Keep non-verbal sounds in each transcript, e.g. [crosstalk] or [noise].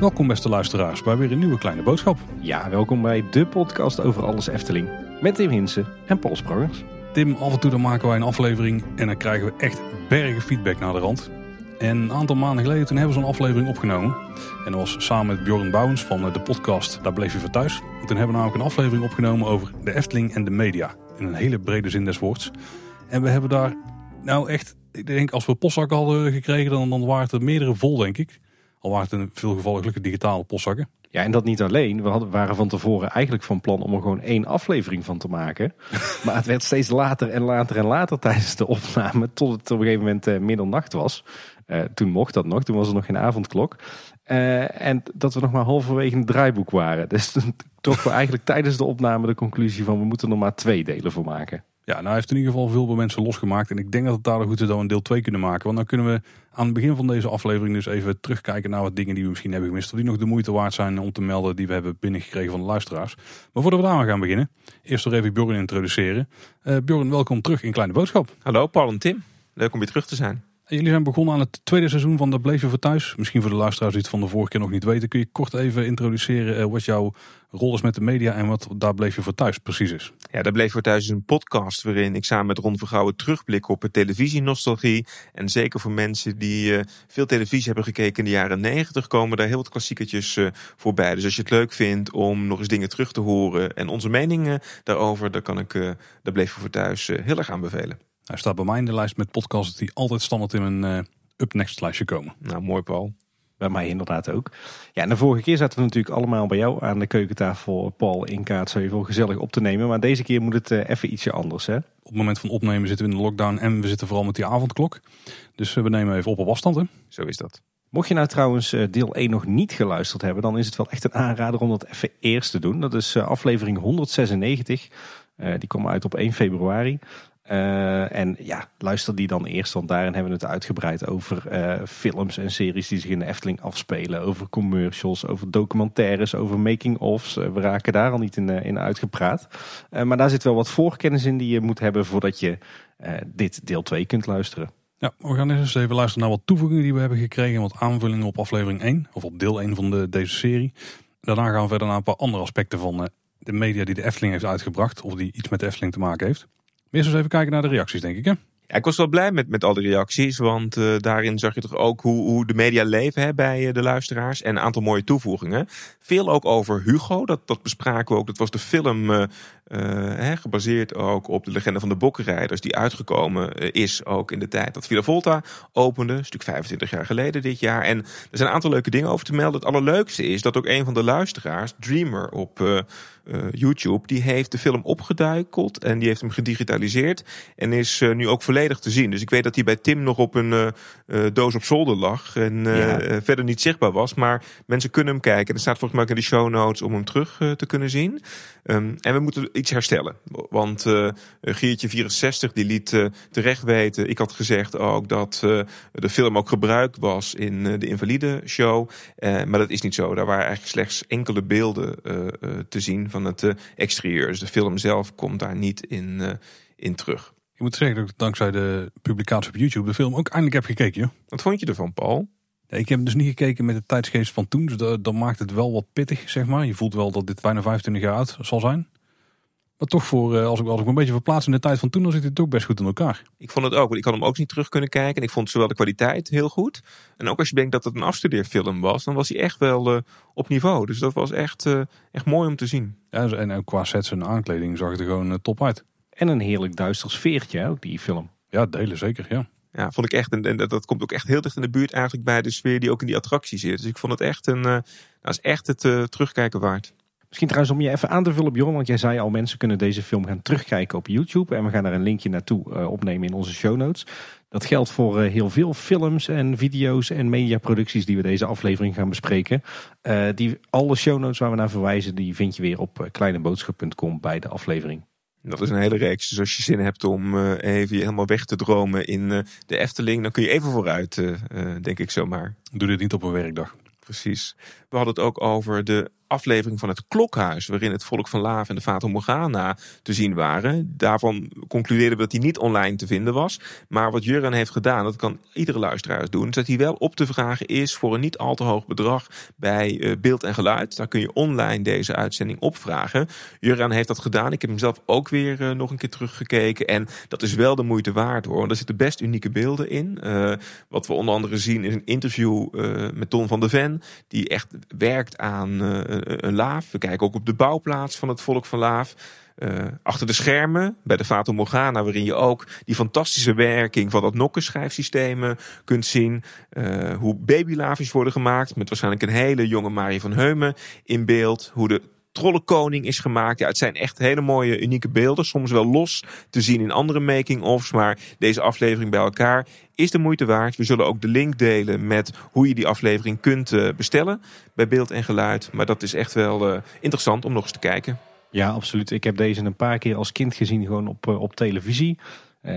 Welkom beste luisteraars bij weer een nieuwe kleine boodschap. Ja, welkom bij de podcast over alles Efteling. Met Tim Hinsen en Paul Sprangers. Tim, af en toe dan maken wij een aflevering en dan krijgen we echt bergen feedback naar de rand. En een aantal maanden geleden toen hebben we zo'n aflevering opgenomen. En dat was samen met Bjorn Bouwens van de podcast Daar bleef je voor thuis. En toen hebben we namelijk een aflevering opgenomen over de Efteling en de media. In een hele brede zin des woords. En we hebben daar nou echt, ik denk als we postzakken hadden gekregen dan, dan waren het er meerdere vol denk ik. Al waren het in veel gevallen gelukkig digitale postzakken. Ja, en dat niet alleen. We hadden, waren van tevoren eigenlijk van plan om er gewoon één aflevering van te maken. [laughs] maar het werd steeds later en later en later tijdens de opname. Tot het op een gegeven moment uh, middernacht was. Uh, toen mocht dat nog. Toen was er nog geen avondklok. Uh, en dat we nog maar halverwege een draaiboek waren. Dus toen trokken we eigenlijk tijdens de opname de conclusie van we moeten er maar twee delen voor maken. Ja, nou hij heeft in ieder geval veel mensen losgemaakt. En ik denk dat het daardoor goed is dat we een deel 2 kunnen maken. Want dan kunnen we aan het begin van deze aflevering dus even terugkijken naar wat dingen die we misschien hebben gemist. Of die nog de moeite waard zijn om te melden die we hebben binnengekregen van de luisteraars. Maar voordat we daar maar gaan beginnen, eerst nog even Bjorn introduceren. Uh, Bjorn, welkom terug in Kleine Boodschap. Hallo Paul en Tim, leuk om weer terug te zijn. Jullie zijn begonnen aan het tweede seizoen van De Bleef je voor thuis. Misschien voor de luisteraars die het van de vorige keer nog niet weten. Kun je kort even introduceren uh, wat jouw rol is met de media en wat Daar Bleef je voor thuis precies is? Ja, Daar Bleef je voor thuis is een podcast waarin ik samen met Ron Vergouwen terugblik op het televisienostalgie. En zeker voor mensen die uh, veel televisie hebben gekeken in de jaren negentig komen daar heel wat klassiekertjes uh, voorbij. Dus als je het leuk vindt om nog eens dingen terug te horen en onze meningen daarover, dan kan ik Daar Bleef je voor thuis heel erg aanbevelen. Hij staat bij mij in de lijst met podcasts die altijd standaard in een uh, up-next lijstje komen. Nou, mooi Paul. Bij mij inderdaad ook. Ja, en de vorige keer zaten we natuurlijk allemaal bij jou aan de keukentafel, Paul, in kaart even gezellig op te nemen. Maar deze keer moet het uh, even ietsje anders, hè? Op het moment van opnemen zitten we in de lockdown en we zitten vooral met die avondklok. Dus uh, we nemen even op op afstand, hè? Zo is dat. Mocht je nou trouwens deel 1 nog niet geluisterd hebben, dan is het wel echt een aanrader om dat even eerst te doen. Dat is aflevering 196. die komt uit op 1 februari. Uh, en ja, luister die dan eerst, want daarin hebben we het uitgebreid over uh, films en series die zich in de Efteling afspelen. Over commercials, over documentaires, over making-ofs. Uh, we raken daar al niet in, in uitgepraat. maar daar zit wel wat voorkennis in die je moet hebben voordat je dit deel 2 kunt luisteren. Ja, we gaan eens even luisteren naar wat toevoegingen die we hebben gekregen. Wat aanvullingen op aflevering 1, of op deel 1 van de, deze serie. Daarna gaan we verder naar een paar andere aspecten van de media die de Efteling heeft uitgebracht. Of die iets met de Efteling te maken heeft. Eerst eens even kijken naar de reacties, denk ik. Hè? Ja, ik was wel blij met, met al die reacties, want uh, daarin zag je toch ook hoe, hoe de media leven hè, bij uh, de luisteraars. En een aantal mooie toevoegingen. Veel ook over Hugo, dat, dat bespraken we ook. Dat was de film uh, hè, gebaseerd ook op de legende van de bokkenrijders, die uitgekomen is ook in de tijd dat Villa Volta opende. Is natuurlijk 25 jaar geleden dit jaar. En er zijn een aantal leuke dingen over te melden. Het allerleukste is dat ook een van de luisteraars, Dreamer op uh, YouTube, die heeft de film opgeduikeld en die heeft hem gedigitaliseerd en is uh, nu ook volledig te zien. Dus ik weet dat hij bij Tim nog op een uh, doos op zolder lag en ja. verder niet zichtbaar was, maar mensen kunnen hem kijken. Er staat volgens mij ook in de show notes om hem terug te kunnen zien. Um, en we moeten iets herstellen, want Giertje 64 die liet terecht weten. Ik had gezegd ook dat de film ook gebruikt was in de invalide show, maar dat is niet zo. Daar waren eigenlijk slechts enkele beelden te zien van van het uh, exterieur. Dus de film zelf komt daar niet in, uh, in terug. Ik moet zeggen dat ik dankzij de publicatie op YouTube de film ook eindelijk heb gekeken. Joh. Wat vond je ervan, Paul? Ja, ik heb dus niet gekeken met de tijdsgeest van toen. Dus dat, dat, maakt het wel wat pittig, zeg maar. Je voelt wel dat dit bijna 25 jaar oud zal zijn. Maar toch, voor, eh, als, ik, als ik me een beetje verplaats in de tijd van toen, dan zit het ook best goed in elkaar. Ik vond het ook, want ik had hem ook niet terug kunnen kijken. En ik vond zowel de kwaliteit heel goed. En ook als je denkt dat het een afstudeerfilm was, dan was hij echt wel uh, op niveau. Dus dat was echt, uh, echt mooi om te zien. Ja, en, qua sets en aankleding zag het er gewoon top uit. En een heerlijk duister sfeertje, ook die film. Ja, delen zeker, ja. Ja, vond ik echt. En, en dat komt ook echt heel dicht in de buurt eigenlijk bij de sfeer die ook in die attractie zit. Dus ik vond het echt een, dat is echt het terugkijken waard. Misschien trouwens om je even aan te vullen, Bjorn, want jij zei al, mensen kunnen deze film gaan terugkijken op YouTube. En we gaan daar een linkje naartoe uh, opnemen in onze show notes. Dat geldt voor uh, heel veel films en video's en mediaproducties die we deze aflevering gaan bespreken. Uh, die, alle show notes waar we naar verwijzen, die vind je weer op kleineboodschap.com bij de aflevering. Dat is een hele reeks. Dus als je zin hebt om even je helemaal weg te dromen in de Efteling, dan kun je even vooruit, denk ik zomaar. Doe dit niet op een werkdag. Precies. We hadden het ook over de aflevering van het Klokhuis, waarin het volk van Laaf en de Fata Morgana te zien waren. Daarvan concludeerden we dat die niet online te vinden was. Maar wat Jurgen heeft gedaan, dat kan iedere luisteraar doen, is dat hij wel op te vragen is voor een niet al te hoog bedrag bij eh, beeld en geluid. Daar kun je online deze uitzending opvragen. Jurgen heeft dat gedaan. Ik heb hem zelf ook weer uh, nog een keer teruggekeken. En dat is wel de moeite waard hoor. Er zitten best unieke beelden in. Uh, wat we onder andere zien is een interview met Ton van der Ven. Die echt werkt aan een laaf. We kijken ook op de bouwplaats van het volk van Laaf. Uh, achter de schermen bij de Fata Morgana, waarin je ook die fantastische werking van dat nokkenschrijfsysteem kunt zien. Uh, hoe babylaafjes worden gemaakt, met waarschijnlijk een hele jonge Marie van Heumen in beeld. Hoe de Trollenkoning is gemaakt. Ja, het zijn echt hele mooie, unieke beelden. Soms wel los te zien in andere making-ofs. Maar deze aflevering bij elkaar is de moeite waard. We zullen ook de link delen met hoe je die aflevering kunt uh, bestellen bij beeld en geluid. Maar dat is echt wel uh, interessant om nog eens te kijken. Ja, absoluut. Ik heb deze een paar keer als kind gezien, gewoon op, uh, op televisie.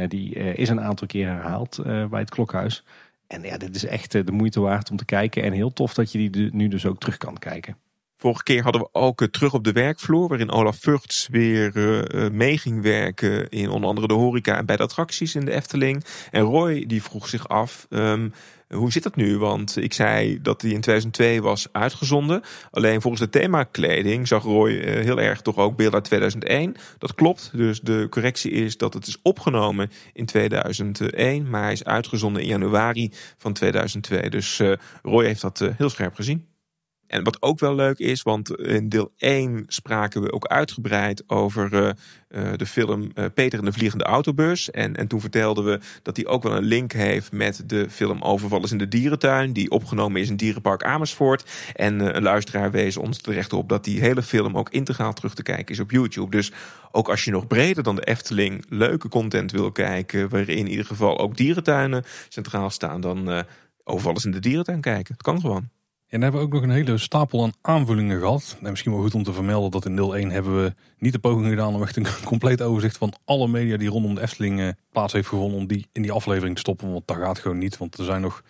die is een aantal keer herhaald bij het klokhuis. En ja, dit is echt de moeite waard om te kijken. En heel tof dat je die nu dus ook terug kan kijken. Vorige keer hadden we ook uh, terug op de werkvloer, waarin Olaf Vugts weer uh, mee ging werken in onder andere de horeca en bij de attracties in de Efteling. En Roy die vroeg zich af, um, hoe zit dat nu? Want ik zei dat hij in 2002 was uitgezonden. Alleen volgens de themakleding zag Roy heel erg toch ook beeld uit 2001. Dat klopt, dus de correctie is dat het is opgenomen in 2001, maar hij is uitgezonden in januari van 2002. Dus Roy heeft dat heel scherp gezien. En wat ook wel leuk is, want in deel 1 spraken we ook uitgebreid over uh, uh, de film uh, Peter en de Vliegende Autobus. En, en toen vertelden we dat die ook wel een link heeft met de film Overvallers in de Dierentuin, die opgenomen is in Dierenpark Amersfoort. En een luisteraar wees ons terecht op dat die hele film ook integraal terug te kijken is op YouTube. Dus ook als je nog breder dan de Efteling leuke content wil kijken, waarin in ieder geval ook dierentuinen centraal staan, dan Overvallers in de Dierentuin kijken. Het kan gewoon. En dan hebben we ook nog een hele stapel aan aanvullingen gehad. En misschien wel goed om te vermelden dat in deel 1 hebben we niet de poging gedaan om echt een [laughs] compleet overzicht van alle media die rondom de Efteling eh, plaats heeft gevonden om die in die aflevering te stoppen. Want dat gaat gewoon niet. Want er zijn nog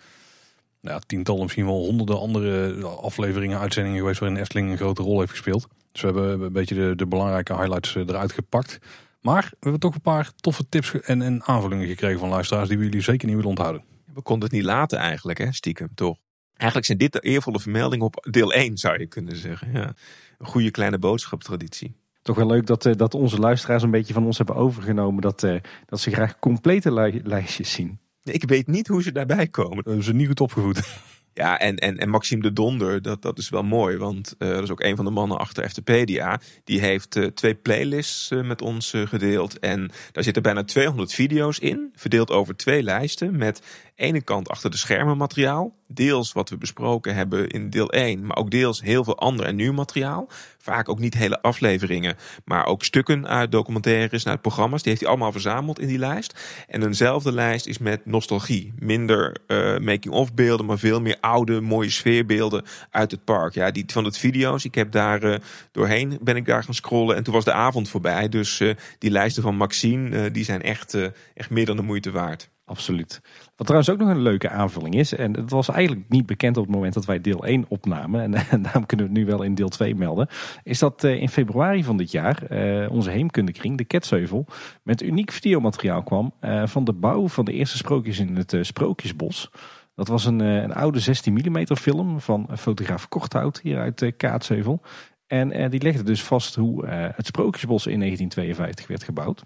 nou, tientallen, misschien wel honderden andere afleveringen, uitzendingen geweest waarin Efteling een grote rol heeft gespeeld. Dus we hebben een beetje de, de belangrijke highlights eh, eruit gepakt. Maar we hebben toch een paar toffe tips en, en aanvullingen gekregen van luisteraars die we jullie zeker niet willen onthouden. We konden het niet laten eigenlijk, hè, stiekem, toch? Eigenlijk zijn dit de eervolle vermeldingen op deel 1, zou je kunnen zeggen. Ja. Een goede kleine boodschaptraditie. Toch wel leuk dat, uh, dat onze luisteraars een beetje van ons hebben overgenomen. Dat, uh, dat ze graag complete lijstjes zien. Ik weet niet hoe ze daarbij komen. Ze zijn niet goed opgevoed. [laughs] Ja, en, en, en Maxime de Donder, dat, dat is wel mooi. Want uh, dat is ook een van de mannen achter Eftepedia. Die heeft uh, twee playlists uh, met ons gedeeld. En daar zitten bijna 200 video's in. Verdeeld over twee lijsten. Met ene kant achter de schermen materiaal. Deels wat we besproken hebben in deel 1. Maar ook deels heel veel ander en nieuw materiaal. Vaak ook niet hele afleveringen. Maar ook stukken uit documentaires, uit programma's. Die heeft hij allemaal verzameld in die lijst. En eenzelfde lijst is met nostalgie. Minder making-of beelden, maar veel meer oude, mooie sfeerbeelden uit het park. Ja, die van het video's. Ik heb daar uh, doorheen ben ik daar gaan scrollen en toen was de avond voorbij. Dus uh, die lijsten van Maxine, die zijn echt, echt meer dan de moeite waard. Absoluut. Wat trouwens ook nog een leuke aanvulling is, en het was eigenlijk niet bekend op het moment dat wij deel 1 opnamen, [laughs] en, daarom kunnen we het nu wel in deel 2 melden, is dat in februari van dit jaar onze heemkundekring, de Ketsheuvel, met uniek videomateriaal kwam van de bouw van de eerste sprookjes in het Sprookjesbos. Dat was een, eh, een oude 16 mm film van fotograaf Korthout hier uit eh, Kaatsheuvel. En eh, die legde dus vast hoe het Sprookjesbos in 1952 werd gebouwd.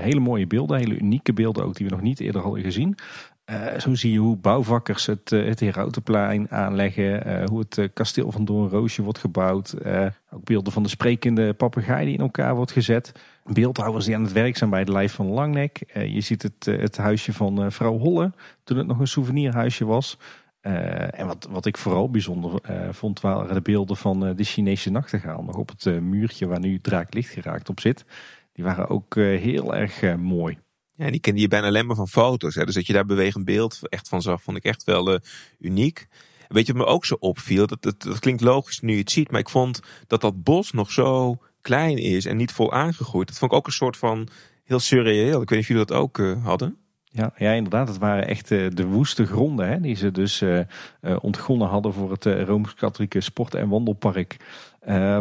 Hele mooie beelden, hele unieke beelden ook die we nog niet eerder hadden gezien. zo zie je hoe bouwvakkers het, het Herautenplein aanleggen. hoe het kasteel van Doornroosje wordt gebouwd. ook beelden van de sprekende papegaai die in elkaar wordt gezet beeldhouwers die aan het werk zijn bij het Lijf van Langnek. Je ziet het, het huisje van vrouw Holle, toen het nog een souvenirhuisje was. en wat, wat ik vooral bijzonder vond, waren de beelden van de Chinese nachtegaal. Nog op het muurtje waar nu Draak Licht geraakt op zit. Die waren ook heel erg mooi. Ja, die kende je bijna alleen maar van foto's. Hè? Dus dat je daar bewegend beeld echt van zag, vond ik echt wel uniek. Weet je wat me ook zo opviel? Dat, dat, dat klinkt logisch nu je het ziet, maar ik vond dat dat bos nog zo klein is en niet vol aangegroeid. Dat vond ik ook een soort van heel surreëel. Ik weet niet of jullie dat ook uh, hadden. Ja, ja, inderdaad. Het waren echt uh, de woeste gronden hè, die ze dus uh, ontgonnen hadden voor het Rooms-Katholieke Sport- en Wandelpark.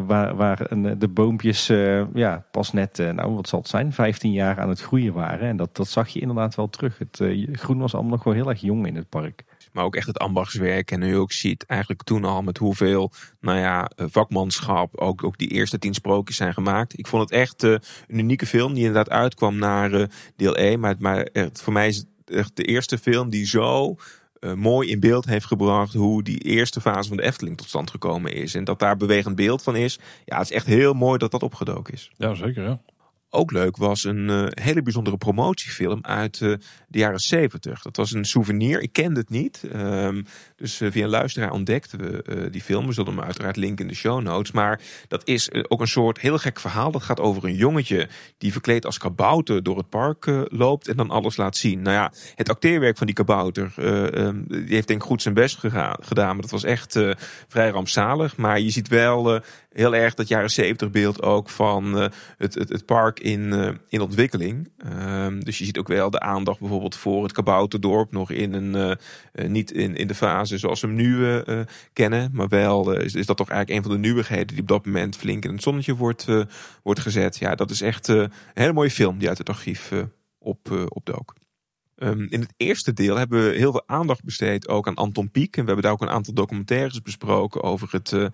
Waar waar een, de boompjes ja, pas net, nou wat zal het zijn, 15 jaar aan het groeien waren. En dat, dat zag je inderdaad wel terug. Het groen was allemaal nog wel heel erg jong in het park. Maar ook echt het ambachtswerk. En nu ook ziet eigenlijk toen al met hoeveel nou ja, vakmanschap ook, ook die eerste tien sprookjes zijn gemaakt. Ik vond het echt een unieke film die inderdaad uitkwam naar deel 1. Maar, maar echt, voor mij is het echt de eerste film die zo uh, mooi in beeld heeft gebracht hoe die eerste fase van de Efteling tot stand gekomen is. En dat daar bewegend beeld van is. Ja, het is echt heel mooi dat dat opgedoken is. Ja, zeker. Ja ook leuk was een uh, hele bijzondere promotiefilm uit uh, de jaren 70. Dat was een souvenir. Ik kende het niet. Um, dus uh, via een luisteraar ontdekten we die film. We zullen hem uiteraard linken in de show notes. Maar dat is ook een soort heel gek verhaal. Dat gaat over een jongetje die verkleed als kabouter door het park loopt en dan alles laat zien. Nou ja, het acteerwerk van die kabouter, um, die heeft denk ik goed zijn best gedaan. Maar dat was echt vrij rampzalig. Maar je ziet wel heel erg dat jaren 70 beeld ook van het, het, het park in, uh, in ontwikkeling. Uh, dus je ziet ook wel de aandacht bijvoorbeeld voor het kabouterdorp nog in een, uh, niet in, in de fase zoals we hem nu kennen. Maar wel is, is dat toch eigenlijk een van de nieuwigheden die op dat moment flink in het zonnetje wordt, wordt gezet. Ja, dat is echt een hele mooie film die uit het archief op, opdook. Um, in het eerste deel hebben we heel veel aandacht besteed ook aan Anton Pieck. En we hebben daar ook een aantal documentaires besproken over het, uh,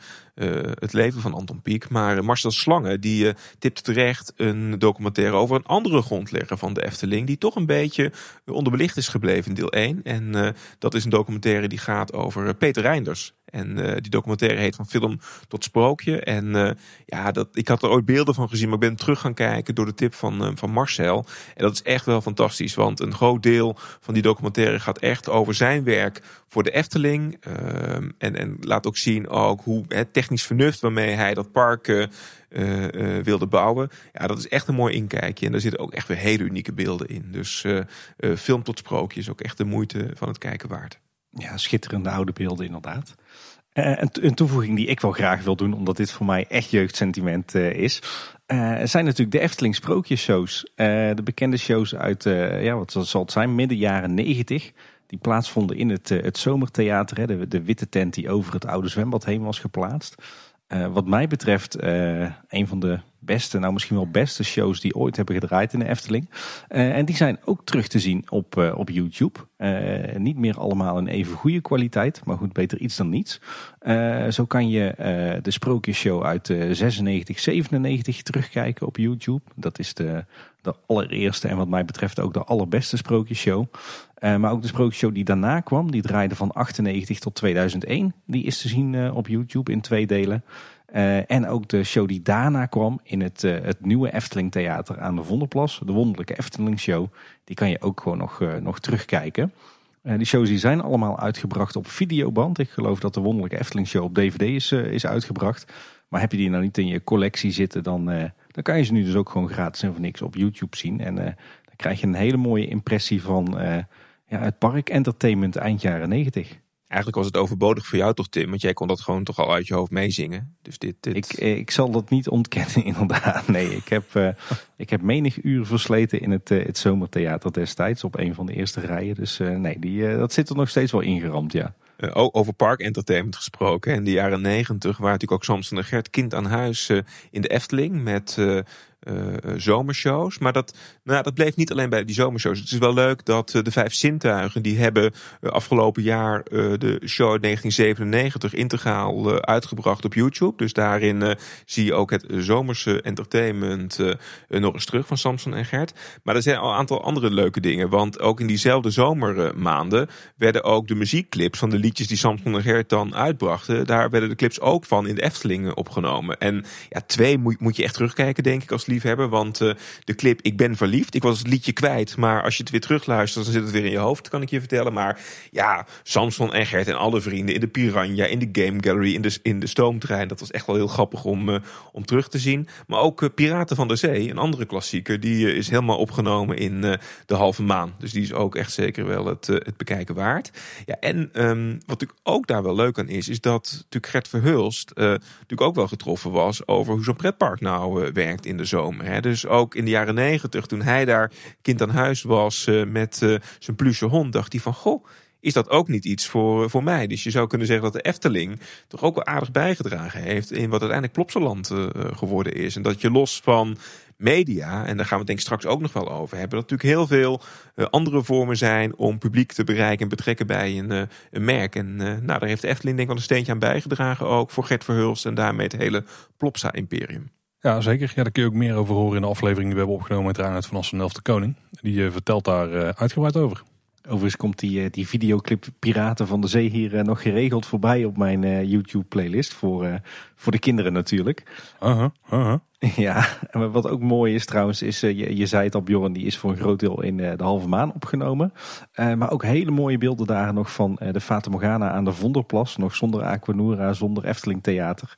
het leven van Anton Pieck. Maar Marcel Slange die uh, tipte terecht een documentaire over een andere grondlegger van de Efteling. Die toch een beetje onderbelicht is gebleven in deel 1. En dat is een documentaire die gaat over Peter Reinders. En uh, die documentaire heet van film tot sprookje. En uh, ja, dat, ik had er ooit beelden van gezien, maar ik ben terug gaan kijken door de tip van, uh, van Marcel. En dat is echt wel fantastisch, want een groot deel van die documentaire gaat echt over zijn werk voor de Efteling. Ehm, en, en laat ook zien ook hoe het technisch vernuft waarmee hij dat park wilde bouwen. Ja, dat is echt een mooi inkijkje. En daar zitten ook echt weer hele unieke beelden in. Dus film tot sprookje is ook echt de moeite van het kijken waard. Ja, schitterende oude beelden inderdaad. Uh, een, toevoeging die ik wel graag wil doen, omdat dit voor mij echt jeugdsentiment uh, is, uh, zijn natuurlijk de Efteling sprookjesshows. de bekende shows uit, ja, wat zal het zijn, midden jaren negentig. Die plaatsvonden in het, het Zomertheater, hè, de witte tent die over het oude zwembad heen was geplaatst. wat mij betreft een van de beste, nou misschien wel beste shows die ooit hebben gedraaid in de Efteling. Uh, en die zijn ook terug te zien op, uh, op YouTube. Uh, niet meer allemaal in even goede kwaliteit, maar goed, beter iets dan niets. zo kan je de sprookjesshow uit 96, 97 terugkijken op YouTube. Dat is de, de allereerste en wat mij betreft ook de allerbeste sprookjesshow. maar ook de sprookjesshow die daarna kwam, die draaide van 98 tot 2001. Die is te zien op YouTube in twee delen. Uh, en ook de show die daarna kwam in het, uh, het nieuwe Efteling Theater aan de Vondelplas. De wonderlijke Efteling Show. Die kan je ook gewoon nog, uh, nog terugkijken. die shows die zijn allemaal uitgebracht op videoband. Ik geloof dat de wonderlijke Efteling Show op DVD is, is uitgebracht. Maar heb je die nou niet in je collectie zitten, dan, dan kan je ze nu dus ook gewoon gratis en voor niks op YouTube zien. En dan krijg je een hele mooie impressie van ja, het park entertainment eind jaren 90. Eigenlijk was het overbodig voor jou toch, Tim? Want jij kon dat gewoon toch al uit je hoofd meezingen. Dus dit, dit... Ik, eh, ik zal dat niet ontkennen, [laughs] inderdaad. Nee, ik heb, uh, ik heb menig uur versleten in het, uh, het zomertheater destijds op een van de eerste rijen. Dus uh, nee, die, dat zit er nog steeds wel ingeramd, ja. ook over park entertainment gesproken. In de jaren negentig waren natuurlijk ook Samson en Gert kind aan huis in de Efteling met uh, zomershows. Maar dat, nou, dat bleef niet alleen bij die zomershows. Het is wel leuk dat uh, de Vijf Zintuigen, die hebben afgelopen jaar de show uit 1997 integraal uitgebracht op YouTube. Dus daarin zie je ook het zomerse entertainment nog eens terug van Samson en Gert. Maar er zijn al een aantal andere leuke dingen. Want ook in diezelfde zomermaanden werden ook de muziekclips van de liedjes die Samson en Gert dan uitbrachten. Daar werden de clips ook van in de Efteling opgenomen. En ja, twee moet, moet je echt terugkijken, denk ik, als hebben, Want uh, de clip Ik ben verliefd. Ik was het liedje kwijt. Maar als je het weer terugluistert, dan zit het weer in je hoofd, kan ik je vertellen. Maar ja, Samson en Gert en alle vrienden in de Piranha, in de Game Gallery, in de, in de stoomtrein. Dat was echt wel heel grappig om, uh, om terug te zien. Maar ook uh, Piraten van de Zee, een andere klassieker, die is helemaal opgenomen in de halve maan. Dus die is ook echt zeker wel het, het bekijken waard. Ja, en um, wat natuurlijk ook daar wel leuk aan is, is dat natuurlijk Gert Verhulst natuurlijk ook wel getroffen was over hoe zo'n pretpark nou werkt in de zomer Hè? Dus ook in de jaren negentig, toen hij daar kind aan huis was met zijn pluche hond, dacht hij van goh is dat ook niet iets voor, voor mij. Dus je zou kunnen zeggen dat de Efteling toch ook wel aardig bijgedragen heeft in wat uiteindelijk Plopsaland geworden is. En dat je los van media, en daar gaan we denk ik straks ook nog wel over hebben, dat natuurlijk heel veel andere vormen zijn om publiek te bereiken en betrekken bij een, een merk. En nou, daar heeft Efteling denk ik wel een steentje aan bijgedragen ook voor Gert Verhulst en daarmee het hele Plopsa-imperium. Ja, zeker. Ja, daar kun je ook meer over horen in de aflevering die we hebben opgenomen met Reinhard van Assen de Koning. Die vertelt daar uitgebreid over. Overigens komt die, eh, die videoclip Piraten van de Zee hier eh, nog geregeld voorbij op mijn uh, YouTube playlist. Voor, voor de kinderen natuurlijk. Uh -huh, uh -huh. [laughs] Ja, en wat ook mooi is trouwens, is, je, je zei het al Bjorn, die is voor een groot deel in de halve maan opgenomen. maar ook hele mooie beelden daar nog van de Fata Morgana aan de Vonderplas. Nog zonder Aquanura, zonder Efteling Theater.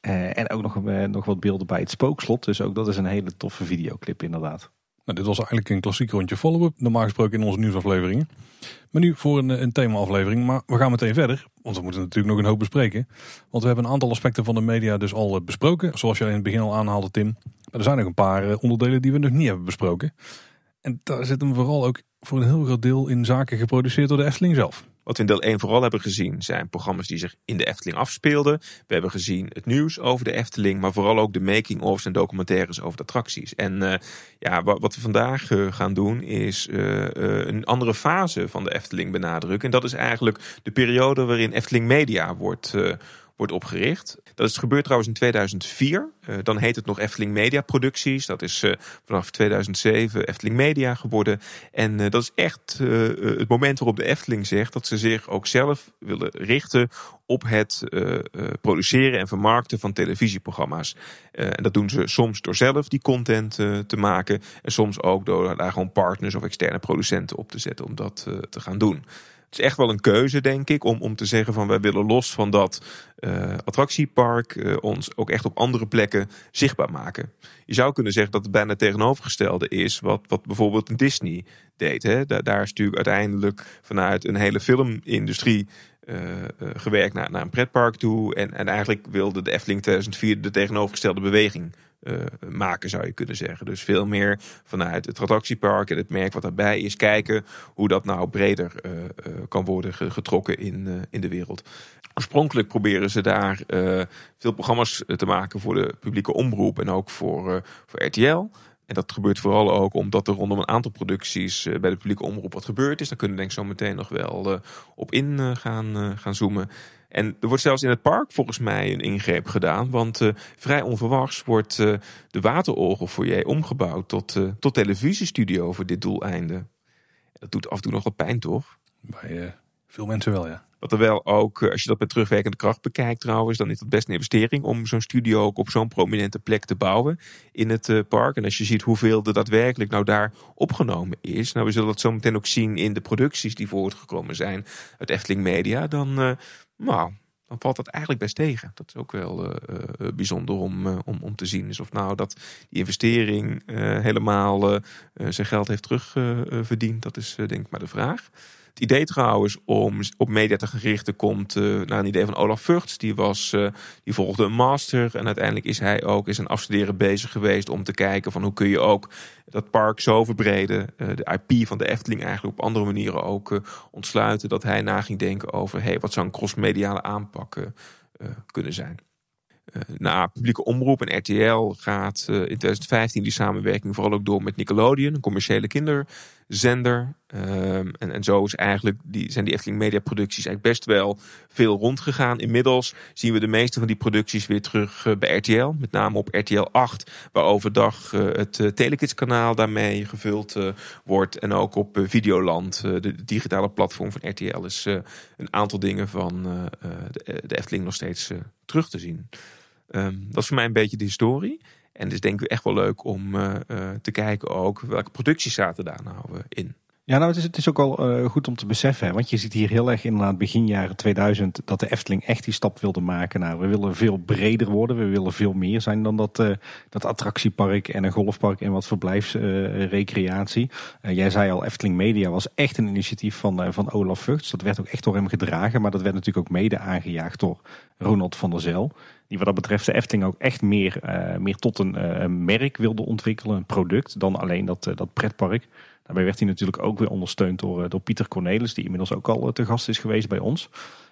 en ook nog, nog wat beelden bij het Spookslot. Dus ook dat is een hele toffe videoclip inderdaad. Nou, dit was eigenlijk een klassiek rondje follow-up, normaal gesproken in onze nieuwsafleveringen. Maar nu voor een, een thema-aflevering. Maar we gaan meteen verder, want we moeten natuurlijk nog een hoop bespreken. Want we hebben een aantal aspecten van de media dus al eh, besproken, zoals jij in het begin al aanhaalde, Tim. Maar er zijn nog een paar eh, onderdelen die we nog niet hebben besproken. En daar zit hem vooral ook voor een heel groot deel in zaken geproduceerd door de Efteling zelf. Wat we in deel 1 vooral hebben gezien zijn programma's die zich in de Efteling afspeelden. We hebben gezien het nieuws over de Efteling, maar vooral ook de making-ofs en documentaires over de attracties. En uh, ja, wat we vandaag uh, gaan doen is uh, een andere fase van de Efteling benadrukken. En dat is eigenlijk de periode waarin Efteling Media wordt wordt opgericht. Dat is gebeurd trouwens in 2004. Uh, eh, dan heet het nog Efteling Media Producties. Dat is uh, vanaf 2007 Efteling Media geworden. En uh, dat is echt het moment waarop de Efteling zegt dat ze zich ook zelf willen richten op het produceren en vermarkten van televisieprogramma's. en dat doen ze soms door zelf die content te maken. En soms ook door daar gewoon partners of externe producenten op te zetten om dat te gaan doen. Het is echt wel een keuze, denk ik, om, om te zeggen van wij willen los van dat uh, attractiepark uh, ons ook echt op andere plekken zichtbaar maken. Je zou kunnen zeggen dat het bijna tegenovergestelde is wat, wat bijvoorbeeld Disney deed. Hè? Daar, is natuurlijk uiteindelijk vanuit een hele filmindustrie gewerkt naar, naar een pretpark toe. En, en eigenlijk wilde de Efteling 2004 de tegenovergestelde beweging uh, maken, zou je kunnen zeggen. Dus veel meer vanuit het attractiepark en het merk wat daarbij is, kijken hoe dat nou breder kan worden getrokken in, in de wereld. Oorspronkelijk proberen ze daar veel programma's te maken voor de publieke omroep en ook voor, voor RTL. En dat gebeurt vooral ook omdat er rondom een aantal producties bij de publieke omroep wat gebeurd is. Daar kunnen we denk ik zo meteen nog wel op in gaan, gaan zoomen. En er wordt zelfs in het park volgens mij een ingreep gedaan. Want vrij onverwachts wordt uh, de waterorgelfoyer omgebouwd tot, uh, tot televisiestudio voor dit doeleinde. Dat doet af en toe nog wat pijn, toch? Bij veel mensen wel, ja. Wat er wel ook, als je dat met terugwerkende kracht bekijkt trouwens, dan is het best een investering om zo'n studio ook op zo'n prominente plek te bouwen in het park. En als je ziet hoeveel er daadwerkelijk nou daar opgenomen is, nou we zullen dat zo meteen ook zien in de producties die voortgekomen zijn uit Efteling Media, dan nou, dan valt dat eigenlijk best tegen. Dat is ook wel bijzonder om, om, om te zien. Dus of nou dat die investering helemaal zijn geld heeft terugverdiend, dat is denk ik maar de vraag. Het idee trouwens om op media te gaan richten komt uh, naar een idee van Olaf Vugts. Die, was, uh, die volgde een master en uiteindelijk is hij ook is een afstuderen bezig geweest om te kijken van hoe kun je ook dat park zo verbreden, uh, de IP van de Efteling eigenlijk op andere manieren ook ontsluiten. Dat hij na ging denken over hey, wat zou een crossmediale aanpak kunnen zijn. na publieke omroep en RTL gaat in 2015 die samenwerking vooral ook door met Nickelodeon, een commerciële kinder zender. Um, en, en zo is eigenlijk die, zijn die Efteling Media producties eigenlijk best wel veel rondgegaan. Inmiddels zien we de meeste van die producties weer terug uh, bij RTL. Met name op RTL 8, waar overdag uh, het uh, Telekids kanaal daarmee gevuld wordt. En ook op Videoland, de digitale platform van RTL, is een aantal dingen van de, de, Efteling nog steeds terug te zien. Um, dat is voor mij een beetje de historie. En dus denk ik echt wel leuk om uh, uh, te kijken ook welke producties zaten daar nou in. Ja, nou, het is, het is ook wel uh, goed om te beseffen. Want je ziet hier heel erg inderdaad begin jaren 2000 dat de Efteling echt die stap wilde maken. Nou, we willen veel breder worden. We willen veel meer zijn dan dat, dat attractiepark en een golfpark en wat verblijfsrecreatie. Jij zei al, Efteling Media was echt een initiatief van, van Olaf Vugts. Dat werd ook echt door hem gedragen. Maar dat werd natuurlijk ook mede aangejaagd door Ronald van der Zel. Die wat dat betreft de Efteling ook echt meer, meer tot een merk wilde ontwikkelen. Een product dan alleen dat, dat pretpark. Daarbij werd hij natuurlijk ook weer ondersteund door, eh, door Pieter Cornelis, die inmiddels ook al eh, te gast is geweest bij ons.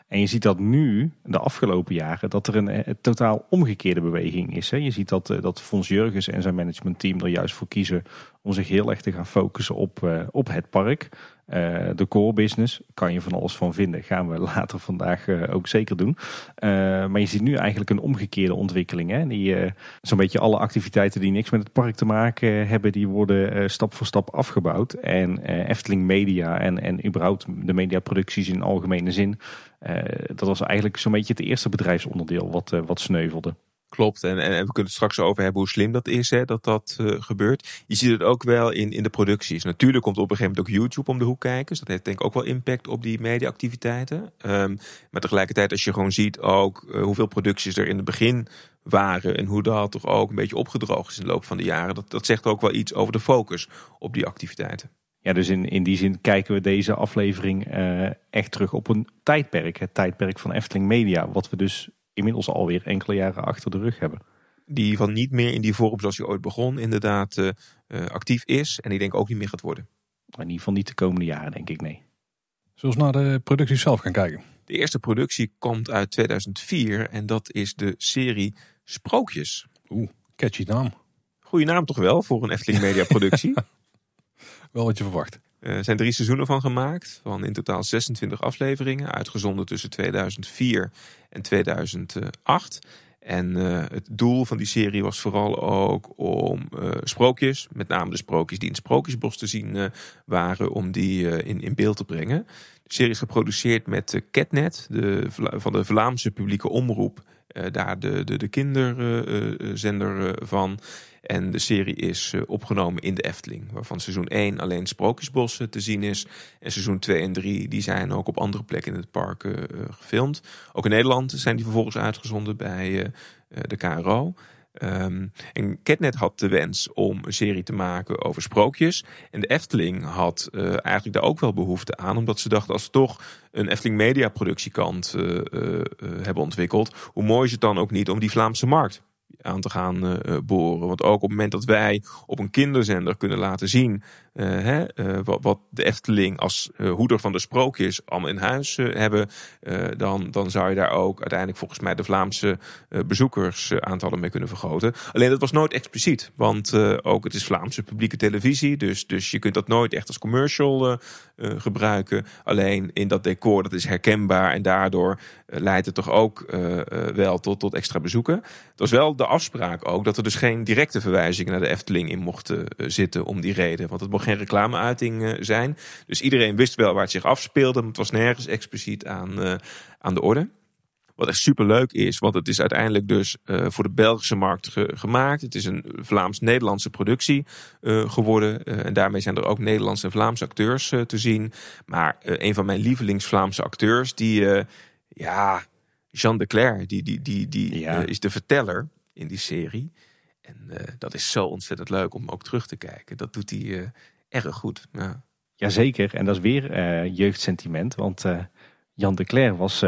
En je ziet dat nu, de afgelopen jaren, dat er een, eh, totaal omgekeerde beweging is. Hè. Je ziet dat, dat Fons Jurgens en zijn managementteam er juist voor kiezen om zich heel erg te gaan focussen op, op het park. Uh, de core business, kan je van alles van vinden. Gaan we [laughs] later vandaag uh, ook zeker doen. Uh, maar je ziet nu eigenlijk een omgekeerde ontwikkeling. Hè? Die, zo'n beetje alle activiteiten die niks met het park te maken hebben, die worden stap voor stap afgebouwd. En Efteling Media en, en überhaupt de mediaproducties in algemene zin. dat was eigenlijk zo'n beetje het eerste bedrijfsonderdeel wat, wat sneuvelde. Klopt, en, en, we kunnen het straks over hebben hoe slim dat is, hè, dat dat uh, gebeurt. Je ziet het ook wel in, in de producties. Natuurlijk komt op een gegeven moment ook YouTube om de hoek kijken. Dus dat heeft denk ik ook wel impact op die mediaactiviteiten. Um, maar tegelijkertijd als je gewoon ziet ook uh, hoeveel producties er in het begin waren... en hoe dat toch ook een beetje opgedroogd is in de loop van de jaren. Dat, dat zegt ook wel iets over de focus op die activiteiten. Ja, dus in, in die zin kijken we deze aflevering uh, echt terug op een tijdperk. Het tijdperk van Efteling Media. Wat we dus inmiddels alweer enkele jaren achter de rug hebben. Die van niet meer in die vorm zoals hij ooit begon inderdaad uh, actief is. En die denk ik ook niet meer gaat worden. In ieder geval niet de komende jaren denk ik, nee. Zullen we naar de productie zelf gaan kijken? De eerste productie komt uit 2004 en dat is de serie Sprookjes. Oeh, catchy naam. Goeie naam toch wel voor een Efteling Media productie? [laughs] wel wat je verwacht. Er zijn drie seizoenen van gemaakt, van in totaal 26 afleveringen, uitgezonden tussen 2004 en 2008. En uh, het doel van die serie was vooral ook om uh, sprookjes, met name de sprookjes die in het Sprookjesbos te zien waren, om die in, in beeld te brengen. De serie is geproduceerd met Catnet, de, van de Vlaamse publieke omroep. daar de, de, de kinderzender van. En de serie is eh, opgenomen in de Efteling. Waarvan seizoen 1 alleen Sprookjesbos te zien is. En seizoen 2 en 3 die zijn ook op andere plekken in het park uh, gefilmd. Ook in Nederland zijn die vervolgens uitgezonden bij de KRO. Um, en Ketnet had de wens om een serie te maken over sprookjes. En de Efteling had eigenlijk daar ook wel behoefte aan. Omdat ze dachten, als we toch een Efteling Media productiekant uh, hebben ontwikkeld... hoe mooi is het dan ook niet om die Vlaamse markt aan te gaan uh, boren. Want ook op het moment dat wij op een kinderzender kunnen laten zien uh, hè, uh, wat, de Efteling als hoeder van de sprookjes allemaal in huis hebben, dan, dan zou je daar ook uiteindelijk volgens mij de Vlaamse bezoekersaantallen mee kunnen vergroten. Alleen dat was nooit expliciet, want ook het is Vlaamse publieke televisie, dus, dus je kunt dat nooit echt als commercial gebruiken. Alleen in dat decor, dat is herkenbaar en daardoor leidt het toch ook wel tot, tot extra bezoeken. Dat was wel de afspraak ook dat er dus geen directe verwijzingen naar de Efteling in mochten zitten om die reden. Want het mocht geen reclameuiting uh, zijn. Dus iedereen wist wel waar het zich afspeelde, maar het was nergens expliciet aan, uh, aan de orde. Wat echt super leuk is, want het is uiteindelijk dus voor de Belgische markt ge gemaakt. Het is een Vlaams-Nederlandse productie geworden. en daarmee zijn er ook Nederlandse en Vlaamse acteurs te zien. Maar een van mijn lievelings-Vlaamse acteurs, die, ja, Jean de Cler, die, die, die, die ja. is de verteller in die serie. En dat is zo ontzettend leuk om ook terug te kijken. Dat doet hij erg goed. Ja. Jazeker, en dat is weer uh, jeugdsentiment. Want Jan de Cler was,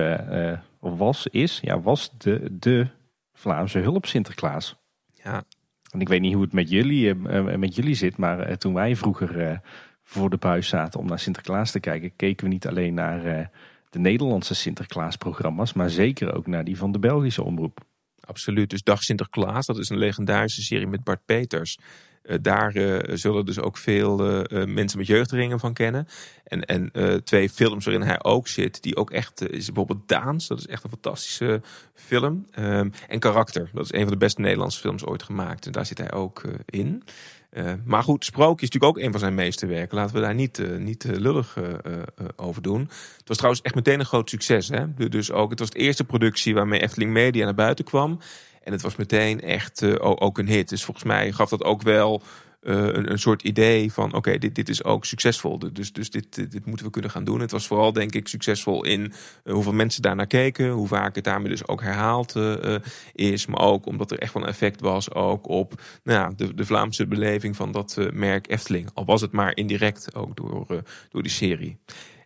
of was, is, ja, was de, de Vlaamse hulp Sinterklaas. Ja. En ik weet niet hoe het met jullie, met jullie zit, maar toen wij vroeger voor de buis zaten om naar Sinterklaas te kijken, keken we niet alleen naar de Nederlandse Sinterklaas-programma's, maar zeker ook naar die van de Belgische omroep. Absoluut. Dus Dag Sinterklaas, dat is een legendarische serie met Bart Peters. Uh, daar uh, zullen dus ook veel uh, mensen met jeugdringen van kennen. En, en twee films waarin hij ook zit, die ook echt is bijvoorbeeld Daans, dat is echt een fantastische film. Um, en Karakter, dat is een van de beste Nederlandse films ooit gemaakt. En daar zit hij ook in. Maar goed, Sprookje is natuurlijk ook een van zijn meeste werken. Laten we daar niet, uh, niet lullig over doen. Het was trouwens echt meteen een groot succes. Hè? Dus ook, het was de eerste productie waarmee Efteling Media naar buiten kwam. En het was meteen echt ook een hit. Dus volgens mij gaf dat ook wel een, een soort idee van oké, dit, dit is ook succesvol. Dus, dus dit, dit moeten we kunnen gaan doen. Het was vooral denk ik succesvol in hoeveel mensen daar naar keken, hoe vaak het daarmee dus ook herhaald is. Maar ook omdat er echt wel een effect was ook op nou ja, de, de Vlaamse beleving van dat merk Efteling. Al was het maar indirect ook door, door die serie.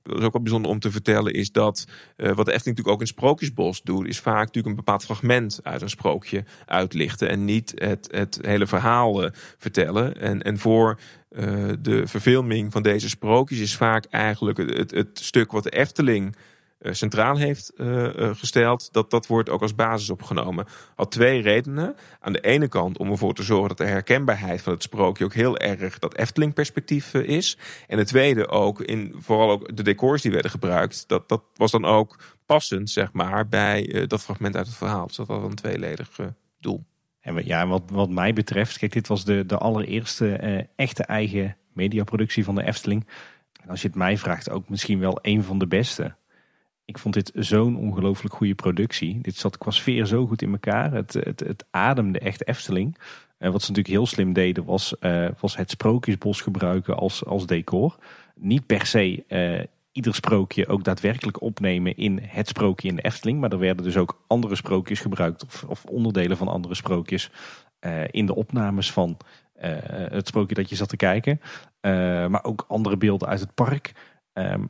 Dat is ook wel bijzonder om te vertellen, is dat uh, wat de Efteling natuurlijk ook in Sprookjesbos doet, is vaak natuurlijk een bepaald fragment uit een sprookje uitlichten en niet het, het hele verhaal uh, vertellen. En, en voor uh, de verfilming van deze sprookjes is vaak eigenlijk het, het, stuk wat de Efteling eh, centraal heeft uh, gesteld, dat dat wordt ook als basis opgenomen. Had twee redenen. Aan de ene kant om ervoor te zorgen dat de herkenbaarheid van het sprookje ook heel erg dat Efteling perspectief is. En de tweede ook in vooral ook de decors die werden gebruikt. Dat, dat was dan ook passend, zeg maar, bij dat fragment uit het verhaal. Dus dat was een tweeledig doel. En ja, wat, wat mij betreft, kijk, dit was de, de allereerste echte eigen mediaproductie van de Efteling. En als je het mij vraagt, ook misschien wel een van de beste. Ik vond dit zo'n ongelooflijk goede productie. Dit zat qua sfeer zo goed in elkaar. Het, het, het ademde echt Efteling. En wat ze natuurlijk heel slim deden was, uh, was het sprookjesbos gebruiken als, als decor. Niet per se uh, ieder sprookje ook daadwerkelijk opnemen in het sprookje in de Efteling. Maar er werden dus ook andere sprookjes gebruikt of, of onderdelen van andere sprookjes uh, in de opnames van het sprookje dat je zat te kijken. maar ook andere beelden uit het park. Um,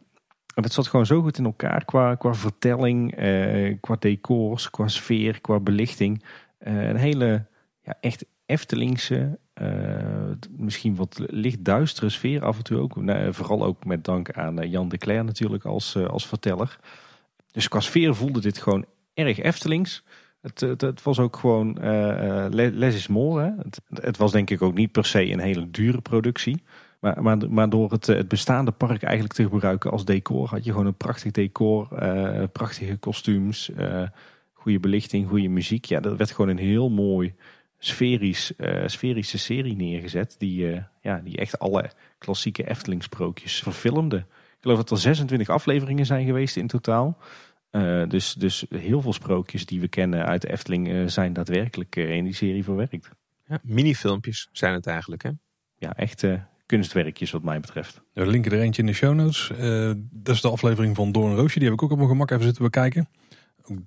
en het zat gewoon zo goed in elkaar qua, qua vertelling, eh, qua decors, qua sfeer, qua belichting. Uh, een hele ja, echt Eftelingse, uh, misschien wat licht duistere sfeer af en toe ook. Nou, vooral ook met dank aan Jan de Cler natuurlijk als, als verteller. Dus qua sfeer voelde dit gewoon erg Eftelings. Het, het, het was ook gewoon les is more. Het, het was denk ik ook niet per se een hele dure productie. Maar, maar, maar door het, het bestaande park eigenlijk te gebruiken als decor, had je gewoon een prachtig decor, uh, prachtige kostuums, uh, goede belichting, goede muziek. Ja, dat werd gewoon een heel mooi sferisch, uh, sferische serie neergezet. Die, ja, die echt alle klassieke Efteling sprookjes verfilmde. Ik geloof dat er 26 afleveringen zijn geweest in totaal. dus, dus heel veel sprookjes die we kennen uit de Efteling zijn daadwerkelijk in die serie verwerkt. Ja, minifilmpjes zijn het eigenlijk hè? Ja, echt kunstwerkjes wat mij betreft. We linken er eentje in de show notes. Uh, dat is de aflevering van Doorn Roosje. Die heb ik ook op mijn gemak even zitten bekijken.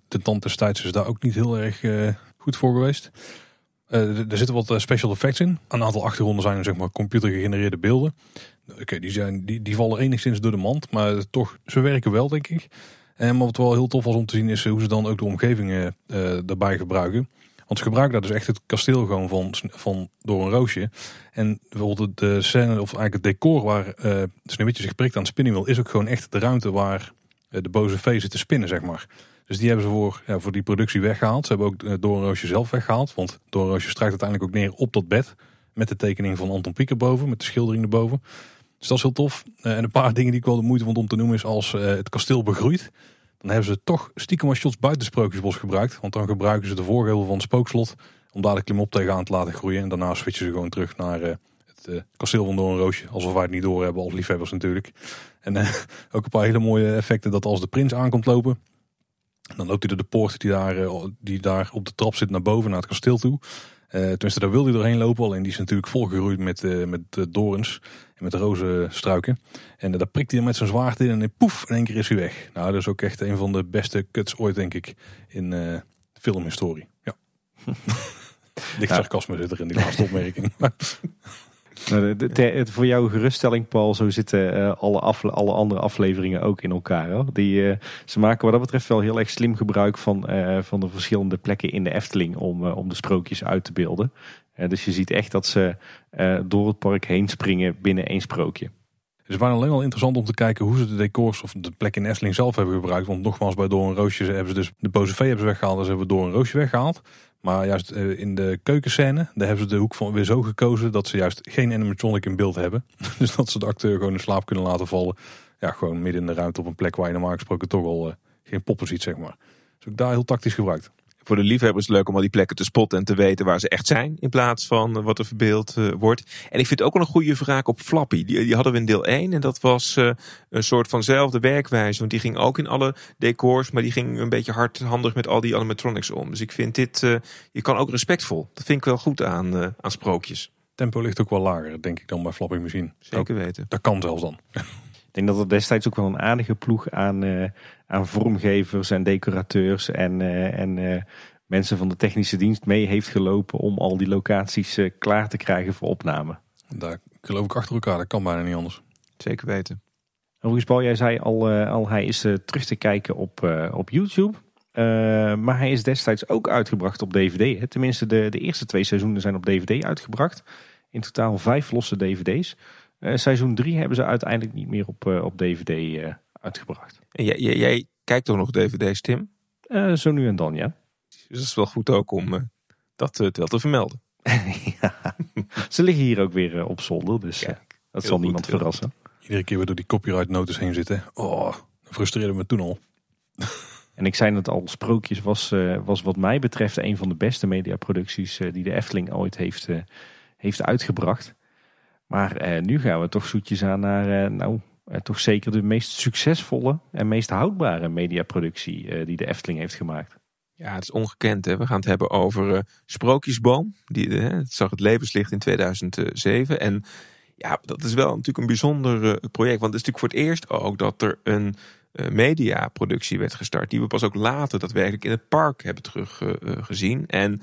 De tand destijds is daar ook niet heel erg uh, goed voor geweest. Uh, er zitten wat special effects in. Een aantal achtergronden zijn zeg maar computer gegenereerde beelden. Oké, die, zijn, die, die vallen enigszins door de mand. Maar toch, ze werken wel denk ik. En wat wel heel tof was om te zien is hoe ze dan ook de omgevingen daarbij gebruiken. Want ze gebruiken daar dus echt het kasteel gewoon van, van door een roosje. En bijvoorbeeld de scène, of eigenlijk het decor waar uh, Sneeuwwitje zich prikt aan het spinningwiel, is ook gewoon echt de ruimte waar uh, de boze vee zit te spinnen, zeg maar. Dus die hebben ze voor, ja, voor die productie weggehaald. Ze hebben ook uh, door een roosje zelf weggehaald. Want door een roosje strijkt uiteindelijk ook neer op dat bed. Met de tekening van Anton Pieker boven, met de schildering erboven. Dus dat is heel tof. en een paar [laughs] dingen die ik wel de moeite vond om te noemen is als het kasteel begroeit. Dan hebben ze toch stiekem wat shots buiten Sprookjesbos gebruikt. Want dan gebruiken ze de voorgevel van het spookslot om daar de klimop tegenaan te laten groeien. En daarna switchen ze gewoon terug naar uh, het uh, kasteel van Doornroosje. Alsof wij het niet door hebben als liefhebbers natuurlijk. En uh, [laughs] ook een paar hele mooie effecten dat als de prins aankomt lopen. Dan loopt hij door de poort die daar, die daar op de trap zit naar boven, naar het kasteel toe. Uh, tenminste, daar wil hij doorheen lopen. Alleen die is natuurlijk volgegroeid met, uh, met uh, dorens en met rozenstruiken. En daar prikt hij met zijn zwaard in en poef, in één keer is hij weg. Nou, dat is ook echt een van de beste cuts ooit, denk ik, in filmhistorie. Ja. [laughs] Licht sarcasme zit er in die laatste [laughs] opmerking. [laughs] Nou, de, voor jouw geruststelling, Paul, zo zitten uh, alle, alle andere afleveringen ook in elkaar. Hoor. Die, uh, ze maken wat dat betreft wel heel erg slim gebruik van, uh, van de verschillende plekken in de Efteling om, om de sprookjes uit te beelden. dus je ziet echt dat ze door het park heen springen binnen één sprookje. Het is bijna alleen wel interessant om te kijken hoe ze de decors of de plek in Efteling zelf hebben gebruikt. Want nogmaals, bij Door een Roosje hebben ze dus de boze vee hebben ze weggehaald. Dus hebben we Door een Roosje weggehaald. Maar juist eh, in de keukenscène, daar hebben ze de hoek van weer zo gekozen dat ze juist geen animatronic in beeld hebben. [laughs] Dus dat ze de acteur gewoon in slaap kunnen laten vallen. Ja, gewoon midden in de ruimte op een plek waar je normaal gesproken toch al uh, geen poppen ziet, zeg maar. Dus ook daar heel tactisch gebruikt voor de liefhebbers leuk om al die plekken te spotten en te weten waar ze echt zijn. In plaats van wat er verbeeld uh, wordt. En ik vind ook wel een goede vraag op Flappy. Die, die hadden we in deel 1. En dat was uh, een soort vanzelfde werkwijze. Want die ging ook in alle decors. Maar die ging een beetje hardhandig met al die animatronics om. Dus ik vind dit, uh, je kan ook respectvol. Dat vind ik wel goed aan, aan sprookjes. Tempo ligt ook wel lager, denk ik, dan bij Flapping Machine. Zeker weten. Dat kan zelfs dan. Ik denk dat er destijds ook wel een aardige ploeg aan, eh, aan vormgevers en decorateurs en, eh, en eh, mensen van de technische dienst mee heeft gelopen om al die locaties eh, klaar te krijgen voor opname. Daar geloof ik achter elkaar, dat kan bijna niet anders. Zeker weten. Overigens, Paul, jij zei al, al hij is eh, terug te kijken op, eh, op YouTube. Eh, maar hij is destijds ook uitgebracht op DVD. Hè? Tenminste, de, de eerste twee seizoenen zijn op DVD uitgebracht. In totaal vijf losse DVD's. Eh, seizoen drie hebben ze uiteindelijk niet meer op, eh, op DVD eh, uitgebracht. En jij, jij, jij kijkt toch nog dvd's, Tim? Eh, zo nu en dan, ja. Dus dat is wel goed ook om dat wel te vermelden. [laughs] ja. Ze liggen hier ook weer op zolder, dus Kijk, dat zal goed, niemand verrassen. Iedere keer weer door die copyright notice heen zitten. Oh, dat frustreerde me toen al. [laughs] En ik zei het al, Sprookjes was, eh, was wat mij betreft een van de beste mediaproducties eh, die de Efteling ooit heeft, eh, heeft uitgebracht. Maar eh, nu gaan we toch zoetjes aan naar, eh, nou, eh, toch zeker de meest succesvolle en meest houdbare mediaproductie die de Efteling heeft gemaakt. Ja, het is ongekend. Hè? We gaan het hebben over Sprookjesboom. Die, het zag het levenslicht in 2007. En ja, dat is wel natuurlijk een bijzonder project. Want het is natuurlijk voor het eerst ook dat er een mediaproductie werd gestart. Die we pas ook later daadwerkelijk in het park hebben teruggezien. en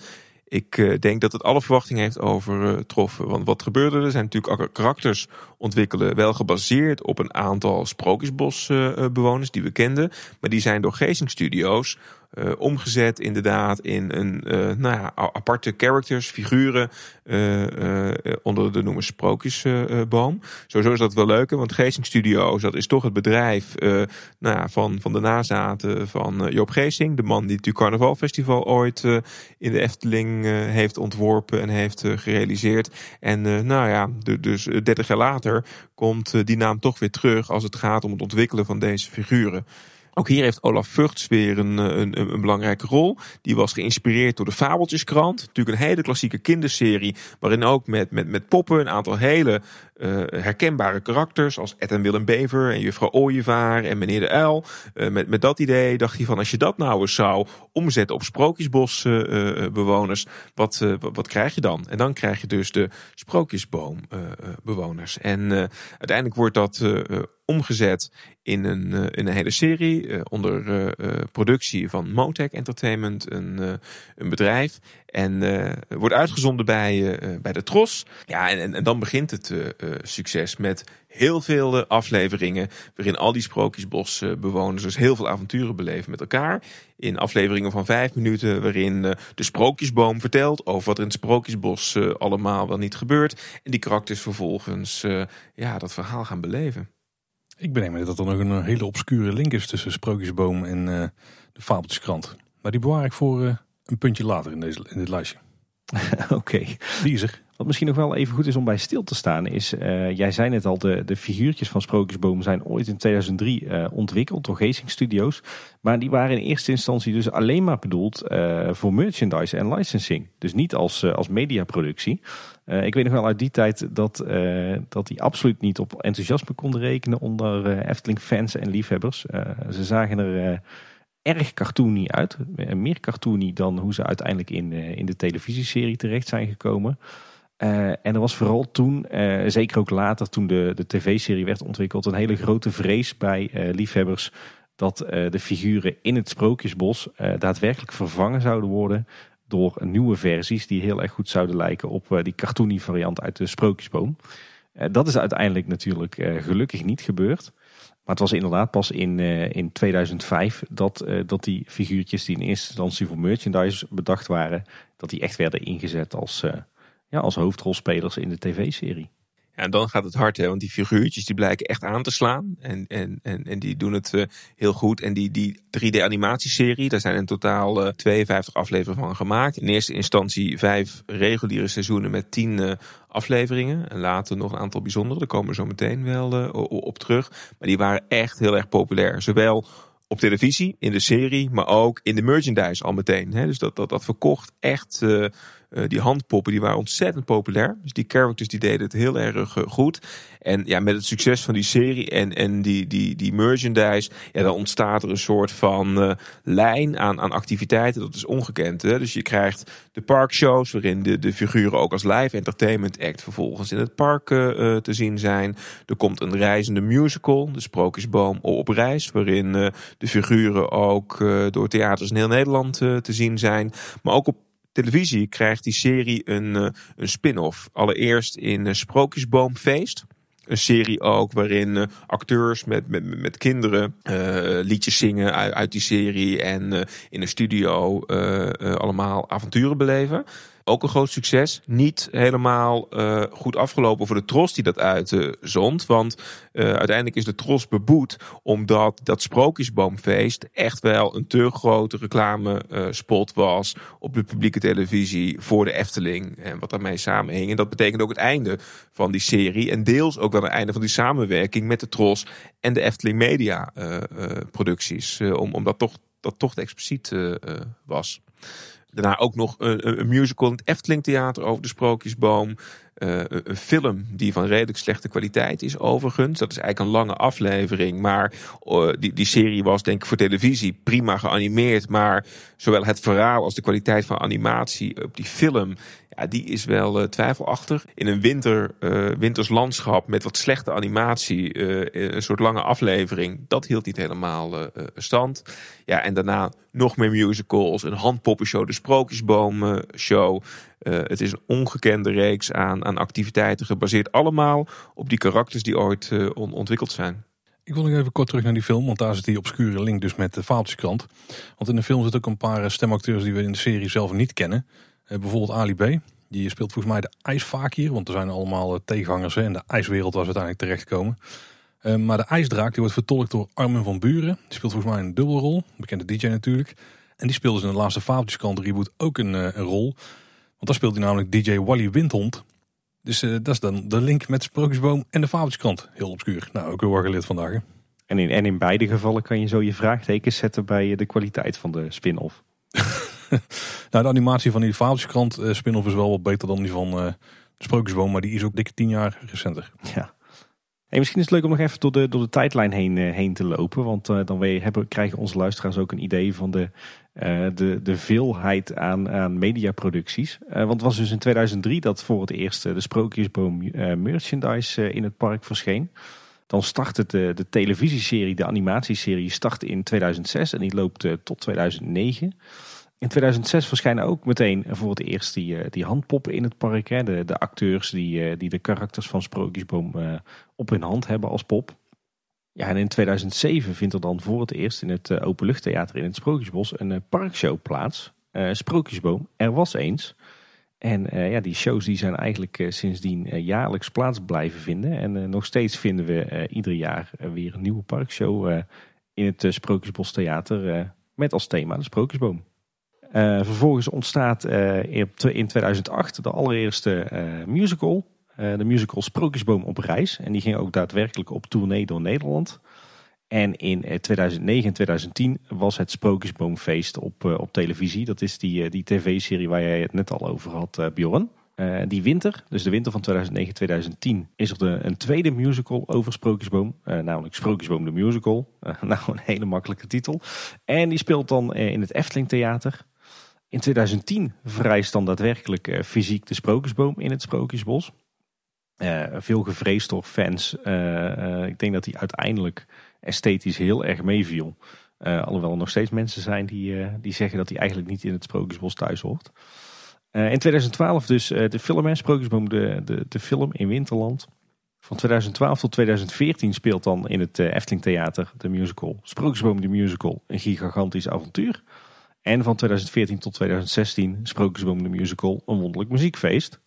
ik eh, denk dat het alle verwachtingen heeft overtroffen. Want wat gebeurde er? Zijn natuurlijk karakters ontwikkelen. Wel gebaseerd op een aantal Sprookjesbosbewoners die we kenden. Maar die zijn door Geesink Studios eh, omgezet inderdaad in een eh, nou ja, aparte characters, figuren eh, onder de noemer Sprookjesboom. Sowieso is dat wel leuk, want Geesink Studios, dat is toch het bedrijf nou ja, van, van de nazaten van Joop Geesink. De man die het Carnavalfestival ooit eh, in de Efteling heeft ontworpen en heeft gerealiseerd. En nou ja, dus eh, 30 jaar later komt die naam toch weer terug als het gaat om het ontwikkelen van deze figuren. Ook hier heeft Olaf Vugts weer eh, een, een, een belangrijke rol. Die was geïnspireerd door de Fabeltjeskrant. Natuurlijk een hele klassieke kinderserie. Waarin ook met, met, met poppen een aantal hele eh, herkenbare karakters. Als Ed en Willem Bever en juffrouw Ooievaar en meneer de Uil. Eh, met, met dat idee dacht hij van als je dat nou eens zou omzetten op sprookjesbosbewoners. wat, eh, wat, wat krijg je dan? En dan krijg je dus de sprookjesboombewoners. en uiteindelijk wordt dat omgezet in een, in een hele serie onder productie van Motec Entertainment, een, een bedrijf. En wordt uitgezonden bij, bij de Tros. Ja, en, en, en dan begint het succes met heel veel eh, afleveringen. Waarin al die sprookjesbosbewoners dus heel veel avonturen beleven met elkaar. In afleveringen van vijf minuten, waarin eh, de sprookjesboom vertelt over wat er in het sprookjesbos eh, allemaal wel niet gebeurt. En die karakters vervolgens eh, ja, dat verhaal gaan beleven. Ik bedenk me dat er nog een hele obscure link is tussen Sprookjesboom en eh, de Fabeltjeskrant. Maar die bewaar ik voor eh, een puntje later in, deze, in dit lijstje. [laughs] Oké. Die is er. Wat misschien nog wel even goed is om bij stil te staan is, eh, jij zei net al, de, de figuurtjes van Sprookjesboom zijn ooit in 2003 eh, ontwikkeld door Geesing Studios. Maar die waren in eerste instantie dus alleen maar bedoeld eh, voor merchandise en licensing. Dus niet als, als mediaproductie. Ik weet nog wel uit die tijd dat, dat die absoluut niet op enthousiasme konden rekenen onder Efteling fans en liefhebbers. Ze zagen er... erg cartoony uit. Meer cartoony dan hoe ze uiteindelijk in, in de televisieserie terecht zijn gekomen. Eh, en er was vooral toen, eh, zeker ook later toen de, de tv-serie werd ontwikkeld, een hele grote vrees bij eh, liefhebbers dat de figuren in het Sprookjesbos daadwerkelijk vervangen zouden worden door nieuwe versies die heel erg goed zouden lijken op die cartoony variant uit de Sprookjesboom. Dat is uiteindelijk natuurlijk gelukkig niet gebeurd. Maar het was inderdaad pas in, in 2005 dat, dat die figuurtjes die in eerste instantie voor merchandise bedacht waren, dat die echt werden ingezet als, ja, als hoofdrolspelers in de tv-serie. Ja, en dan gaat het hard, hè, want die figuurtjes die blijken echt aan te slaan. En, en, en, en die doen het eh, heel goed. En die, die 3D-animatieserie, daar zijn in totaal eh, 52 afleveringen van gemaakt. In eerste instantie vijf reguliere seizoenen met 10 eh, afleveringen. En later nog een aantal bijzondere, daar komen we zo meteen wel eh, op terug. Maar die waren echt heel erg populair. Zowel op televisie, in de serie, maar ook in de merchandise al meteen. Hè. Dus dat, dat, dat verkocht echt eh, Uh, die handpoppen die waren ontzettend populair. Dus die characters die deden het heel erg uh, goed. En ja, met het succes van die serie en, en die, die, die merchandise, ja, dan ontstaat er een soort van uh, lijn aan, aan activiteiten. Dat is ongekend. Hè? Dus je krijgt de parkshows, waarin de, de figuren ook als live entertainment act vervolgens in het park te zien zijn. Er komt een reizende musical, de Sprookjesboom op reis, waarin de figuren ook door theaters in heel Nederland te zien zijn. Maar ook op televisie krijgt die serie een, uh, een spin-off. Allereerst in uh, Sprookjesboomfeest. Een serie ook waarin uh, acteurs met, met, met kinderen liedjes zingen uit, uit, die serie. En in een studio allemaal avonturen beleven. Ook een groot succes. Niet helemaal uh, goed afgelopen voor de Tros die dat uitzond. Want uh, uiteindelijk is de Tros beboet omdat dat Sprookjesboomfeest echt wel een te grote reclamespot was op de publieke televisie voor de Efteling. En wat daarmee samenhing. En dat betekent ook het einde van die serie. En deels ook wel het einde van die samenwerking met de Tros en de Efteling Media producties. om, omdat toch, dat toch expliciet was. Daarna ook nog een, een musical in het Efteling Theater over de Sprookjesboom. Uh, een film die van redelijk slechte kwaliteit is overigens. Dat is eigenlijk een lange aflevering. Maar uh, die, die serie was denk ik voor televisie prima geanimeerd. Maar zowel het verhaal als de kwaliteit van animatie op die film ja, die is wel uh, twijfelachtig. In een winter, winters landschap met wat slechte animatie, een soort lange aflevering, dat hield niet helemaal stand. Ja, en daarna nog meer musicals, een handpoppenshow, de Sprookjesboom show. Het is een ongekende reeks aan, aan activiteiten, gebaseerd allemaal op die karakters die ooit on ontwikkeld zijn. Ik wil nog even kort terug naar die film, want daar zit die obscure link dus met de Fabeltjeskrant. Want in de film zitten ook een paar stemacteurs die we in de serie zelf niet kennen. Eh, bijvoorbeeld Ali B. Die speelt volgens mij de ijsvakier. Want er zijn allemaal eh, tegenhangers in de ijswereld ze uiteindelijk terechtkomen. Uh, maar de ijsdraak die wordt vertolkt door Armin van Buren. Die speelt volgens mij een dubbelrol. Bekende DJ natuurlijk. En die speelde dus in de laatste Fabeltjeskant reboot ook een, een, rol. Want daar speelt hij namelijk DJ Wally Windhond. Dus uh, dat is dan de link met Sprookjesboom en de Fabeltjeskrant. Heel obscuur. Nou, ook heel erg geleerd vandaag. En in, en in beide gevallen kan je zo je vraagtekens zetten bij de kwaliteit van de spin-off. [laughs] nou, de animatie van die Fabeltjeskrant uh, spin-off is wel wat beter dan die van uh, de Sprookjesboom. Maar die is ook dikke tien jaar recenter. Ja. Hey, misschien is het leuk om nog even door de, door de tijdlijn heen, heen te lopen. Want dan we hebben, krijgen onze luisteraars ook een idee van de, de, de veelheid aan, aan mediaproducties. want het was dus in 2003 dat voor het eerst de Sprookjesboom merchandise in het park verscheen. Dan startte de, de televisieserie, de animatieserie, startte in 2006 en die loopt tot 2009. In 2006 verschijnen ook meteen voor het eerst die, eh, die handpoppen in het park. Hè. De, de acteurs die, eh, die de karakters van Sprookjesboom eh, op hun hand hebben als pop. Ja, en in 2007 vindt er dan voor het eerst in het Openluchttheater in het Sprookjesbos een parkshow plaats. Sprookjesboom, er was eens. En ja, die shows die zijn eigenlijk sindsdien jaarlijks plaats blijven vinden. En nog steeds vinden we ieder jaar weer een nieuwe parkshow in het Sprookjesbos Theater met als thema de Sprookjesboom. Vervolgens ontstaat in 2008 de allereerste musical. De musical Sprookjesboom op reis. En die ging ook daadwerkelijk op tournee door Nederland. En in 2009 en 2010 was het Sprookjesboomfeest op, op televisie. Dat is die, die tv-serie waar jij het net al over had, Bjorn. die winter, dus de winter van 2009-2010, is er de, een tweede musical over Sprookjesboom. namelijk Sprookjesboom de Musical. [laughs] nou, een hele makkelijke titel. En die speelt dan in het Efteling Theater. In 2010 verrijst dan daadwerkelijk fysiek de Sprookjesboom in het Sprookjesbos. Uh, veel gevreesd door fans. Uh, ik denk dat hij uiteindelijk esthetisch heel erg meeviel. alhoewel er nog steeds mensen zijn die, die zeggen dat hij eigenlijk niet in het Sprookjesbos thuis hoort. in 2012 dus de film Sprookjesboom, de, de, de film in Winterland. Van 2012 tot 2014 speelt dan in het Efteling Theater de musical Sprookjesboom de Musical een gigantisch avontuur. En van 2014 tot 2016 Sprookjesboom de Musical, een wonderlijk muziekfeest.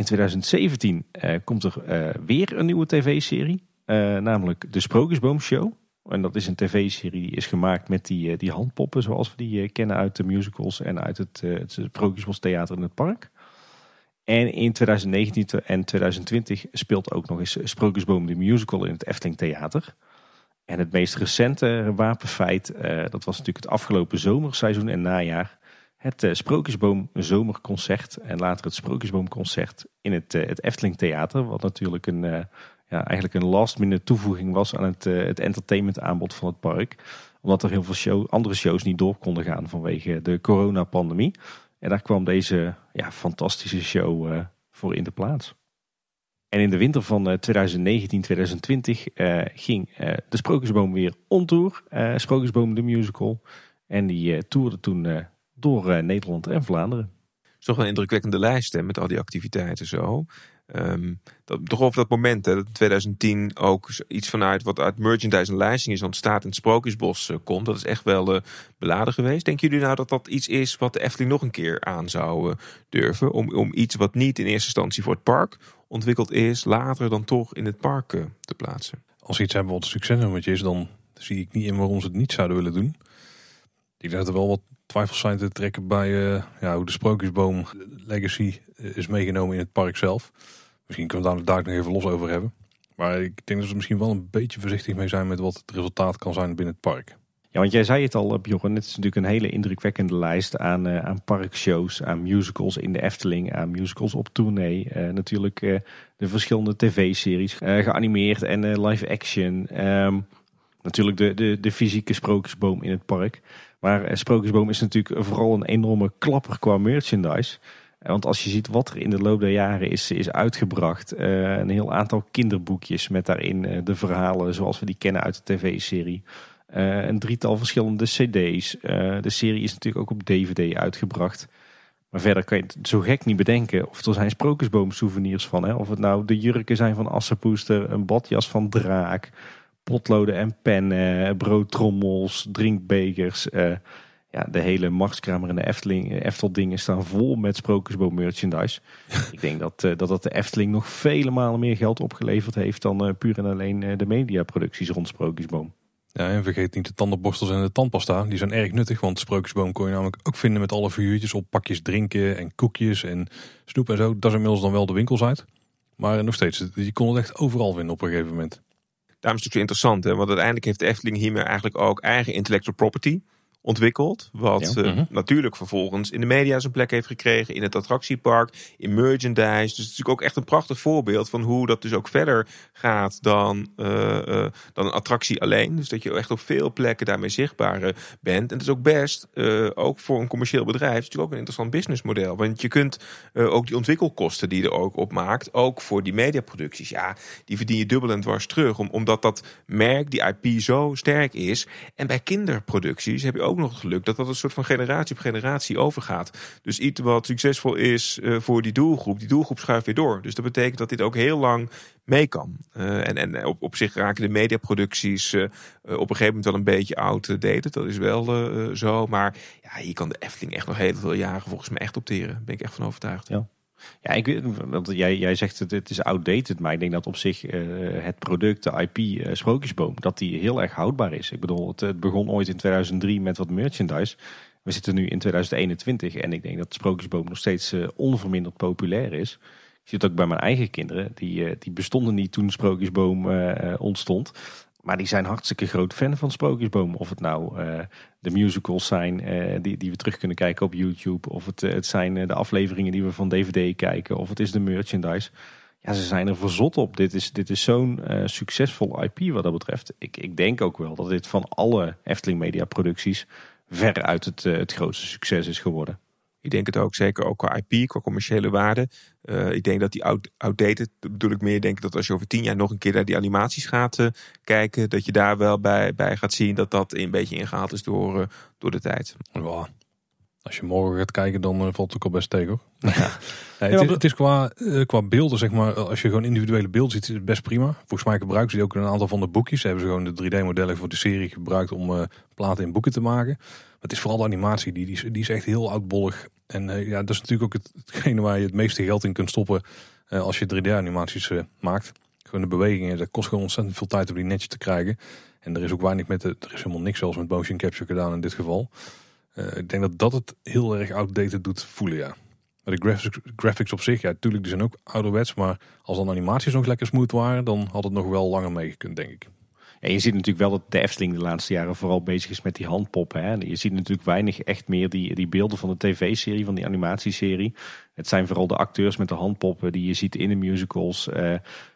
In 2017 uh, eh, komt er uh, weer een nieuwe tv-serie, uh, namelijk de Sprookjesboom Show. En dat is een tv-serie die is gemaakt met die, die handpoppen zoals we die kennen uit de musicals en uit het, het in het park. En in 2019 en 2020 speelt ook nog eens Sprookjesboom de Musical in het Efteling Theater. En het meest recente wapenfeit, dat was natuurlijk het afgelopen zomerseizoen en najaar, het uh, Sprookjesboom Zomerconcert en later het Sprookjesboomconcert in het, uh, het Efteling Theater. Wat natuurlijk een, uh, ja, eigenlijk een last minute toevoeging was aan het, het entertainment aanbod van het park. Omdat er heel veel show, andere shows niet door konden gaan vanwege de coronapandemie. En daar kwam deze ja, fantastische show voor in de plaats. En in de winter van 2019-2020 ging de Sprookjesboom weer on tour. Sprookjesboom de musical. En die toerde toen door eh, Nederland en Vlaanderen. Het is toch een indrukwekkende lijst hè, met al die activiteiten zo. Um, dat, toch over dat moment, hè, dat in 2010 ook iets vanuit wat uit merchandise en lijsting is ontstaat in het Sprookjesbos uh, komt. Dat is echt wel uh, beladen geweest. Denken jullie nou dat dat iets is wat de Efteling nog een keer aan zou uh, durven? Om, om iets wat niet in eerste instantie voor het park ontwikkeld is, later dan toch in het park te plaatsen? Als iets hebben wat succesnummertje is, dan zie ik niet in waarom ze het niet zouden willen doen. Ik denk dat er wel wat twijfels zijn te trekken bij uh, ja, hoe de Sprookjesboom Legacy eh, is meegenomen in het park zelf. Misschien kunnen we daar, daar nog even los over hebben. Maar ik denk dat ze misschien wel een beetje voorzichtig mee zijn met wat het resultaat kan zijn binnen het park. Ja, want jij zei het al, Bjorn. Het is natuurlijk een hele indrukwekkende lijst aan, parkshows, aan musicals in de Efteling, aan musicals op tournee. Natuurlijk de verschillende tv-series, geanimeerd en live action. Um, natuurlijk de, de, de fysieke sprookjesboom in het park. Maar eh, Sprookjesboom is natuurlijk vooral een enorme klapper qua merchandise. Eh, want als je ziet wat er in de loop der jaren is, is uitgebracht. Uh, een heel aantal kinderboekjes met daarin uh, de verhalen zoals we die kennen uit de tv-serie. Een drietal verschillende cd's. de serie is natuurlijk ook op dvd uitgebracht. Maar verder kan je het zo gek niet bedenken. Of er zijn sprookjesboom souvenirs van. Hè? Of het nou de jurken zijn van Assepoester, een badjas van Draak potloden en pennen, broodtrommels, drinkbekers. Uh, ja, de hele machtskamer en de Efteling, eh, Efteldingen staan vol met Sprookjesboom merchandise. [laughs] Ik denk dat, uh, dat dat de Efteling nog vele malen meer geld opgeleverd heeft dan uh, puur en alleen de mediaproducties rond Sprookjesboom. Ja, en vergeet niet de tandenborstels en de tandpasta. Die zijn erg nuttig, want Sprookjesboom kon je namelijk ook vinden met alle figuurtjes op pakjes drinken en koekjes en snoep en zo. Dat is inmiddels dan wel de winkels uit. Maar nog steeds, je kon het echt overal vinden op een gegeven moment. Daarom is het zo interessant, hè? want uiteindelijk heeft de Efteling hiermee eigenlijk ook eigen intellectual property ontwikkeld. Wat ja. uh, natuurlijk vervolgens in de media zijn plek heeft gekregen. In het attractiepark, in merchandise. Dus het is natuurlijk ook echt een prachtig voorbeeld van hoe dat dus ook verder gaat dan, uh, uh, dan een attractie alleen. Dus dat je echt op veel plekken daarmee zichtbaar bent. En het is ook best, ook voor een commercieel bedrijf, is natuurlijk ook een interessant businessmodel. Want je kunt ook die ontwikkelkosten die je er ook op maakt, ook voor die mediaproducties, ja, die verdien je dubbel en dwars terug. omdat dat merk, die IP zo sterk is. En bij kinderproducties heb je ook ook nog het geluk dat dat een soort van generatie op generatie overgaat. Dus iets wat succesvol is uh, voor die doelgroep, die doelgroep schuift weer door. Dus dat betekent dat dit ook heel lang mee kan. Uh, en en op, op zich raken de mediaproducties uh, op een gegeven moment wel een beetje outdated. Dat is wel zo. Maar ja, hier kan de Efteling echt nog heel veel jaren volgens mij echt opteren. Ben ik echt van overtuigd. Ja. Ja, ik want jij, jij zegt het, het is outdated, maar ik denk dat op zich uh, het product, de IP uh, Sprookjesboom, dat die heel erg houdbaar is. Ik bedoel, het, het, begon ooit in 2003 met wat merchandise. We zitten nu in 2021 en ik denk dat Sprookjesboom nog steeds uh, onverminderd populair is. Ik zie het ook bij mijn eigen kinderen, die, die bestonden niet toen Sprookjesboom ontstond. Maar die zijn hartstikke groot fan van Sprookjesboom. Of het nou uh, de musicals zijn uh, die, die we terug kunnen kijken op YouTube. Of het, uh, het zijn de afleveringen die we van DVD kijken. Of het is de merchandise. Ja, ze zijn er verzot op. Dit is, dit is zo'n succesvol IP wat dat betreft. Ik, ik denk ook wel dat dit van alle Efteling Media producties ver uit het, het grootste succes is geworden. Ik denk het ook, zeker ook qua IP, qua commerciële waarde. Uh, ik denk dat die out, outdated, bedoel ik meer, denk dat als je over tien jaar nog een keer naar die animaties gaat uh, kijken, dat je daar wel bij, bij gaat zien dat dat een beetje ingehaald is door, uh, door de tijd. Wow. Als je morgen gaat kijken, dan valt het ook al best tegen hoor. [laughs] Ja. nee, het, is, het, is, qua, qua beelden, zeg maar, als je gewoon individuele beelden ziet, is het best prima. Volgens mij gebruiken ze ook een aantal van de boekjes. Ze hebben ze gewoon de 3D-modellen voor de serie gebruikt om platen in boeken te maken. Maar het is vooral de animatie, die, die, die is echt heel oudbollig en uh, ja, dat is natuurlijk ook het, hetgene waar je het meeste geld in kunt stoppen uh, als je 3D-animaties uh, eh, maakt. Gewoon de bewegingen, dat kost gewoon ontzettend veel tijd om die netjes te krijgen. En er is ook weinig met, de, er is helemaal niks zelfs met motion capture gedaan in dit geval. Ik denk dat dat het heel erg outdated doet voelen, ja. Maar de graphics, graphics op zich, ja, natuurlijk, die zijn ook ouderwets. Maar als dan animaties nog lekker smooth waren, dan had het nog wel langer meegekund, denk ik. En je ziet natuurlijk wel dat de Efteling de laatste jaren vooral bezig is met die handpoppen. Hè. Je ziet natuurlijk weinig echt meer die, die beelden van de tv-serie, van die animatieserie. Het zijn vooral de acteurs met de handpoppen die je ziet in de musicals, uh,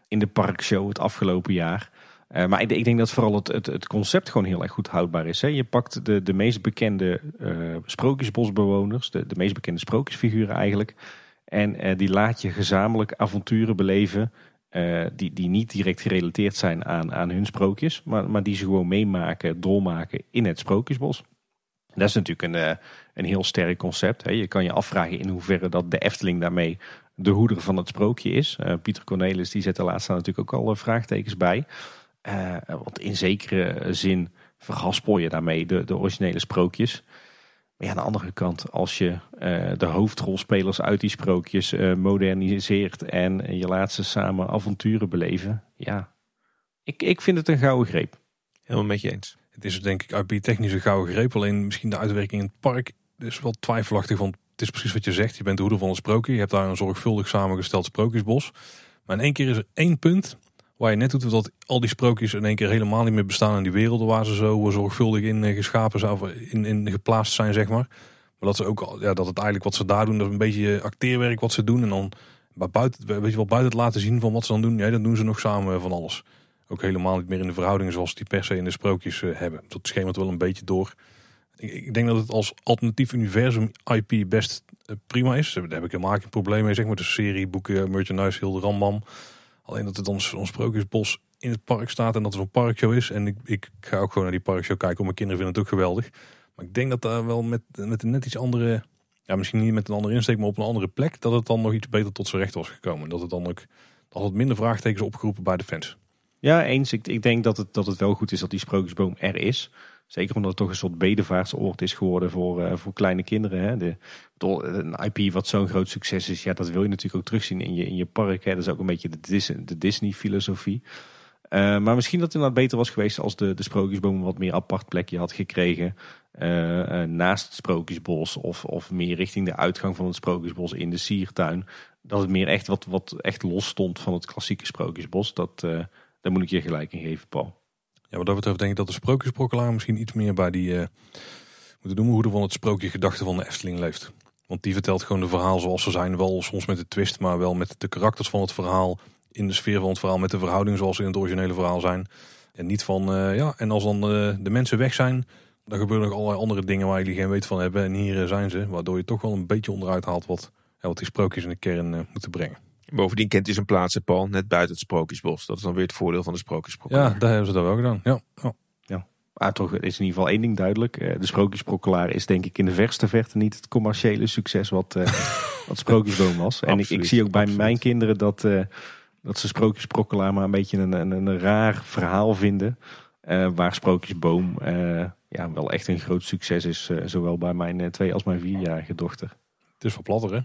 in de parkshow het afgelopen jaar. Uh, maar ik, ik, denk dat vooral het, het, het, concept gewoon heel erg goed houdbaar is. Hè. Je pakt de, de meest bekende uh, sprookjesbosbewoners, de, de meest bekende sprookjesfiguren eigenlijk. En die laat je gezamenlijk avonturen beleven die, die niet direct gerelateerd zijn aan, aan hun sprookjes, maar, maar die ze gewoon meemaken, dolmaken in het sprookjesbos. Dat is natuurlijk een, een heel sterk concept. Hè. Je kan je afvragen in hoeverre dat de Efteling daarmee de hoeder van het sprookje is. Pieter Cornelis die zet er laatst natuurlijk ook al vraagtekens bij. Want in zekere zin verhaspel je daarmee de, de originele sprookjes. Maar ja, aan de andere kant, als je uh, de hoofdrolspelers uit die sprookjes uh, moderniseert en je laat ze samen avonturen beleven, ja, ik, ik vind het een gouden greep. Helemaal met je eens. Het is denk ik uit technisch een gouden greep, alleen misschien de uitwerking in het park is wel twijfelachtig, want het is precies wat je zegt. Je bent de hoeder van een sprookje, je hebt daar een zorgvuldig samengesteld sprookjesbos. Maar in één keer is er één punt waar je net doet dat al die sprookjes in één keer helemaal niet meer bestaan in die werelden waar ze zo zorgvuldig in eh, geschapen zijn in, in geplaatst zijn, zeg maar. Maar dat ze ook, ja, dat het eigenlijk wat ze daar doen, dat is een beetje acteerwerk wat ze doen. En dan buiten, weet je wel, buiten het laten zien van wat ze dan doen, ja, dan doen ze nog samen van alles. Ook helemaal niet meer in de verhoudingen zoals die per se in de sprookjes uh, hebben. Dat schemert wel een beetje door. Ik, denk dat het als alternatief universum IP best prima is. Daar heb ik helemaal geen probleem mee, zeg maar. De serie, boeken, merchandise, heel de rambam. Alleen dat het ons, ons sprookjesbos in het park staat en dat er zo'n parkshow is. En ik, ik ga ook gewoon naar die parkshow kijken, want mijn kinderen vinden het ook geweldig. Maar ik denk dat daar wel met, met een net iets andere, ja misschien niet met een andere insteek, maar op een andere plek, dat het dan nog iets beter tot zijn recht was gekomen. Dat het dan ook, dat minder vraagtekens opgeroepen bij de fans. Ja, eens. Ik, ik denk dat het, dat het wel goed is dat die sprookjesboom er is. Zeker omdat het toch een soort bedevaartsoord is geworden voor, uh, voor kleine kinderen. Hè. De, een IP wat zo'n groot succes is, ja, dat wil je natuurlijk ook terugzien in je, in je park. Hè. Dat is ook een beetje de, Disney-filosofie. Uh, maar misschien dat het inderdaad beter was geweest als de, de sprookjesboom wat meer apart plekje had gekregen. Naast het sprookjesbos of, of meer richting de uitgang van het sprookjesbos in de siertuin. Dat het meer echt wat, wat echt los stond van het klassieke sprookjesbos. Dat, daar moet ik je gelijk in geven, Paul. Ja, wat dat betreft denk ik dat de sprookjesprokkelaar misschien iets meer bij die, uh, moeten noemen, hoe er van het sprookje gedachte van de Efteling leeft. Want die vertelt gewoon de verhaal zoals ze zijn. Wel soms met de twist, maar wel met de karakters van het verhaal. In de sfeer van het verhaal, met de verhoudingen zoals ze in het originele verhaal zijn. En niet van, uh, ja, en als dan uh, de mensen weg zijn, dan gebeuren nog allerlei andere dingen waar jullie geen weet van hebben. En hier zijn ze, waardoor je toch wel een beetje onderuit haalt wat, wat die sprookjes in de kern moeten brengen. Bovendien kent hij zijn plaats, Paul, net buiten het Sprookjesbos. Dat is dan weer het voordeel van de Sprookjesprokkelaar. Ja, daar hebben ze dat wel gedaan. Ja. ja. ja. Maar toch is in ieder geval één ding duidelijk. Eh, de Sprookjesprokkelaar is denk ik in de verste verte niet het commerciële succes wat, uh, [laughs] wat Sprookjesboom was. en ik, ik, zie ook bij mijn kinderen dat, uh, dat ze Sprookjesprokkelaar maar een beetje een, een, een raar verhaal vinden. waar Sprookjesboom ja, wel echt een groot succes is. zowel bij mijn twee als mijn vierjarige dochter. Het is wel platter hè?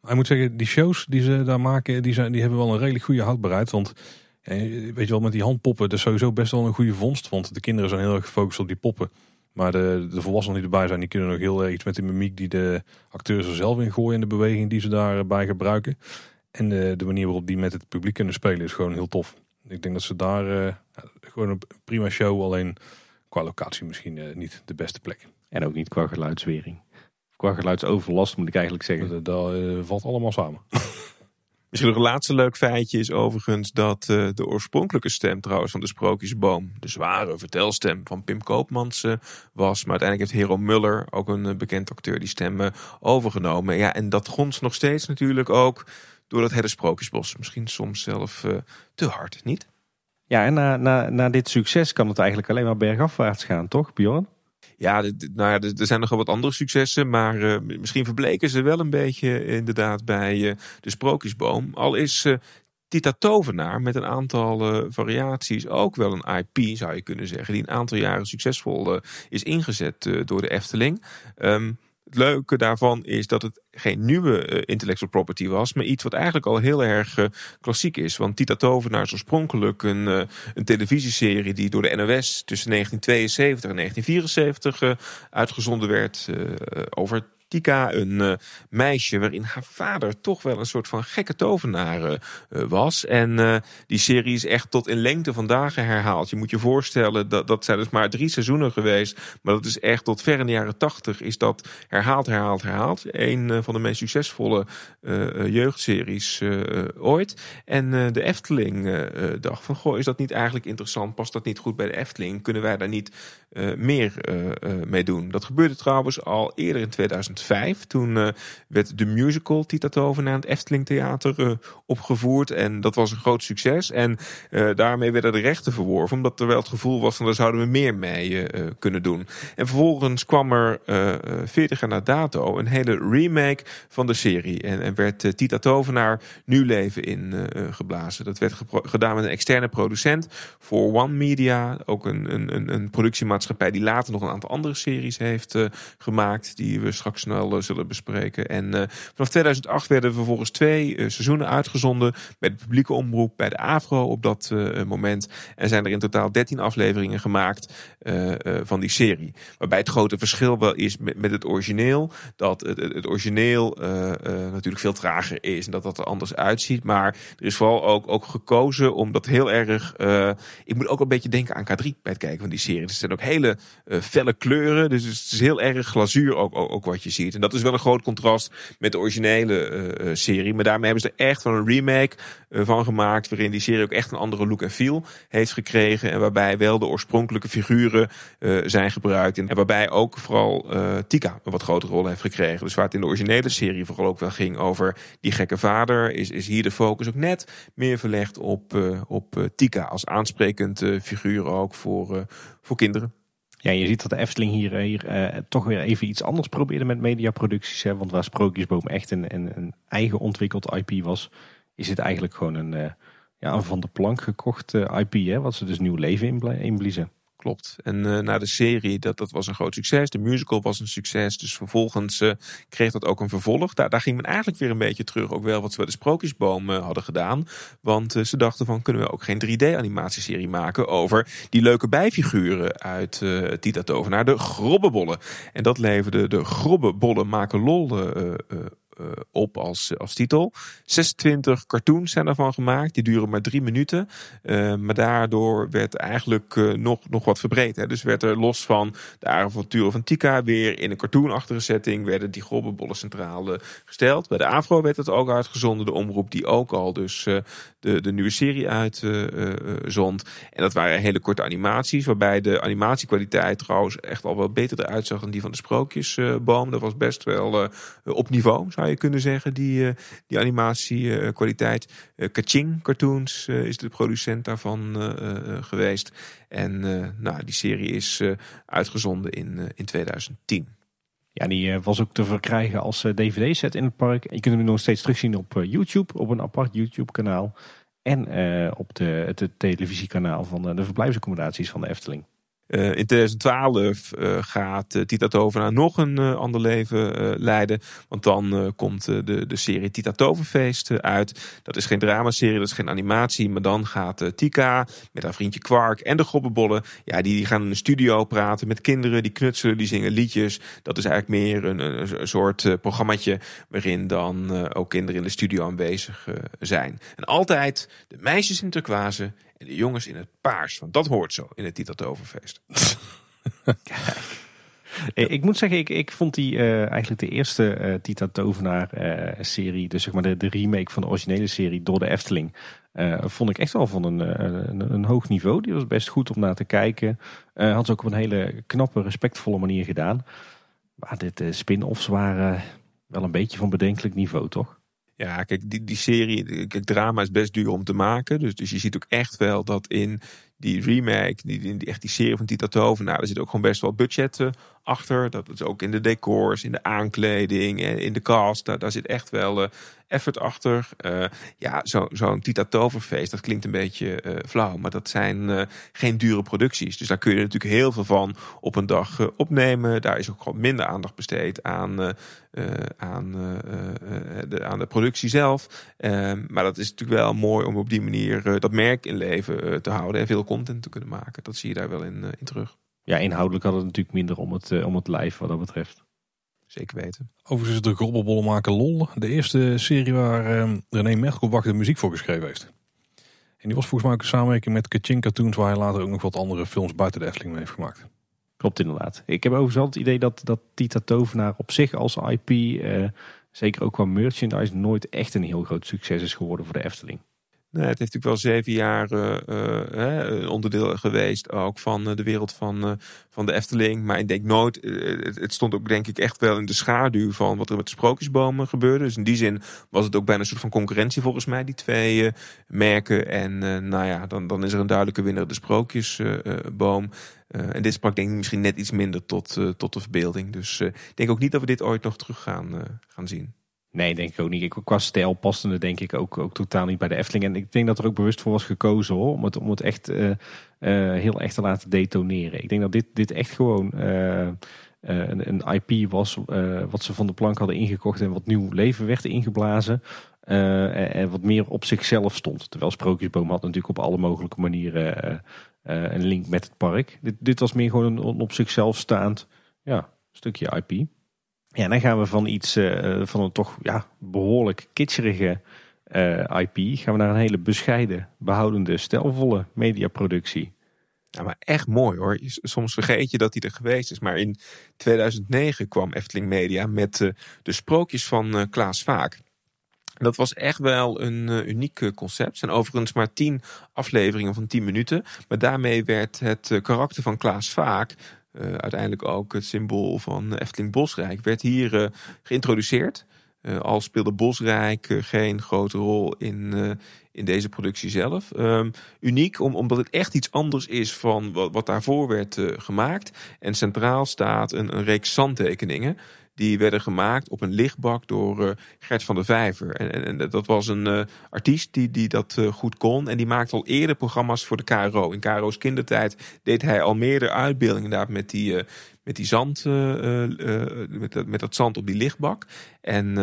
Maar ik moet zeggen, die shows die ze daar maken, die, zijn, die hebben wel een redelijk goede houdbaarheid. Want weet je wel, met die handpoppen, dat is sowieso best wel een goede vondst. Want de kinderen zijn heel erg gefocust op die poppen. Maar de, de volwassenen die erbij zijn, die kunnen nog heel erg iets met de mimiek die de acteurs er zelf in gooien. En de beweging die ze daarbij gebruiken. En de, de manier waarop die met het publiek kunnen spelen is gewoon heel tof. Ik denk dat ze daar uh, gewoon een prima show, alleen qua locatie misschien uh, niet de beste plek. En ook niet qua geluidswering qua geluidsoverlast moet ik eigenlijk zeggen. Dat, uh, valt allemaal samen. [laughs] Misschien nog een laatste leuk feitje is overigens dat uh, de oorspronkelijke stem trouwens van de Sprookjesboom, de zware vertelstem van Pim Koopmans uh, was. Maar uiteindelijk heeft Hero Muller, ook een bekend acteur, die stem overgenomen. Ja, en dat gonst nog steeds natuurlijk ook door dat hele Sprookjesbos. Misschien soms zelf te hard, niet? Ja, en na, na, na dit succes kan het eigenlijk alleen maar bergafwaarts gaan, toch Bjorn? Ja, nou ja, er zijn nog wel wat andere successen, maar uh, misschien verbleken ze wel een beetje inderdaad bij uh, de Sprookjesboom. Al is uh, Tita Tovenaar met een aantal variaties ook wel een IP, zou je kunnen zeggen, die een aantal jaren succesvol is ingezet door de Efteling. Um, het leuke daarvan is dat het geen nieuwe uh, intellectual property was, maar iets wat eigenlijk al heel erg uh, klassiek is. Want Tita Tovenaar is oorspronkelijk een, uh, een televisieserie die door de NOS tussen 1972 en 1974 uitgezonden werd over Tika, een meisje waarin haar vader toch wel een soort van gekke tovenaar was. En die serie is echt tot in lengte van dagen herhaald. Je moet je voorstellen, dat, dat zijn dus maar drie seizoenen geweest. Maar dat is echt tot ver in de jaren tachtig is dat herhaald, herhaald, herhaald. Een van de meest succesvolle jeugdseries ooit. En de Efteling dacht van, goh, is dat niet eigenlijk interessant? Past dat niet goed bij de Efteling? Kunnen wij daar niet uh, meer uh, mee doen? Dat gebeurde trouwens al eerder in 2005. Toen werd de musical Tita Tovenaar aan het Efteling Theater opgevoerd. En dat was een groot succes. En daarmee werden de rechten verworven. Omdat er wel het gevoel was van daar zouden we meer mee kunnen doen. En vervolgens kwam er 40 jaar na dato een hele remake van de serie. En, werd Tita Tovenaar nieuw leven ingeblazen. dat werd gedaan met een externe producent voor One Media. Ook een, een, een die later nog een aantal andere series heeft uh, gemaakt. Die we straks snel uh, zullen bespreken. En uh, vanaf 2008 werden vervolgens twee seizoenen uitgezonden. Bij de publieke omroep, bij de AVRO op dat moment. En zijn er in totaal 13 afleveringen gemaakt van die serie. Waarbij het grote verschil wel is met, het origineel. Dat het, het, origineel natuurlijk veel trager is. En dat dat er anders uitziet. Maar er is vooral ook, ook gekozen om dat heel erg ik moet ook een beetje denken aan K3 bij het kijken van die serie. Er zijn ook hele uh, felle kleuren. Dus het is heel erg glazuur ook, ook, ook, wat je ziet. En dat is wel een groot contrast met de originele uh, serie. Maar daarmee hebben ze echt van een remake van gemaakt. Waarin die serie ook echt een andere look en feel heeft gekregen. En waarbij wel de oorspronkelijke figuren zijn gebruikt. En waarbij ook vooral Tika een wat grotere rol heeft gekregen. Dus waar het in de originele serie vooral ook wel ging over die gekke vader. Is, is hier de focus ook net meer verlegd op, op Tika als aansprekend figuur ook voor, voor kinderen. Ja, je ziet dat de Efteling hier, eh, hier uh, toch weer even iets anders probeerde met mediaproducties. Hè? Want waar Sprookjesboom echt een, een, een, eigen ontwikkeld IP was, is het eigenlijk gewoon een, uh, ja, van de plank gekocht IP. Hè? Wat ze dus nieuw leven inbliezen. Klopt. En uh, na de serie, dat, dat was een groot succes. De musical was een succes. Dus vervolgens uh, kreeg dat ook een vervolg. Daar, daar ging men eigenlijk weer een beetje terug. Ook wel wat ze bij de Sprookjesboom uh, hadden gedaan. Want ze dachten van, kunnen we ook geen 3D-animatieserie maken over die leuke bijfiguren uit Tita Tovenaar, de grobbebollen. En dat leverde de grobbebollen maken lol eh, op als, als titel. 26 cartoons zijn ervan gemaakt. Die duren maar drie minuten. Uh, maar daardoor werd eigenlijk uh, nog, nog wat verbreed. Hè. Dus werd er los van de avonturen van Tika weer in een cartoonachtige setting werden die grobbenbollen centrale gesteld. Bij de Afro werd het ook uitgezonden. De omroep die ook al dus de, de nieuwe serie uitzond. en dat waren hele korte animaties. Waarbij de animatiekwaliteit trouwens echt al wel beter eruit zag dan die van de Sprookjesboom. Dat was best wel op niveau zou je kunnen zeggen, die, uh, die animatiekwaliteit. Uh, Kaching Cartoons is de producent daarvan geweest. En nou, die serie is uitgezonden in, in 2010. Ja, die was ook te verkrijgen als dvd-set in het park. Je kunt hem nog steeds terugzien op YouTube, op een apart YouTube-kanaal. En op de, het televisiekanaal van de verblijfsaccommodaties van de Efteling. Uh, in 2012 uh, eh, gaat uh, Tita Tovenaar nog een ander leven leiden. Want dan komt de, de serie Tita Toverfeest uit. Dat is geen dramaserie, dat is geen animatie. Maar dan gaat Tika met haar vriendje Quark en de Gobbenbollen. Ja, die, die gaan in een studio praten met kinderen. Die knutselen, die zingen liedjes. Dat is eigenlijk meer een, een, een soort programmaatje. Waarin dan ook kinderen in de studio aanwezig zijn. En altijd de meisjes in turquoise en de jongens in het paars. Want dat hoort zo in het Titatoverfeest. [laughs] Kijk. Ik moet zeggen, ik, ik vond die uh, eigenlijk de eerste uh, Tita Tovenaar uh, serie, dus zeg maar de, de, remake van de originele serie door de Efteling, vond ik echt wel van een, een, een, hoog niveau. Die was best goed om naar te kijken. had ze ook op een hele knappe, respectvolle manier gedaan. Maar dit spin-offs waren wel een beetje van bedenkelijk niveau, toch? Ja, kijk, die, die serie, kijk, drama is best duur om te maken. Dus, dus je ziet ook echt wel dat in die remake, die, die, echt die serie van Tita Tovenaar, nou, daar zit ook gewoon best wel budget uh, achter. Dat is ook in de decors, in de aankleding, en in de cast. Daar, daar zit echt wel uh, effort achter. Uh, ja, zo'n zo Tita Toverfeest, dat klinkt een beetje flauw. Maar dat zijn geen dure producties. Dus daar kun je natuurlijk heel veel van op een dag opnemen. Daar is ook gewoon minder aandacht besteed aan, aan, de, aan de productie zelf. maar dat is natuurlijk wel mooi om op die manier dat merk in leven te houden. En veel content te kunnen maken. Dat zie je daar wel in, in terug ja, inhoudelijk had het natuurlijk minder om het, uh, om het lijf wat dat betreft. zeker weten. Overigens is de Grobbelbollen maken lol. De eerste serie waar eh, René Merkelbach de muziek voor geschreven heeft. En die was volgens mij ook een samenwerking met Kachin Cartoons, waar hij later ook nog wat andere films buiten de Efteling mee heeft gemaakt. Klopt inderdaad. Ik heb overigens wel het idee dat, dat Tita Tovenaar op zich als IP, eh, zeker ook qua merchandise, nooit echt een heel groot succes is geworden voor de Efteling. Het heeft natuurlijk wel zeven jaar uh, uh, onderdeel geweest ook van de wereld van, van de Efteling. Maar ik denk nooit, het, het, stond ook denk ik echt wel in de schaduw van wat er met de sprookjesbomen gebeurde. Dus in die zin was het ook bijna een soort van concurrentie volgens mij, die twee merken. En nou ja, dan, dan is er een duidelijke winnaar, de sprookjesboom. En dit sprak denk ik misschien net iets minder tot, tot de verbeelding. Dus ik denk ook niet dat we dit ooit nog terug gaan, gaan zien. Nee, denk ik ook niet. Ik, qua stijl paste het denk ik ook, ook totaal niet bij de Efteling. En ik denk dat er ook bewust voor was gekozen hoor, om het, om het echt heel echt te laten detoneren. Ik denk dat dit, dit echt gewoon een, een, IP was wat ze van de plank hadden ingekocht en wat nieuw leven werd ingeblazen. En, en, wat meer op zichzelf stond. Terwijl Sprookjesboom had natuurlijk op alle mogelijke manieren een link met het park. Dit, dit was meer gewoon een, op zichzelf staand ja, stukje IP. Ja, dan gaan we van iets uh, van een toch ja, behoorlijk kitscherige uh, IP, gaan we naar een hele bescheiden, behoudende, stelvolle mediaproductie. Ja, maar echt mooi hoor. Soms vergeet je dat hij er geweest is. Maar in 2009 kwam Efteling Media met uh, de sprookjes van Klaas Vaak. Dat was echt wel een uniek concept. Het zijn overigens maar tien afleveringen van tien minuten. Maar daarmee werd het karakter van Klaas Vaak uiteindelijk ook het symbool van Efteling Bosrijk, werd hier geïntroduceerd. Al speelde Bosrijk geen grote rol in, in deze productie zelf. Um, uniek om, omdat het echt iets anders is van wat, wat daarvoor werd gemaakt. En centraal staat een, een reeks zandtekeningen die werden gemaakt op een lichtbak door uh, Gert van der Vijver. En, en, dat was een uh, artiest die, die dat uh, goed kon. En die maakte al eerder programma's voor de KRO. In KRO's kindertijd deed hij al meerdere uitbeeldingen daar met die, met die zand, met, dat, met dat zand op die lichtbak. En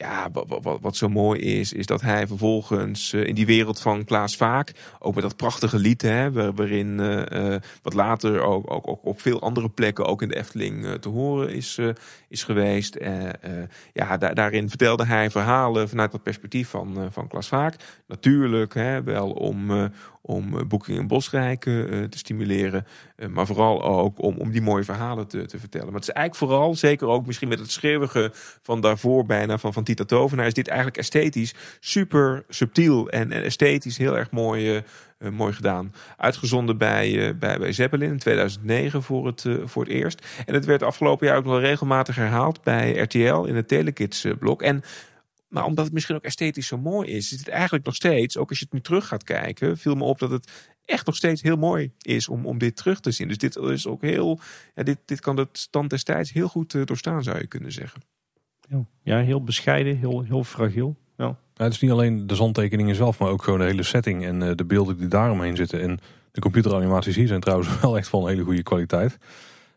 ja, wat, wat, wat, zo mooi is, is dat hij vervolgens uh, in die wereld van Klaas Vaak, ook met dat prachtige lied, hè, waarin uh, wat later ook, ook, ook, op veel andere plekken, ook in de Efteling, te horen is, is geweest. ja, da daarin vertelde hij verhalen vanuit dat perspectief van, van Klaas Vaak. Natuurlijk hè, wel om, om eh, Boeking en Bosrijk eh, te stimuleren. Eh, maar vooral ook om, om die mooie verhalen te, te vertellen. Maar het is eigenlijk vooral, zeker ook misschien met het schreeuwige van daarvoor bijna van, van Tita Tovenaar, is dit eigenlijk esthetisch super subtiel en, esthetisch heel erg mooi, mooi gedaan. Uitgezonden bij, bij, bij Zeppelin in 2009 voor het, voor het eerst. En het werd afgelopen jaar ook wel regelmatig herhaald bij RTL in het Telekids blok. En maar omdat het misschien ook esthetisch zo mooi is, is het eigenlijk nog steeds, ook als je het nu terug gaat kijken, viel me op dat het echt nog steeds heel mooi is om, om dit terug te zien. Dus dit is ook heel, ja, dit, dit kan de stand destijds heel goed uh, doorstaan, zou je kunnen zeggen. Ja, heel bescheiden, heel, heel fragiel. Ja. ja. het is niet alleen de zandtekeningen zelf, maar ook gewoon de hele setting en uh, de beelden die daaromheen zitten. En de computeranimaties hier zijn trouwens [laughs] wel echt van een hele goede kwaliteit.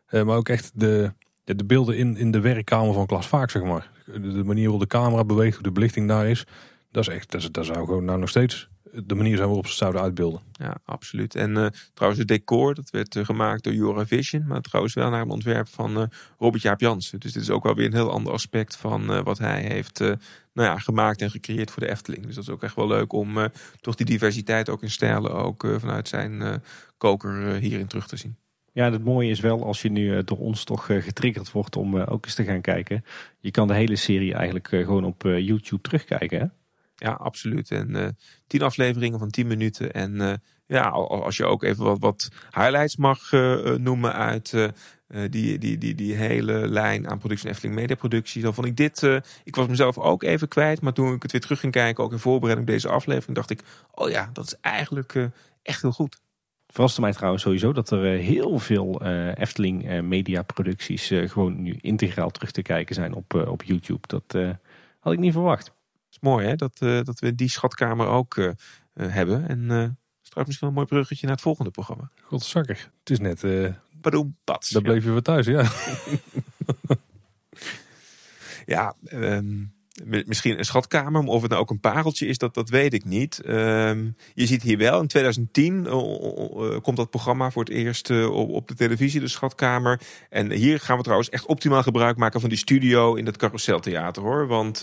Uh, maar ook echt de, de beelden in, in de werkkamer van Klas Vaak, zeg maar de manier waarop de camera beweegt, hoe de belichting daar is. Dat is echt, dat, zou gewoon nou nog steeds de manier zijn waarop ze zouden uitbeelden. Ja, absoluut. En uh, trouwens, het decor, dat werd uh, gemaakt door Joravision. Maar trouwens wel naar een ontwerp van uh, Robert Jaap Jansen. Dus dit is ook wel weer een heel ander aspect van wat hij heeft nou ja, gemaakt en gecreëerd voor de Efteling. Dus dat is ook echt wel leuk om toch die diversiteit ook in stijlen ook vanuit zijn koker hierin terug te zien. Ja, het mooie is wel als je nu eh, door ons toch eh, getriggerd wordt om eh, ook eens te gaan kijken. Je kan de hele serie eigenlijk gewoon op YouTube terugkijken. Hè? Ja, absoluut. En tien afleveringen van tien minuten. En ja, als je ook even wat, highlights mag noemen uit die, die, die, die hele lijn aan productie en Efteling Media Productie. Dan vond ik dit, ik was mezelf ook even kwijt. Maar toen ik het weer terug ging kijken, ook in voorbereiding op deze aflevering, dacht ik, oh ja, dat is eigenlijk echt heel goed verraste mij trouwens sowieso dat er eh, heel veel uh, Efteling uh, mediaproducties uh, gewoon nu integraal terug te kijken zijn op, op YouTube. Dat had ik niet verwacht. Het is mooi hè, dat, dat we die schatkamer ook hebben. En straks misschien een mooi bruggetje naar het volgende programma. Godzakker, het is net... Badoem, pats. Daar bleef je weer thuis, ja. [laughs] ja, um, misschien een schatkamer, maar of het nou ook een pareltje is, dat, dat weet ik niet. Ehm, je ziet hier wel, in 2010 komt dat programma voor het eerst op, op de televisie, de schatkamer. En hier gaan we trouwens echt optimaal gebruik maken van die studio in het carouseltheater hoor. Want,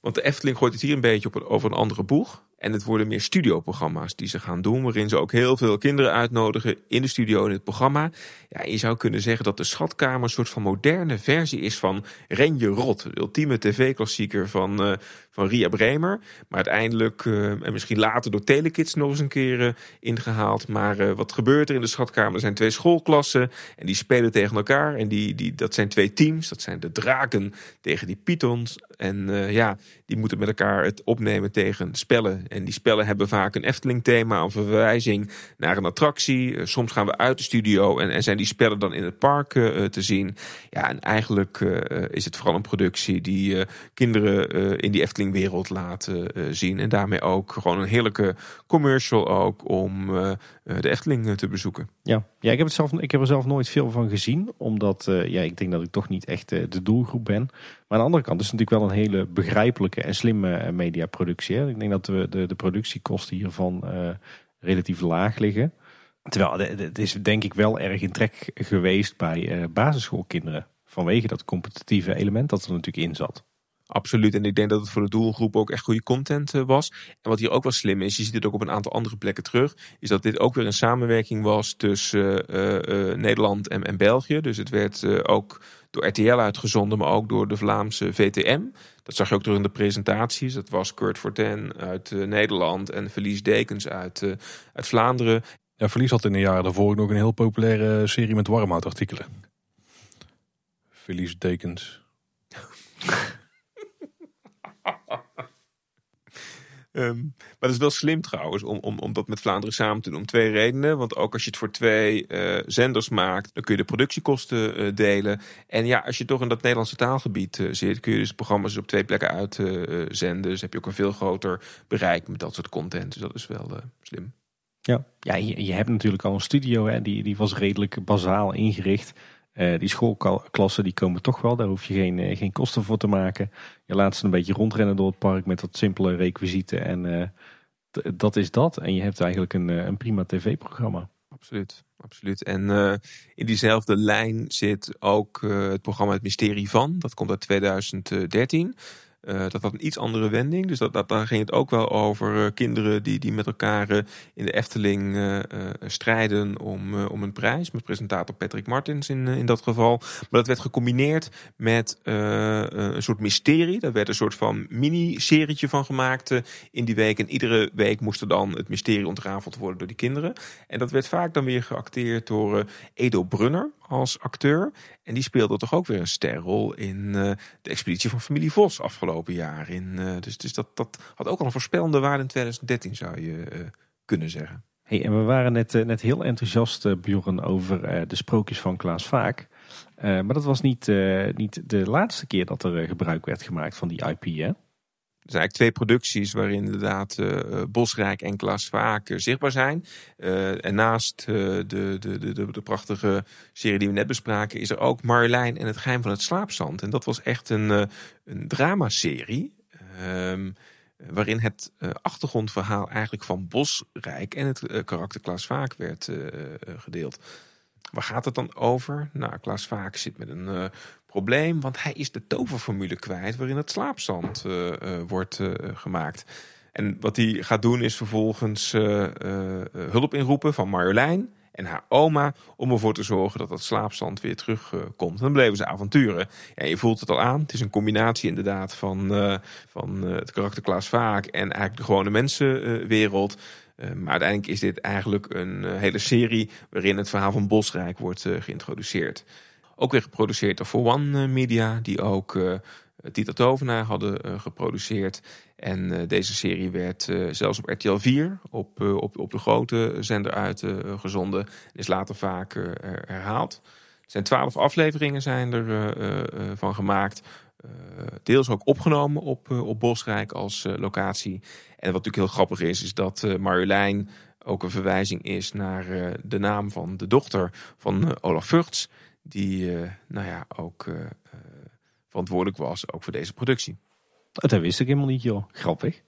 want de Efteling gooit het hier een beetje op over een andere boeg. En het worden meer studioprogramma's die ze gaan doen, waarin ze ook heel veel kinderen uitnodigen in de studio in het programma. Ja, je zou kunnen zeggen dat de Schatkamer een soort van moderne versie is van Renje Rot, de ultieme tv-klassieker van, uh, van Ria Bremer. Maar uiteindelijk, uh, en misschien later door Telekids nog eens een keer uh, ingehaald. Maar wat gebeurt er in de Schatkamer? Er zijn twee schoolklassen en die spelen tegen elkaar. En die, die, dat zijn twee teams, dat zijn de draken tegen die pythons. En ja, die moeten met elkaar het opnemen tegen spellen en die spellen hebben vaak een Efteling-thema een verwijzing naar een attractie. Eh, soms gaan we uit de studio en, en zijn die spellen dan in het park te zien. Ja, en eigenlijk is het vooral een productie die kinderen in die Efteling-wereld laten zien. En daarmee ook gewoon een heerlijke commercial ook om de Efteling te bezoeken. Ja, ja ik, heb het zelf, ik heb er zelf nooit veel van gezien. Omdat ja, ik denk dat ik toch niet echt de doelgroep ben. Maar aan de andere kant is het natuurlijk wel een hele begrijpelijke en slimme mediaproductie. Ik denk dat we de, de productiekosten hiervan relatief laag liggen. Terwijl het is denk ik wel erg in trek geweest bij basisschoolkinderen. Vanwege dat competitieve element dat er natuurlijk in zat. Absoluut. En ik denk dat het voor de doelgroep ook echt goede content uh, was. En wat hier ook wel slim is, je ziet het ook op een aantal andere plekken terug, is dat dit ook weer een samenwerking was tussen uh, Nederland en, en, België. Dus het werd ook door RTL uitgezonden, maar ook door de Vlaamse VTM. Dat zag je ook door in de presentaties. Dat was Kurt Forten uit Nederland en Verlies Dekens uit, uit Vlaanderen. Ja, Verlies had in de jaren daarvoor nog een heel populaire serie met warmhoutartikelen. Verlies Dekens. [laughs] Um, maar dat is wel slim trouwens om, om, om dat met Vlaanderen samen te doen. Om twee redenen. Want ook als je het voor twee uh, zenders maakt, dan kun je de productiekosten uh, delen. En ja, als je toch in dat Nederlandse taalgebied uh, zit, kun je dus programma's op twee plekken uitzenden. dus heb je ook een veel groter bereik met dat soort content. Dus dat is wel slim. Ja, ja je, je, hebt natuurlijk al een studio, hè, die, die was redelijk bazaal ingericht. Uh, die schoolklassen die komen toch wel, daar hoef je geen, uh, geen kosten voor te maken. Je laat ze een beetje rondrennen door het park met wat simpele requisieten en uh, dat is dat. En je hebt eigenlijk een, een prima tv-programma. Absoluut, absoluut. En in diezelfde lijn zit ook het programma Het Mysterie van. Dat komt uit 2013. Uh, dat had een iets andere wending. Dus dat, dat, daar ging het ook wel over uh, kinderen die, die met elkaar uh, in de Efteling strijden om, om een prijs. Met presentator Patrick Martins in, in dat geval. Maar dat werd gecombineerd met een soort mysterie. Daar werd een soort van mini-serietje van gemaakt in die week. En iedere week moest er dan het mysterie ontrafeld worden door die kinderen. En dat werd vaak dan weer geacteerd door Edo Brunner als acteur. En die speelde toch ook weer een sterrol in uh, de expeditie van familie Vos afgelopen jaar. In, uh, dus dus dat, dat had ook al een voorspellende waarde in 2013 zou je uh, kunnen zeggen. Hey, en we waren net, net heel enthousiast, Bjorn, over de sprookjes van Klaas Vaak. maar dat was niet, niet de laatste keer dat er gebruik werd gemaakt van die IP, hè? Zijn eigenlijk twee producties waarin inderdaad uh, Bosrijk en Klaas Vaak uh, zichtbaar zijn. Uh, en naast de, de, de, de, prachtige serie die we net bespraken, is er ook Marjolein en het geheim van het slaapzand. En dat was echt een, een dramaserie. Um, waarin het achtergrondverhaal eigenlijk van Bosrijk en het karakter Klaas Vaak werd gedeeld. Waar gaat het dan over? Nou, Klaas Vaak zit met een probleem, want hij is de toverformule kwijt waarin het slaapzand uh, uh, wordt uh, gemaakt. En wat hij gaat doen is vervolgens hulp inroepen van Marjolein en haar oma om ervoor te zorgen dat dat slaapzand weer terugkomt. dan bleven ze avonturen. Ja, je voelt het al aan. Het is een combinatie inderdaad van, van het karakter Klaas Vaak en eigenlijk de gewone mensenwereld. maar uiteindelijk is dit eigenlijk een hele serie waarin het verhaal van Bosrijk wordt geïntroduceerd. Ook weer geproduceerd door For One eh, Media, die ook uh, Tita Tovenaar hadden uh, geproduceerd. En deze serie werd zelfs op RTL 4, op, op, op de grote zender uitgezonden. en is later vaak herhaald. Er zijn twaalf afleveringen zijn er van gemaakt. deels ook opgenomen op, op Bosrijk als locatie. En wat natuurlijk heel grappig is, is dat Marjolein ook een verwijzing is naar de naam van de dochter van Olaf Vugts die uh, nou ja, ook uh, verantwoordelijk was ook voor deze productie. Dat wist ik helemaal niet, joh. Grappig.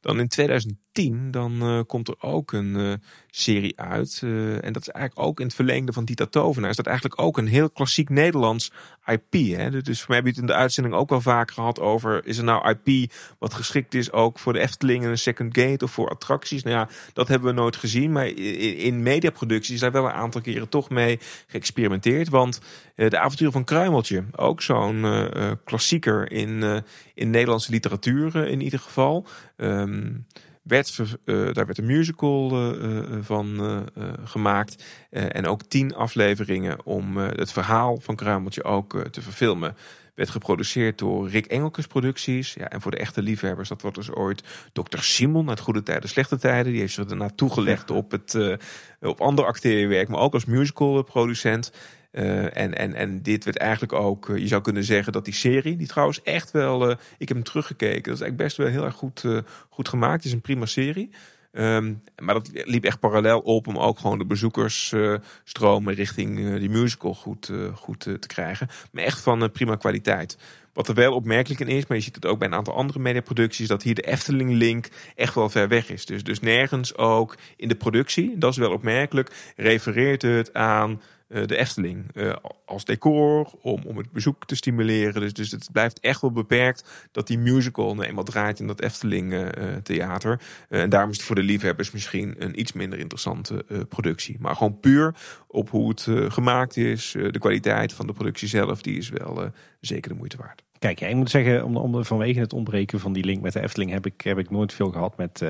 Dan in 2010 dan, uh, komt er ook een uh, serie uit. Uh, en dat is eigenlijk ook in het verlengde van Dita Tovenaar. Is dat eigenlijk ook een heel klassiek Nederlands IP. Hè? Dus voor mij heb je het in de uitzending ook wel vaak gehad over... is er nou IP wat geschikt is ook voor de Efteling en een second gate of voor attracties? Nou ja, dat hebben we nooit gezien. Maar in, mediaproducties is daar wel een aantal keren toch mee geëxperimenteerd. Want de avonturen van Kruimeltje, ook zo'n klassieker in, in Nederlandse literatuur in ieder geval... Um, werd, uh, daar werd een musical uh, van gemaakt. en ook tien afleveringen om het verhaal van Kruimeltje ook te verfilmen. Werd geproduceerd door Rick Engelkes Producties. Ja, en voor de echte liefhebbers, dat wordt dus ooit Dr. Simon uit Goede Tijden, Slechte Tijden. Die heeft zich daarna toegelegd op, het, op ander acteerwerk, maar ook als musicalproducent. Uh, en, en, en dit werd eigenlijk ook, uh, je zou kunnen zeggen dat die serie, die trouwens echt wel, uh, ik heb hem teruggekeken, dat is eigenlijk best wel heel erg goed, goed gemaakt. Het is een prima serie. Um, maar dat liep echt parallel op om ook gewoon de bezoekersstromen richting die musical goed, goed te krijgen. Maar echt van prima kwaliteit. Wat er wel opmerkelijk in is, maar je ziet het ook bij een aantal andere mediaproducties, dat hier de Efteling-link echt wel ver weg is. Dus, dus nergens ook in de productie, dat is wel opmerkelijk, refereert het aan eh, de Efteling uh, als decor, om, om het bezoek te stimuleren. Dus, dus het blijft echt wel beperkt dat die musical nou eenmaal draait in dat Efteling uh, theater. en daarom is het voor de liefhebbers misschien een iets minder interessante productie. Maar gewoon puur op hoe het gemaakt is, de kwaliteit van de productie zelf, die is wel zeker de moeite waard. Kijk, ja, ik moet zeggen, om, om, vanwege het ontbreken van die link met de Efteling heb ik, heb ik nooit veel gehad met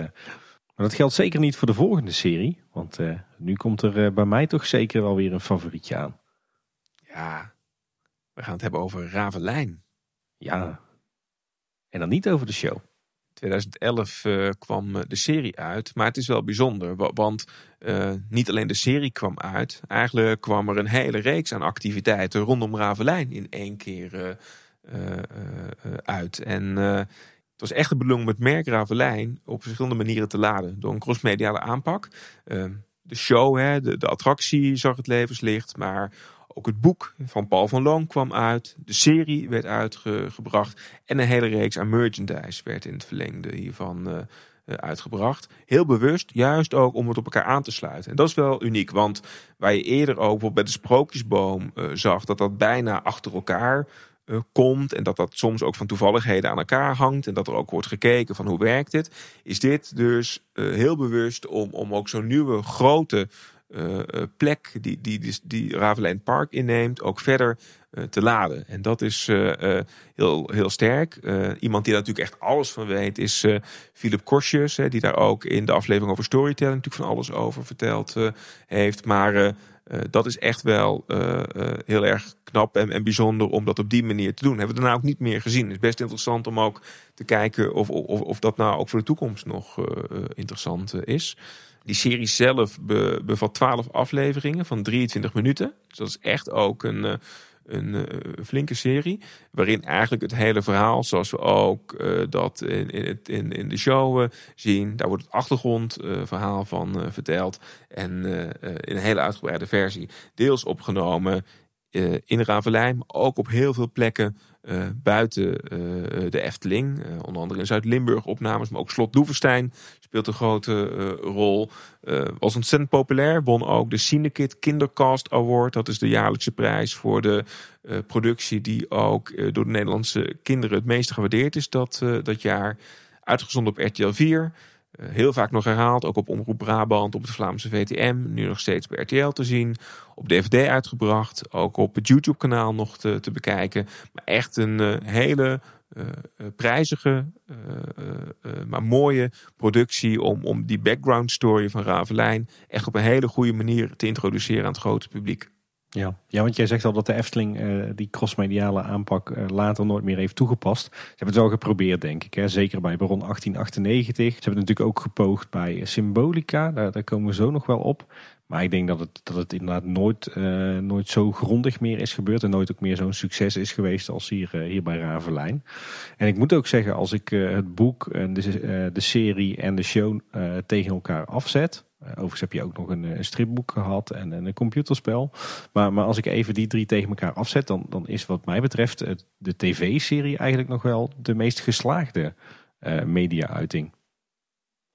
maar dat geldt zeker niet voor de volgende serie. Want uh, nu komt er uh, bij mij toch zeker wel weer een favorietje aan. Ja, we gaan het hebben over Ravelijn. Ja, en dan niet over de show. 2011 uh, kwam de serie uit, maar het is wel bijzonder. Want niet alleen de serie kwam uit, eigenlijk kwam er een hele reeks aan activiteiten rondom Ravelijn in één keer uit. En het was echt de bedoeling om het merk Ravelijn op verschillende manieren te laden. Door een crossmediale aanpak. Ehm, de show, hè, de, attractie zag het levenslicht. Maar ook het boek van Paul van Loon kwam uit. De serie werd uitgebracht. En een hele reeks aan merchandise werd in het verlengde hiervan uh, uitgebracht. Heel bewust, juist ook om het op elkaar aan te sluiten. En dat is wel uniek, want waar je eerder ook bij de Sprookjesboom uh, zag dat dat bijna achter elkaar uh, komt en dat dat soms ook van toevalligheden aan elkaar hangt en dat er ook wordt gekeken van hoe werkt dit, is dit dus uh, heel bewust om, om ook zo'n nieuwe grote uh, plek die, die, die, die Ravelijn Park inneemt ook verder te laden. En dat is heel, heel sterk. iemand die daar natuurlijk echt alles van weet is Philip Korsjes, die daar ook in de aflevering over storytelling natuurlijk van alles over verteld heeft. Maar uh, dat is echt wel uh, uh, heel erg knap en, en, bijzonder om dat op die manier te doen. Hebben we daarna ook niet meer gezien. Het is best interessant om ook te kijken of, of, of dat nou ook voor de toekomst nog interessant is. Die serie zelf be, bevat 12 afleveringen van 23 minuten. Dus dat is echt ook een, een uh, flinke serie. Waarin eigenlijk het hele verhaal, zoals we ook uh, dat in, in, in, de show uh, zien, daar wordt het achtergrondverhaal van verteld. En in een hele uitgebreide versie. Deels opgenomen in Ravelijn, maar ook op heel veel plekken buiten de Efteling. Onder andere in Zuid-Limburg opnames, maar ook Slot Doevenstein speelt een grote rol. was ontzettend populair, won ook de Cinekit Kindercast Award. Dat is de jaarlijkse prijs voor de productie die ook door de Nederlandse kinderen het meest gewaardeerd is dat, dat jaar. Uitgezonden op RTL 4. Eh, heel vaak nog herhaald, ook op Omroep Brabant, op het Vlaamse VTM, nu nog steeds bij RTL te zien. Op DVD uitgebracht, ook op het YouTube-kanaal nog te, te, bekijken. Maar echt een hele prijzige, maar mooie productie om, om die background story van Ravelijn echt op een hele goede manier te introduceren aan het grote publiek. Ja. ja, want jij zegt al dat de Efteling uh, die crossmediale aanpak uh, later nooit meer heeft toegepast. Ze hebben het wel geprobeerd, denk ik. Hè? Zeker bij Baron 1898. Ze hebben het natuurlijk ook gepoogd bij Symbolica. Daar, komen we zo nog wel op. Maar ik denk dat het, dat het inderdaad nooit, nooit zo grondig meer is gebeurd. En nooit ook meer zo'n succes is geweest als hier, hier bij Ravelijn. En ik moet ook zeggen, als ik het boek, de, de serie en de show tegen elkaar afzet overigens heb je ook nog een, een, stripboek gehad en, een computerspel. Maar, maar als ik even die drie tegen elkaar afzet, dan, dan is wat mij betreft de tv-serie eigenlijk nog wel de meest geslaagde uh, media-uiting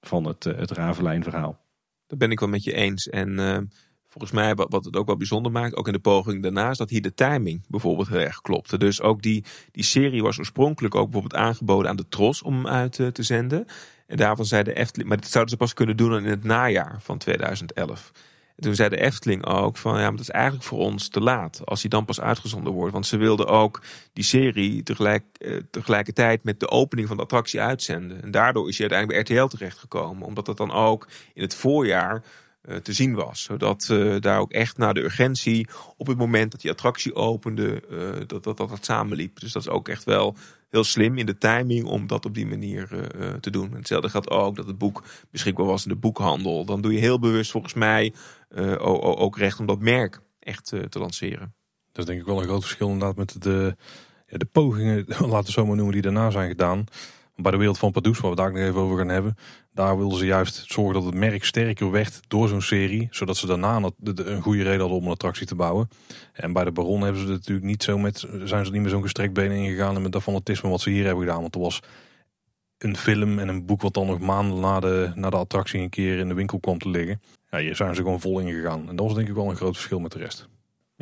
van het, het Ravelijn-verhaal. Dat ben ik wel met je eens. En volgens mij, wat, het ook wel bijzonder maakt, ook in de poging daarnaast, dat hier de timing bijvoorbeeld heel erg klopte. Dus ook die, die serie was oorspronkelijk ook bijvoorbeeld aangeboden aan de Tros om uit uh, te zenden. En daarvan zei de Efteling, maar dat zouden ze pas kunnen doen in het najaar van 2011. En toen zei de Efteling ook van ja, maar dat is eigenlijk voor ons te laat als die dan pas uitgezonden wordt. Want ze wilden ook die serie tegelijk, eh, tegelijkertijd met de opening van de attractie uitzenden. En daardoor is je uiteindelijk bij RTL terechtgekomen. Omdat dat dan ook in het voorjaar eh, te zien was. Zodat uh, daar ook echt naar de urgentie op het moment dat die attractie opende, uh, dat, dat, dat samenliep. Dus dat is ook echt wel heel slim in de timing om dat op die manier te doen. hetzelfde geldt ook dat het boek beschikbaar was in de boekhandel. Dan doe je heel bewust volgens mij ook recht om dat merk echt te lanceren. Dat is denk ik wel een groot verschil inderdaad met de, de pogingen, [laughs] laten we zo maar noemen, die daarna zijn gedaan. Bij de wereld van Pardoes, waar we daar nog even over gaan hebben. Daar wilden ze juist zorgen dat het merk sterker werd door zo'n serie. Zodat ze daarna een goede reden hadden om een attractie te bouwen. En bij de Baron hebben ze het natuurlijk niet zo met, zijn ze niet meer zo'n gestrekt benen ingegaan. En met dat fanatisme wat ze hier hebben gedaan. Want er was een film en een boek wat dan nog maanden na de, na de attractie een keer in de winkel kwam te liggen. Ja, hier zijn ze gewoon vol ingegaan. En dat was denk ik wel een groot verschil met de rest.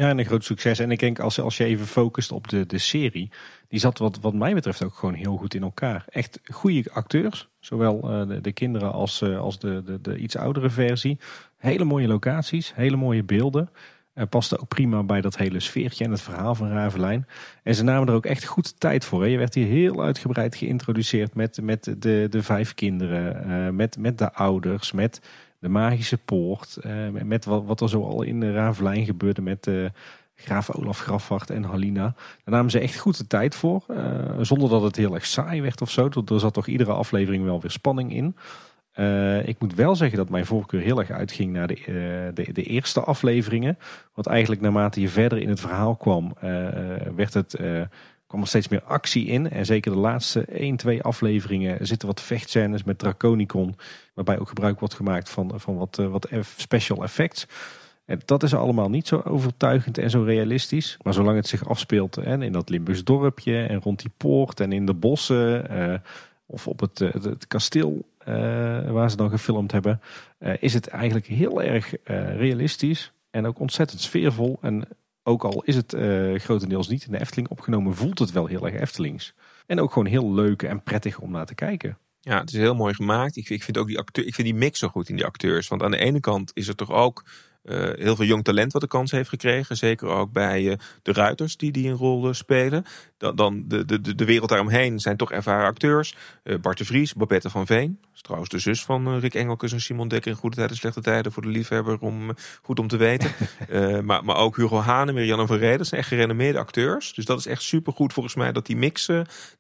Ja, en een groot succes. En ik denk als, als je even focust op de, de serie, die zat wat, wat mij betreft ook gewoon heel goed in elkaar. Echt goede acteurs, zowel uh, de, de, kinderen als, uh, als de, de, de, iets oudere versie. Hele mooie locaties, hele mooie beelden. Uh, paste ook prima bij dat hele sfeertje en het verhaal van Ravelijn. En ze namen er ook echt goed tijd voor. Hè. Je werd hier heel uitgebreid geïntroduceerd met, met de, de vijf kinderen, met, met de ouders, met de magische poort. Uh, met wat, wat er zo al in de Ravelijn gebeurde met uh, graaf Olaf Grafwacht en Halina. Daar namen ze echt goed de tijd voor. Uh, zonder dat het heel erg saai werd of zo. Er zat toch iedere aflevering wel weer spanning in. ik moet wel zeggen dat mijn voorkeur heel erg uitging naar de, de, de, eerste afleveringen. Want eigenlijk naarmate je verder in het verhaal kwam, werd het kwam er steeds meer actie in. En zeker de laatste 1, 2 afleveringen zitten wat vechtscènes met Draconicon. Waarbij ook gebruik wordt gemaakt van, van wat, eh, wat special effects. En dat is allemaal niet zo overtuigend en zo realistisch. Maar zolang het zich afspeelt en in dat Limburgs dorpje en rond die poort en in de bossen. Uh, of op het, het, het kasteel waar ze dan gefilmd hebben. is het eigenlijk heel erg realistisch. En ook ontzettend sfeervol. En ook al is het uh, grotendeels niet in de Efteling opgenomen, voelt het wel heel erg Eftelings. En ook gewoon heel leuk en prettig om naar te kijken. Ja, het is heel mooi gemaakt. Ik, ik, vind ook die ik vind die mix zo goed in die acteurs. Want aan de ene kant is er toch ook uh, heel veel jong talent wat de kans heeft gekregen. Zeker ook bij uh, de ruiters die die een rol uh, spelen. Dan, dan de, de, de wereld daaromheen zijn toch ervaren acteurs. Bart de Vries, Babette van Veen. Is trouwens de zus van Rick Engelkes en Simon Dekker in Goede Tijden en Slechte Tijden. Voor de liefhebber, om, goed om te weten. [laughs] maar, maar ook Hugo Haan en Mirjana van Reden. Dat zijn echt gerenommeerde acteurs. Dus dat is echt supergoed volgens mij dat die mix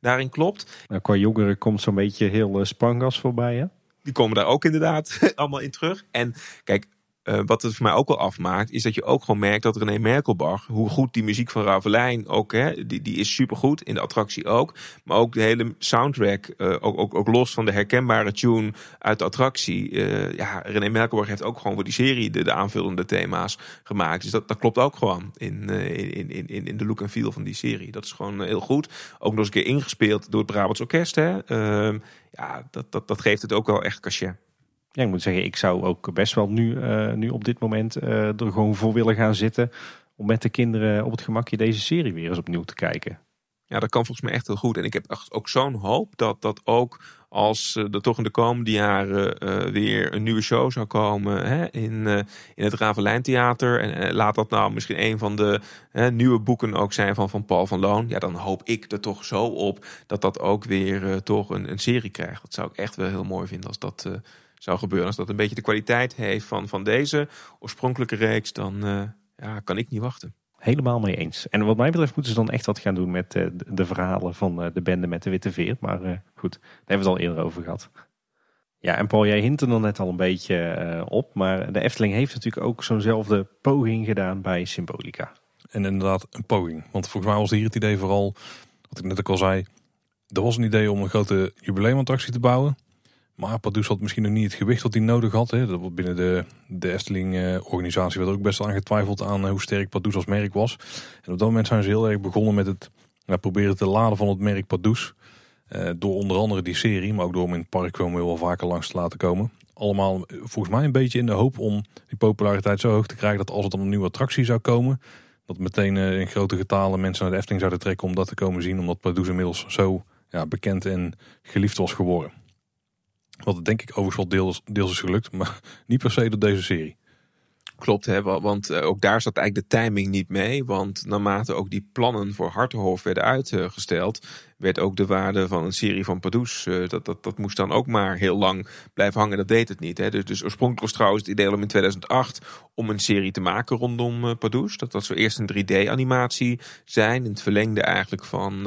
daarin klopt. Nou, qua jongeren komt zo'n beetje heel Spangas voorbij hè? Die komen daar ook inderdaad [laughs] allemaal in terug. En kijk, uh, wat het voor mij ook wel afmaakt, is dat je ook gewoon merkt dat René Merkelbach, hoe goed die muziek van Ravelijn ook, hè, die, die is supergoed, in de attractie ook. Maar ook de hele soundtrack, uh, ook, ook, ook los van de herkenbare tune uit de attractie. Uh, ja, René Merkelbach heeft ook gewoon voor die serie de, de aanvullende thema's gemaakt. Dus dat, dat klopt ook gewoon in, in, in, in, in de look en feel van die serie. Dat is gewoon heel goed. Ook nog eens een keer ingespeeld door het Brabants Orkest. Hè. Ehm, ja, dat, dat, dat geeft het ook wel echt cachet. Ja, ik moet zeggen, ik zou ook best wel nu, uh, nu op dit moment uh, er gewoon voor willen gaan zitten. Om met de kinderen op het gemakje deze serie weer eens opnieuw te kijken. Ja, dat kan volgens mij echt heel goed. En ik heb ook zo'n hoop dat dat ook als uh, er toch in de komende jaren weer een nieuwe show zou komen hè, in, in het Ravelijn Theater. En laat dat nou misschien een van de nieuwe boeken ook zijn van, van Paul van Loon. Ja, dan hoop ik er toch zo op dat dat ook weer toch een, een serie krijgt. Dat zou ik echt wel heel mooi vinden als dat zou gebeuren. Als dat een beetje de kwaliteit heeft van, van deze oorspronkelijke reeks, dan uh, ja, kan ik niet wachten. Helemaal mee eens. En wat mij betreft moeten ze dan echt wat gaan doen met uh, de verhalen van uh, de bende met de witte veer. Maar goed, daar hebben we het al eerder over gehad. Ja, en Paul, jij hint er dan net al een beetje op. Maar de Efteling heeft natuurlijk ook zo'nzelfde poging gedaan bij Symbolica. En inderdaad, een poging. Want volgens mij was hier het idee vooral, wat ik net ook al zei. Er was een idee om een grote jubileumattractie te bouwen. Maar Pardoes had misschien nog niet het gewicht wat hij nodig had. Hè. Dat binnen de, de Efteling-organisatie werd er ook best aan getwijfeld aan hoe sterk Pardoes als merk was. En op dat moment zijn ze heel erg begonnen met het proberen te laden van het merk Pardoes. Uh, door onder andere die serie, maar ook door hem in het park gewoon wel vaker langs te laten komen. Allemaal volgens mij een beetje in de hoop om die populariteit zo hoog te krijgen dat als het dan een nieuwe attractie zou komen, dat meteen in grote getalen mensen naar de Efteling zouden trekken om dat te komen zien. Omdat Pardoes inmiddels zo ja, bekend en geliefd was geworden. Wat denk ik overigens wel deels, deels is gelukt, maar [laughs] niet per se door deze serie. Klopt, hè, want eh, ook daar zat eigenlijk de timing niet mee. Want naarmate ook die plannen voor Hartenhof werden uitgesteld, werd ook de waarde van een serie van Pardoes, eh, dat, dat, dat moest dan ook maar heel lang blijven hangen. Dat deed het niet. Hè. Dus, dus oorspronkelijk was trouwens het idee om in 2008 om een serie te maken rondom uh, Pardoes. Dat dat zo eerst een 3D-animatie zijn, in het verlengde eigenlijk van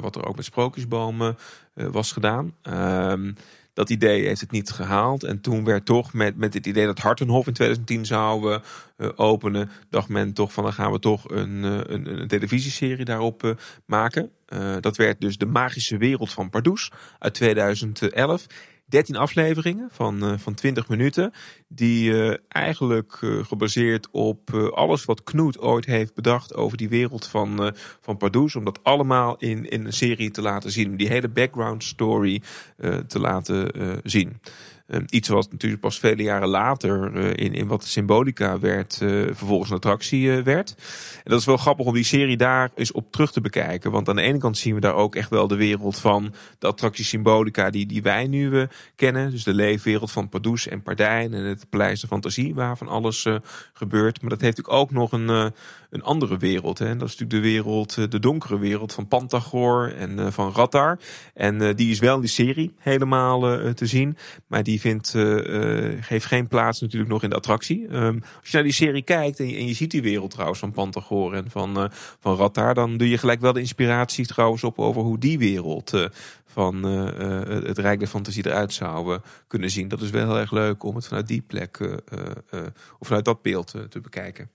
wat er ook met Sprookjesbomen was gedaan. Ehm, dat idee heeft het niet gehaald. En toen werd toch met, met het idee dat Hartenhof in 2010 zou uh, openen, dacht men toch van dan gaan we toch een, uh, een, een, televisieserie daarop maken. dat werd dus De Magische Wereld van Pardoes uit 2011. 13 afleveringen van, uh, van 20 minuten. Die uh, eigenlijk uh, gebaseerd op alles wat Knoet ooit heeft bedacht over die wereld van, van Pardoes. Om dat allemaal in, in een serie te laten zien. Die hele background story te laten zien. Ehm, iets wat natuurlijk pas vele jaren later uh, in, in wat de symbolica werd, uh, vervolgens een attractie uh, werd. En dat is wel grappig om die serie daar eens op terug te bekijken. Want aan de ene kant zien we daar ook echt wel de wereld van de attractie symbolica die, die wij nu kennen. Dus de leefwereld van Pardoes en Pardijn en het Paleis de Fantasie waar van alles gebeurt. Maar dat heeft natuurlijk ook nog een, een andere wereld. Hè. En dat is natuurlijk de wereld, de donkere wereld van Pantagor en van Rattar. En die is wel in die serie helemaal te zien. Maar die vindt, geeft geen plaats natuurlijk nog in de attractie. Um, als je naar die serie kijkt en je, en je ziet die wereld trouwens van Pantagor en van, van Rattar, dan doe je gelijk wel de inspiratie trouwens op over hoe die wereld van het Rijk der Fantasie eruit zou kunnen zien. Dat is wel heel erg leuk om het vanuit die plek of vanuit dat beeld te bekijken.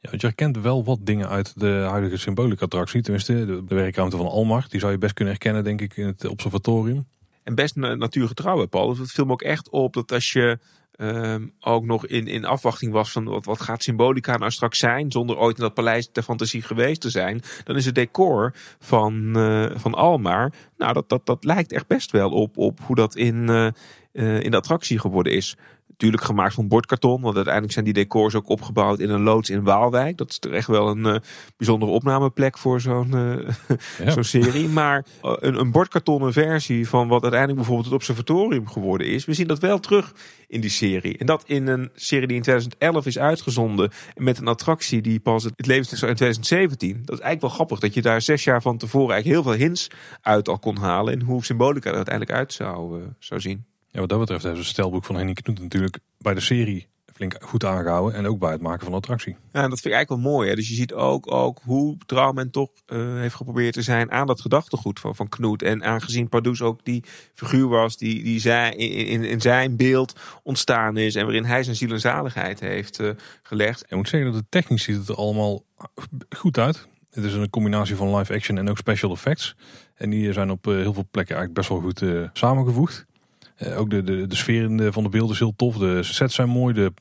Ja, want je herkent wel wat dingen uit de huidige symbolica attractie. Tenminste, de, de werkruimte van Almar. Die zou je best kunnen herkennen, denk ik, in het observatorium. En best natuurgetrouw, Paul. Dus het viel ook echt op dat als je um, ook nog in, in afwachting was van wat, wat gaat Symbolica nou straks zijn, zonder ooit in dat paleis der fantasie geweest te zijn, dan is het decor van, uh, van Almar, nou dat, dat, dat lijkt echt best wel op, op hoe dat in, uh, uh, in de attractie geworden is. Natuurlijk gemaakt van bordkarton, want uiteindelijk zijn die decors ook opgebouwd in een loods in Waalwijk. Dat is toch echt wel een uh, bijzondere opnameplek voor zo'n uh, [laughs] ja. zo'n serie. Maar uh, een, een bordkartonnen versie van wat uiteindelijk bijvoorbeeld het observatorium geworden is. We zien dat wel terug in die serie. En dat in een serie die in 2011 is uitgezonden. Met een attractie die pas het leven is in 2017. Dat is eigenlijk wel grappig dat je daar zes jaar van tevoren eigenlijk heel veel hints uit al kon halen. En hoe symbolica er uiteindelijk uit zou, zou zien. Ja, wat dat betreft heeft het stelboek van Henny Knoet natuurlijk bij de serie flink goed aangehouden. En ook bij het maken van de attractie. Ja, dat vind ik eigenlijk wel mooi. Hè? Dus je ziet ook, ook hoe trouw men toch uh, heeft geprobeerd te zijn aan dat gedachtegoed van, van Knoet. En aangezien Pardoes ook die figuur was die, die zij, in, in, in zijn beeld ontstaan is. En waarin hij zijn ziel en zaligheid heeft uh, gelegd. En moet zeggen dat de technisch ziet het er allemaal goed uit. Het is een combinatie van live action en ook special effects. En die zijn op uh, heel veel plekken eigenlijk best wel goed samengevoegd. Uh, ook de, de, sfeer van de beelden is heel tof. De sets zijn mooi. De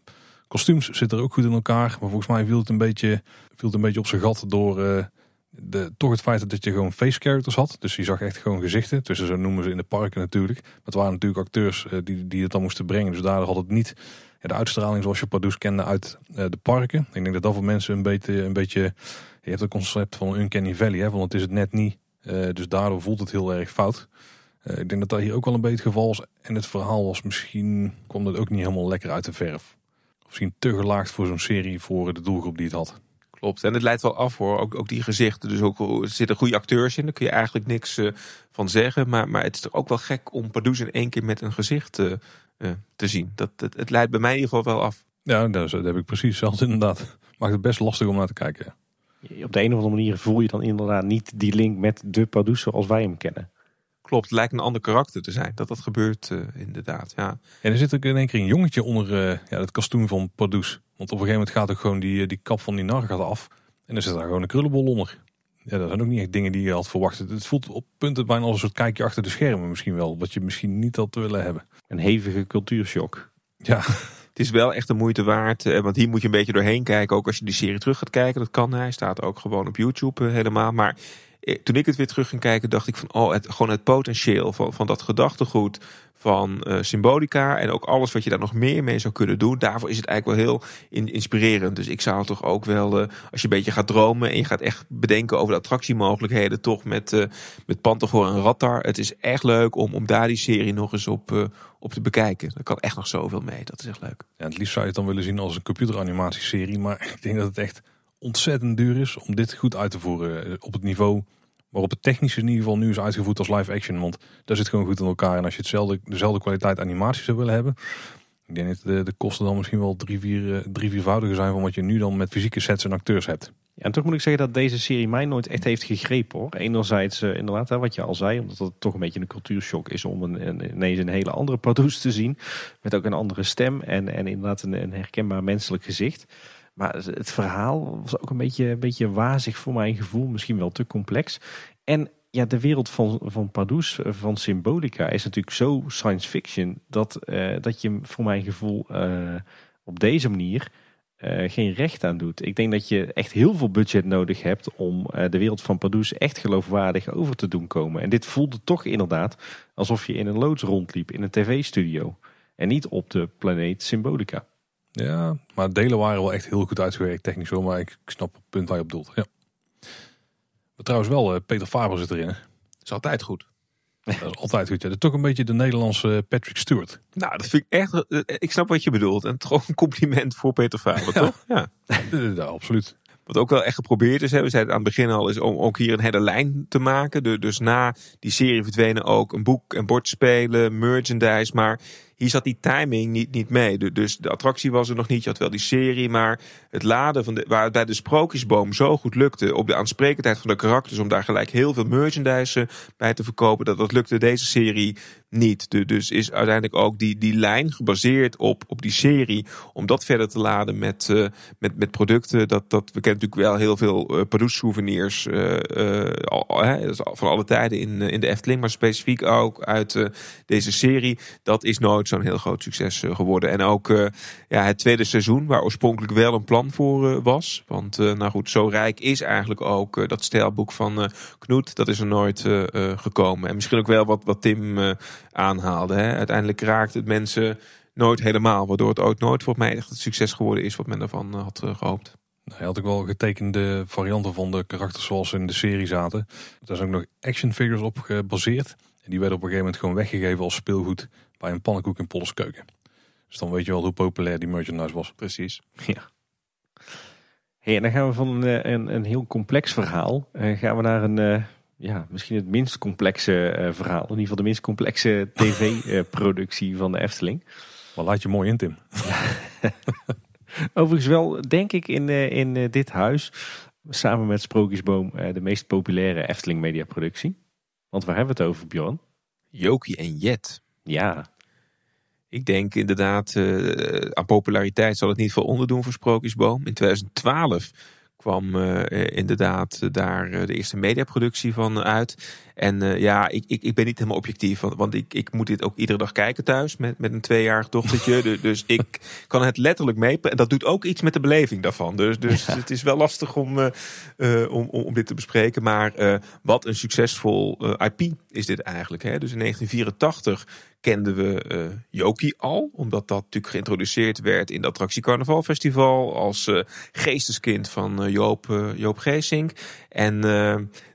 kostuums zitten er ook goed in elkaar. Maar volgens mij viel het een beetje, viel het een beetje op zijn gat door uh, de, toch het feit dat je gewoon face characters had. Dus je zag echt gewoon gezichten. Tussen zo noemen ze in de parken natuurlijk. Maar het waren natuurlijk acteurs uh, die, die het dan moesten brengen. Dus daardoor had het niet ja, de uitstraling zoals je Pardoes kende uit de parken. Ik denk dat dat voor mensen een beetje... Een beetje je hebt het concept van Uncanny Valley. Hè, want het is het net niet. dus daardoor voelt het heel erg fout. Uh, ik denk dat dat hier ook wel een beetje het geval was. En het verhaal was misschien, kwam dat ook niet helemaal lekker uit de verf. Of misschien te gelaagd voor zo'n serie voor de doelgroep die het had. Klopt, en het leidt wel af hoor, ook, ook die gezichten. Dus ook, er zitten goede acteurs in, daar kun je eigenlijk niks uh, van zeggen. Maar, maar het is toch ook wel gek om Pardoes in één keer met een gezicht uh, te zien. Dat, het, het leidt bij mij in ieder geval wel af. Ja, dat, dat heb ik precies zelfs [laughs] inderdaad. Maakt het best lastig om naar te kijken. Op de een of andere manier voel je dan inderdaad niet die link met de Pardoes zoals wij hem kennen. Klopt, het lijkt een ander karakter te zijn. Dat dat gebeurt uh, inderdaad, ja. En er zit ook in één keer een jongetje onder uh, ja, het kostuum van Pardoes. Want op een gegeven moment gaat ook gewoon die, die kap van die nar gaat af. En er zit daar gewoon een krullenbol onder. Ja, dat zijn ook niet echt dingen die je had verwacht. Het voelt op punten bijna als een soort kijkje achter de schermen misschien wel. Wat je misschien niet had willen hebben. Een hevige cultuurshock. Ja, [laughs] Het is wel echt de moeite waard, eh, want hier moet je een beetje doorheen kijken. Ook als je die serie terug gaat kijken, dat kan. Hij staat ook gewoon op YouTube eh, helemaal. Maar eh, toen ik het weer terug ging kijken, dacht ik van, oh, het, gewoon het potentieel van, van dat gedachtegoed van eh, symbolica en ook alles wat je daar nog meer mee zou kunnen doen. Daarvoor is het eigenlijk wel heel in- inspirerend. Dus ik zou toch ook wel, eh, als je een beetje gaat dromen en je gaat echt bedenken over de attractiemogelijkheden, toch met, eh met Pantagor en Rattar. Het is echt leuk om, om daar die serie nog eens op, eh, op te bekijken. Er kan echt nog zoveel mee. Dat is echt leuk. Ja, het liefst zou je het dan willen zien als een computeranimatieserie. Maar [laughs] ik denk dat het echt ontzettend duur is om dit goed uit te voeren. eh, Op het niveau waarop het technisch in ieder geval nu is uitgevoerd als live action. Want daar zit gewoon goed in elkaar. En als je hetzelfde, dezelfde kwaliteit animatie zou willen hebben. Ik denk dat de, kosten dan misschien wel drie, vier, eh, drie viervoudiger zijn van wat je nu dan met fysieke sets en acteurs hebt. Ja, en toch moet ik zeggen dat deze serie mij nooit echt heeft gegrepen hoor. Enerzijds eh, inderdaad, wat je al zei, omdat het toch een beetje een cultuurshock is om een, een, ineens een hele andere Pardoes te zien. Met ook een andere stem en, en inderdaad een herkenbaar menselijk gezicht. Maar het verhaal was ook een beetje, een beetje wazig voor mijn gevoel, misschien wel te complex. En ja, de wereld van, van eh, van Symbolica, is natuurlijk zo science fiction dat, eh, dat je voor mijn gevoel eh, op deze manier geen recht aan doet. Ik denk dat je echt heel veel budget nodig hebt om de wereld van Pardoes echt geloofwaardig over te doen komen. En dit voelde toch inderdaad alsof je in een loods rondliep in een tv-studio. En niet op de planeet Symbolica. Ja, maar delen waren wel echt heel goed uitgewerkt technisch hoor. Maar ik snap het punt waar je op doelt. Ja. Maar trouwens wel, eh, Peter Faber zit erin. hè. is altijd goed. Dat is altijd goed. Ja. Dat is toch een beetje de Nederlandse Patrick Stewart. Nou, dat vind ik echt. eh, Ik snap wat je bedoelt. En toch een compliment voor Peter Faber, toch? Ja. Absoluut. Wat ook wel echt geprobeerd is, hè, we zeiden aan het begin al, is om ook hier een hele lijn te maken. De- Dus na die serie verdwenen ook een boek en bordspelen, merchandise. Maar hier zat die timing niet, niet mee. Du- Dus de attractie was er nog niet. Je had wel die serie, maar het laden van de, waar het bij de sprookjesboom zo goed lukte op de aansprekendheid van de karakters om daar gelijk heel veel merchandise bij te verkopen, dat dat lukte deze serie niet. Du- Dus is uiteindelijk ook die, die lijn gebaseerd op, op die serie om dat verder te laden met, eh, met, met producten. Dat, dat, we kennen natuurlijk wel heel veel uh, eh, eh, is al van alle tijden in, eh, in de Efteling, maar specifiek ook uit eh, deze serie. Dat is nooit zo'n heel groot succes eh, geworden. En ook eh, ja, het tweede seizoen, waar oorspronkelijk wel een plan voor eh, was. Want eh, nou goed, zo rijk is eigenlijk ook eh, dat stijlboek van eh Knoet. Dat is er nooit eh, eh, gekomen. En misschien ook wel wat, wat Tim eh, aanhaalde. Hè. Uiteindelijk raakt het mensen nooit helemaal. Waardoor het ook nooit volgens mij echt het succes geworden is wat men ervan eh, had eh, gehoopt. Hij had ook wel getekende varianten van de karakters zoals ze in de serie zaten. Daar zijn ook nog action figures op gebaseerd. En die werden op een gegeven moment gewoon weggegeven als speelgoed bij een pannenkoek in Polskeuken. Dus dan weet je wel hoe populair die merchandise was. Precies. Ja. Hey, en dan gaan we van een, eh, een, een heel complex verhaal. eh, gaan we naar een, eh, ja, misschien het minst complexe eh, verhaal. In ieder geval de minst complexe [laughs] tv-productie van de Efteling. Maar laat je mooi in, Tim. [laughs] Overigens wel, denk ik, in, eh, in eh, dit huis, samen met Sprookjesboom, eh, de meest populaire Efteling mediaproductie. Want waar hebben we het over, Bjorn? Jokie en Jet. Ja, Ik denk inderdaad, eh, aan populariteit zal het niet veel onderdoen voor Sprookjesboom. In 2012 kwam eh, inderdaad eh, daar eh, de eerste mediaproductie van uit. En eh, ja, ik, ik, ik ben niet helemaal objectief. Want, want ik, ik moet dit ook iedere dag kijken thuis met, met een tweejarig dochtertje. [laughs] Du- dus ik kan het letterlijk mee. En dat doet ook iets met de beleving daarvan. Dus, dus het is wel lastig om, eh, eh, om, om, om dit te bespreken. Maar wat een succesvol IP is dit eigenlijk. Hè? Dus in 1984 kenden we eh Jokie al. Omdat dat natuurlijk geïntroduceerd werd in de attractie Carnaval Festival. Als geesteskind van Joop, Joop Geesink. En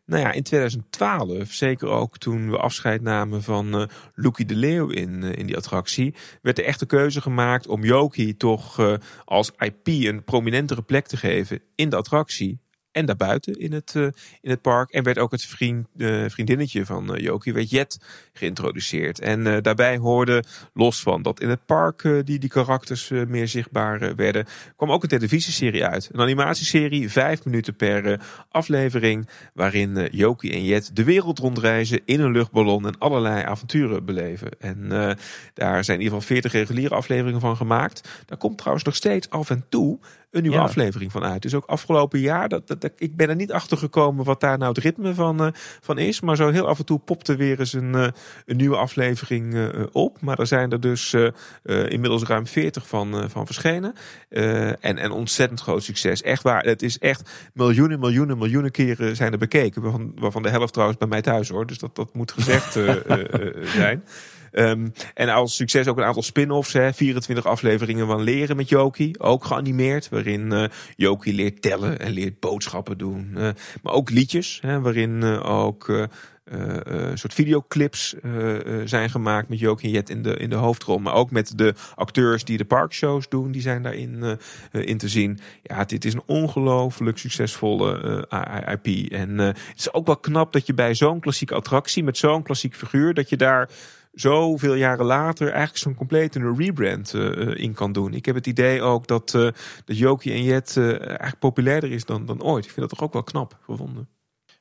nou ja, in 2012, zeker ook toen we afscheid namen van eh Loekie de Leeuw in, eh, in die attractie, werd de echte keuze gemaakt om Jokie toch eh, als IP een prominentere plek te geven in de attractie. En daarbuiten in het, eh, in het park. En werd ook het vriend, eh, vriendinnetje van eh, Jokie, werd Jet, geïntroduceerd. En eh, daarbij hoorde, los van dat in het park eh, die, die karakters eh, meer zichtbaar eh, werden, kwam ook een televisieserie uit. Een animatieserie, vijf minuten per eh, aflevering. Waarin eh, Jokie en Jet de wereld rondreizen in een luchtballon en allerlei avonturen beleven. En eh, daar zijn in ieder geval 40 reguliere afleveringen van gemaakt. Daar komt trouwens nog steeds af en toe een nieuwe Ja. aflevering van uit. Dus ook afgelopen jaar, dat, dat, dat- ik ben er niet achter gekomen wat daar nou het ritme van, eh, van is. Maar zo heel af en toe popt er weer eens een, eh, een nieuwe aflevering eh, op. Maar er zijn er dus inmiddels ruim 40 van, van verschenen. En, en ontzettend groot succes. Echt waar. Het is echt miljoenen, miljoenen, miljoenen keren zijn er bekeken. Waarvan, waarvan de helft trouwens bij mij thuis hoor. Dus dat, dat moet gezegd zijn. Ehm, en als succes ook een aantal spin-offs. Hè, 24 afleveringen van Leren met Joki. Ook geanimeerd. Waarin eh Joki leert tellen en leert boodschappen doen. Eh, maar ook liedjes. Hè, waarin eh, ook een soort videoclips zijn gemaakt met Joki en Jet in de, in de hoofdrol. Maar ook met de acteurs die de parkshows doen. Die zijn daarin in te zien. Ja, dit is een ongelooflijk succesvolle IP. En het is ook wel knap dat je bij zo'n klassieke attractie. Met zo'n klassiek figuur. Dat je daar zoveel jaren later eigenlijk zo'n complete rebrand eh, eh, in kan doen. Ik heb het idee ook dat, eh dat Jokie en Jet eh, eigenlijk populairder is dan, dan ooit. Ik vind dat toch ook wel knap gevonden.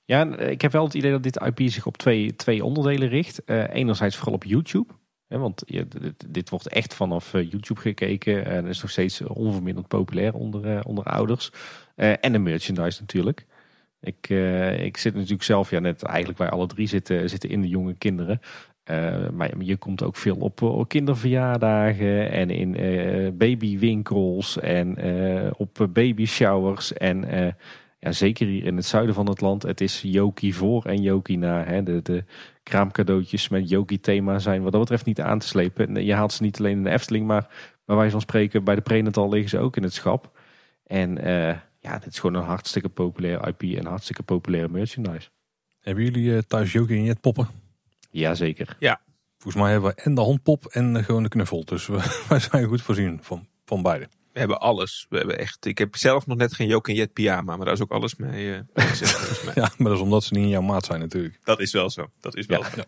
Ja, ik heb wel het idee dat dit IP zich op twee, twee onderdelen richt. Enerzijds vooral op YouTube. Hè, want je, dit, wordt echt vanaf YouTube gekeken. En is nog steeds onverminderd populair onder, onder ouders. En de merchandise natuurlijk. Ik, ik zit natuurlijk zelf, ja, net eigenlijk wij alle drie zitten, zitten in de jonge kinderen. Eh, maar je komt ook veel op, eh, kinderverjaardagen en in eh, babywinkels en eh, op baby showers. En ja, zeker hier in het zuiden van het land, het is Jokie voor en Jokie na. Hè. De, de kraamcadeautjes met Jokie thema zijn wat dat betreft niet aan te slepen. En Je haalt ze niet alleen in de Efteling, maar bij wijze van spreken bij de prenatal liggen ze ook in het schap. En ja, dit is gewoon een hartstikke populair IP en hartstikke populaire merchandise. Hebben jullie thuis Jokie en Jet poppen? Jazeker. Volgens mij hebben we en de handpop en gewoon de knuffel. Dus we, [laughs] wij zijn goed voorzien van, van beide. We hebben alles. We hebben echt, ik heb zelf nog net geen Jokie en Jet pyjama. Maar daar is ook alles mee. eh. [laughs] Ja, maar dat is omdat ze niet in jouw maat zijn natuurlijk. Dat is wel zo. Dat is wel Ja. zo.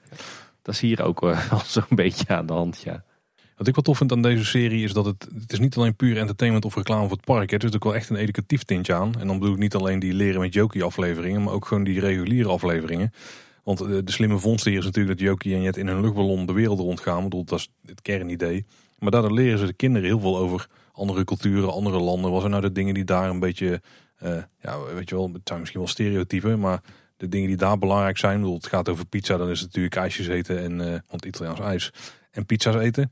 Dat is hier ook [laughs] wel zo'n beetje aan de hand, ja. Wat ik wel tof vind aan deze serie is dat het, het is niet alleen puur entertainment of reclame voor het park. Er zit ook wel echt een educatief tintje aan. En dan bedoel ik niet alleen die leren met Jokie afleveringen, maar ook gewoon die reguliere afleveringen. Want eh, de slimme vondst hier is natuurlijk dat Jokie en Jet in hun luchtballon de wereld rondgaan. Bedoel, dat is het kernidee. Maar daardoor leren ze de kinderen heel veel over andere culturen, andere landen. Wat zijn nou de dingen die daar een beetje, eh, ja, weet je wel, het zijn misschien wel stereotypen, maar de dingen die daar belangrijk zijn. Bedoel, het gaat over pizza, dan is het natuurlijk ijsjes eten en, eh want Italiaans ijs en pizza's eten.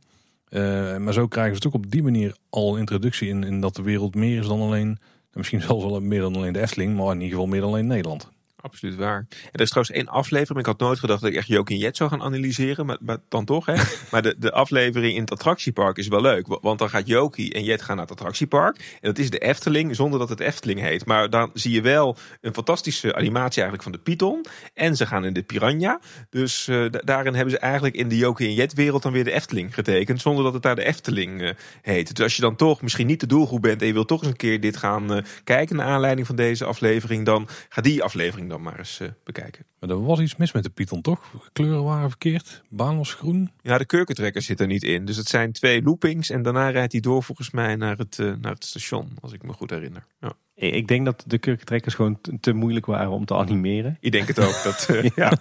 Maar zo krijgen ze ook op die manier al introductie in, in dat de wereld meer is dan alleen, misschien zelfs wel meer dan alleen de Efteling, maar in ieder geval meer dan alleen Nederland. Absoluut waar. En er is trouwens één aflevering. Ik had nooit gedacht dat ik echt Jokie en Jet zou gaan analyseren. Maar, maar dan toch, hè. [laughs] maar de, de aflevering in het attractiepark is wel leuk. wa- Want dan gaat Jokie en Jet gaan naar het attractiepark. En dat is de Efteling, zonder dat het Efteling heet. Maar dan zie je wel een fantastische animatie eigenlijk van de Python. En ze gaan in de Piranha. Dus eh, da- daarin hebben ze eigenlijk in de Jokie en Jet wereld dan weer de Efteling getekend. Zonder dat het daar de Efteling eh, heet. Dus als je dan toch misschien niet de doelgroep bent. En je wilt toch eens een keer dit gaan eh, kijken. Naar aanleiding van deze aflevering. Dan ga die aflevering dan maar eens eh, bekijken. Maar er was iets mis met de Python, toch? Kleuren waren verkeerd, baan was groen. Ja, de kurkentrekker zit er niet in. Dus het zijn twee loopings. En daarna rijdt hij door volgens mij naar het, eh, naar het station. Als ik me goed herinner. Ja. Ik denk dat de kurkentrekkers gewoon te, moeilijk waren om te animeren. Ik denk het ook. Dat, [laughs] eh, ja.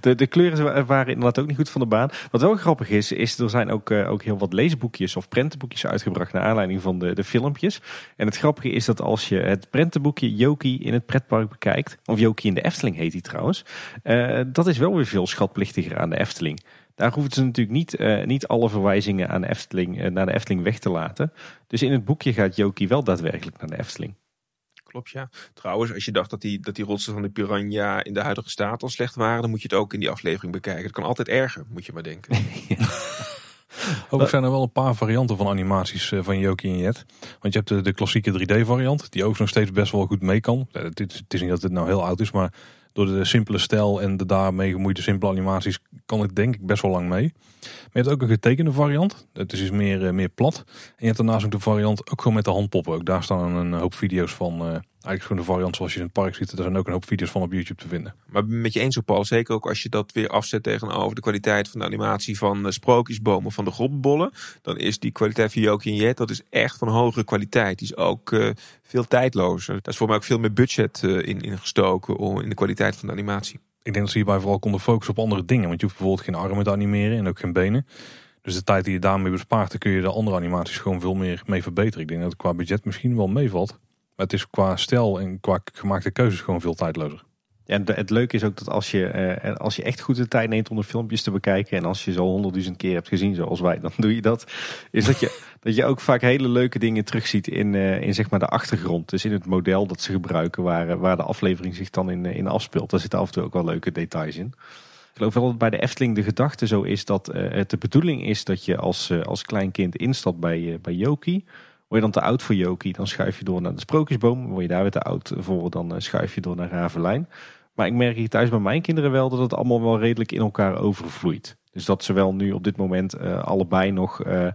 De, de kleuren waren inderdaad ook niet goed van de baan. Wat wel grappig is, is er zijn ook, eh, ook heel wat leesboekjes of prentenboekjes uitgebracht naar aanleiding van de, de filmpjes. En het grappige is dat als je het prentenboekje Jokie in het pretpark bekijkt, of Jokie in de Efteling heet die trouwens, eh, dat is wel weer veel schatplichtiger aan de Efteling. Daar hoeven ze natuurlijk niet, niet alle verwijzingen aan de Efteling, naar de Efteling weg te laten. Dus in het boekje gaat Jokie wel daadwerkelijk naar de Efteling. Klopt, ja. Trouwens, als je dacht dat die, dat die rotsen van de Piranha in de huidige staat al slecht waren, dan moet je het ook in die aflevering bekijken. Het kan altijd erger, moet je maar denken. [laughs] Ook zijn er wel een paar varianten van animaties eh, van Jokie en Jet. Want je hebt de, de klassieke 3D variant, die ook nog steeds best wel goed mee kan. Eh, Het is, het is niet dat het nou heel oud is, maar door de simpele stijl en de daarmee gemoeide simpele animaties kan het denk ik best wel lang mee. Maar je hebt ook een getekende variant. Het is dus meer, eh, meer plat. En je hebt daarnaast ook de variant ook gewoon met de handpoppen. Ook daar staan een hoop video's van. Eigenlijk gewoon de variant zoals je in het park ziet. Er zijn ook een hoop video's van op YouTube te vinden. Maar met je eens op Paul, zeker ook als je dat weer afzet tegenover de kwaliteit van de animatie van eh, Sprookjesbomen van de Grobbenbollen. Dan is die kwaliteit van Jokie en Jet, dat is echt van hogere kwaliteit. Die is ook eh, veel tijdlozer. Daar is voor mij ook veel meer budget eh, in, in gestoken om, in de kwaliteit van de animatie. Ik denk dat ze hierbij vooral konden focussen op andere dingen. Want je hoeft bijvoorbeeld geen armen te animeren en ook geen benen. Dus de tijd die je daarmee bespaart, dan kun je de andere animaties gewoon veel meer mee verbeteren. Ik denk dat het qua budget misschien wel meevalt. Maar het is qua stijl en qua gemaakte keuzes gewoon veel tijdlozer. En het leuke is ook dat als je, eh, als je echt goed de tijd neemt om de filmpjes te bekijken. En als je zo honderdduizend keer hebt gezien zoals wij, dan doe je dat. Is dat je, [laughs] dat je ook vaak hele leuke dingen terugziet in, eh, in zeg maar de achtergrond. Dus in het model dat ze gebruiken waar, eh, waar de aflevering zich dan in, in afspeelt. Daar zitten af en toe ook wel leuke details in. Ik geloof wel dat bij de Efteling de gedachte zo is dat het de bedoeling is dat je als, als klein kind instapt bij, bij Yoki. Word je dan te oud voor Yoki, dan schuif je door naar de Sprookjesboom. Word je daar weer te oud voor, dan schuif je door naar Ravelijn. Maar ik merk hier thuis bij mijn kinderen wel dat het allemaal wel redelijk in elkaar overvloeit. Dus dat ze wel nu op dit moment uh, allebei nog uh,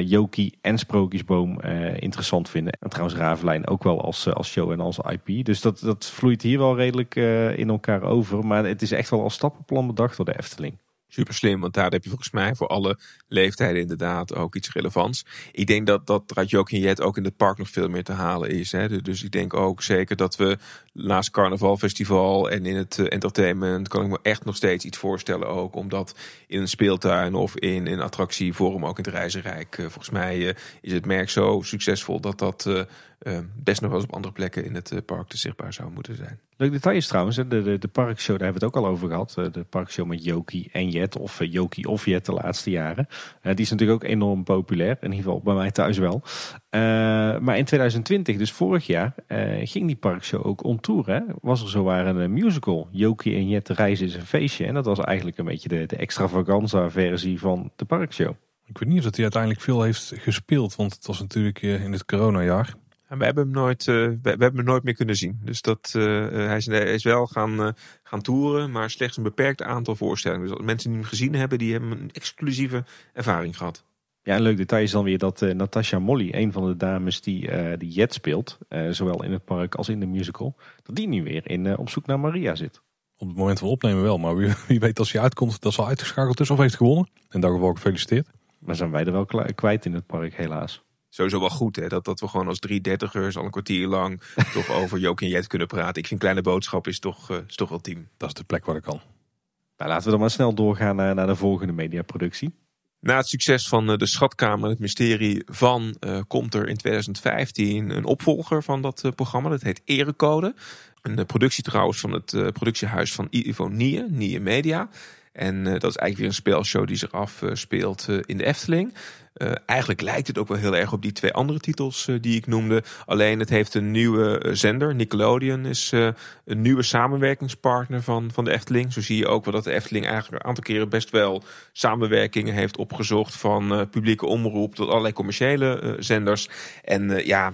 Joki en Sprookjesboom interessant vinden. En trouwens Ravelijn ook wel als, als show en als IP. Dus dat, dat vloeit hier wel redelijk in elkaar over. Maar het is echt wel als stappenplan bedacht door de Efteling. Super slim, want daar heb je volgens mij voor alle leeftijden inderdaad ook iets relevants. Ik denk dat, dat er uit Jokin Jet ook in het park nog veel meer te halen is. Hè. Dus ik denk ook zeker dat we naast Carnavalfestival en in het eh, entertainment kan ik me echt nog steeds iets voorstellen ook. Omdat in een speeltuin of in een attractievorm ook in het Reizenrijk. Eh, volgens mij eh, is het merk zo succesvol dat dat best nog wel eens op andere plekken in het park te zichtbaar zou moeten zijn. Leuk detail is trouwens, de, de, de parkshow, daar hebben we het ook al over gehad. De parkshow met Joki en Jet, of Joki of Jet de laatste jaren. die is natuurlijk ook enorm populair, in ieder geval bij mij thuis wel. maar in 2020, dus vorig jaar, ging die parkshow ook on tour. Hè? Was er zowaar een musical. Joki en Jet reizen is een feestje. En dat was eigenlijk een beetje de, de extravaganza versie van de parkshow. Ik weet niet of hij uiteindelijk veel heeft gespeeld. Want het was natuurlijk eh, in het coronajaar. We hebben hem nooit, uh, we, hebben hem nooit meer kunnen zien. Dus dat, uh, hij, is, hij, is, wel gaan, gaan toeren, maar slechts een beperkt aantal voorstellingen. Dus mensen die hem gezien hebben, die hebben een exclusieve ervaring gehad. Ja, een leuk detail is dan weer dat uh, Natasha Molly, een van de dames die, uh, die Jet speelt, uh, zowel in het park als in de musical, dat die nu weer in Op zoek naar Maria zit. Op het moment van opnemen wel, maar wie, wie weet als hij uitkomt dat ze al uitgeschakeld is of heeft gewonnen. En daar geval gefeliciteerd. Maar zijn wij er wel kwijt in het park helaas. Sowieso wel goed hè, dat, dat we gewoon als drie dertigers al een kwartier lang [laughs] toch over Jook en Jet kunnen praten. Ik vind Kleine Boodschap is toch, is toch wel team. Dat is de plek waar ik kan. Nou, laten we dan maar snel doorgaan naar, naar de volgende mediaproductie. Na het succes van eh, de Schatkamer, het mysterie van, uh, komt er in 2015 een opvolger van dat uh, programma. Dat heet Erecode. Een productie trouwens van het productiehuis van Ivo Nie, Nie Media. En dat is eigenlijk weer een speelshow die zich afspeelt in de Efteling. Uh, eigenlijk lijkt het ook wel heel erg op die twee andere titels uh, die ik noemde. Alleen het heeft een nieuwe uh, zender. Nickelodeon is een nieuwe samenwerkingspartner van, van de Efteling. Zo zie je ook wel dat de Efteling eigenlijk een aantal keren best wel samenwerkingen heeft opgezocht. Van publieke omroep tot allerlei commerciële zenders. En ja,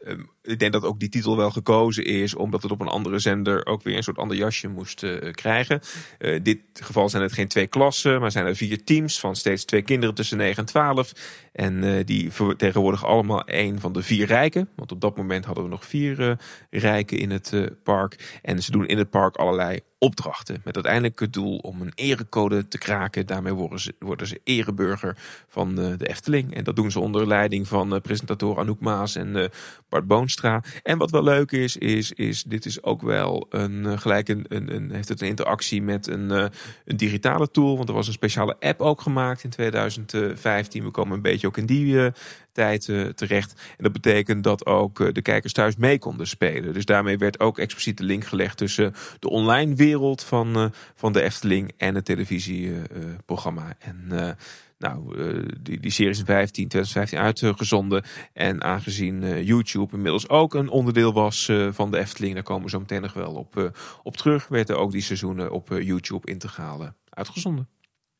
Ehm, ik denk dat ook die titel wel gekozen is, omdat het op een andere zender ook weer een soort ander jasje moest uh, krijgen. Uh, in dit geval zijn het geen twee klassen, maar zijn er vier teams van steeds twee kinderen tussen 9 en 12. En uh, die vertegenwoordigen allemaal een van de vier rijken. Want op dat moment hadden we nog vier rijken in het park. En ze doen in het park allerlei opdrachten. Met uiteindelijk het doel om een erecode te kraken. Daarmee worden ze, worden ze ereburger van de, de Efteling. En dat doen ze onder leiding van uh, presentator Anouk Maas en uh, Bart Boonstra. En wat wel leuk is, is, is dit is ook wel een, gelijk een, een, een, heeft het een interactie met een, een digitale tool. Want er was een speciale app ook gemaakt in 2015. We komen een beetje ook in die tijd terecht. En dat betekent dat ook de kijkers thuis mee konden spelen. Dus daarmee werd ook expliciet de link gelegd tussen de online wereld van, van de Efteling en het televisieprogramma. en nou, die, die serie is in 15, 2015 uitgezonden. En aangezien YouTube inmiddels ook een onderdeel was van de Efteling, daar komen we zo meteen nog wel op, op terug, werden ook die seizoenen op YouTube integraal uitgezonden.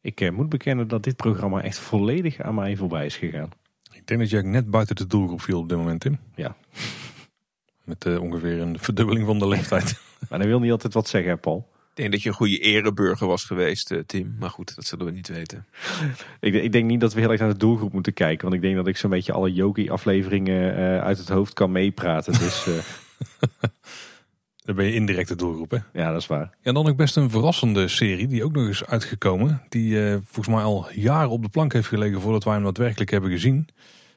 Ik moet bekennen dat dit programma echt volledig aan mij voorbij is gegaan. Ik denk dat je net buiten de doelgroep viel op dit moment, Tim. Ja. Met uh, ongeveer een verdubbeling van de leeftijd. [laughs] maar dan wil niet altijd wat zeggen, Paul. Ik denk dat je een goede ereburger was geweest, Tim. Maar goed, dat zullen we niet weten. [laughs] ik, ik, denk niet dat we heel erg naar de doelgroep moeten kijken. Want ik denk dat ik zo'n beetje alle Yogi-afleveringen uh, uit het hoofd kan meepraten. Dus, uh... [laughs] Dan ben je indirect de doelgroep, hè? Ja, dat is waar. En dan ook best een verrassende serie, die ook nog eens uitgekomen. Die uh, volgens mij al jaren op de plank heeft gelegen voordat wij hem daadwerkelijk hebben gezien.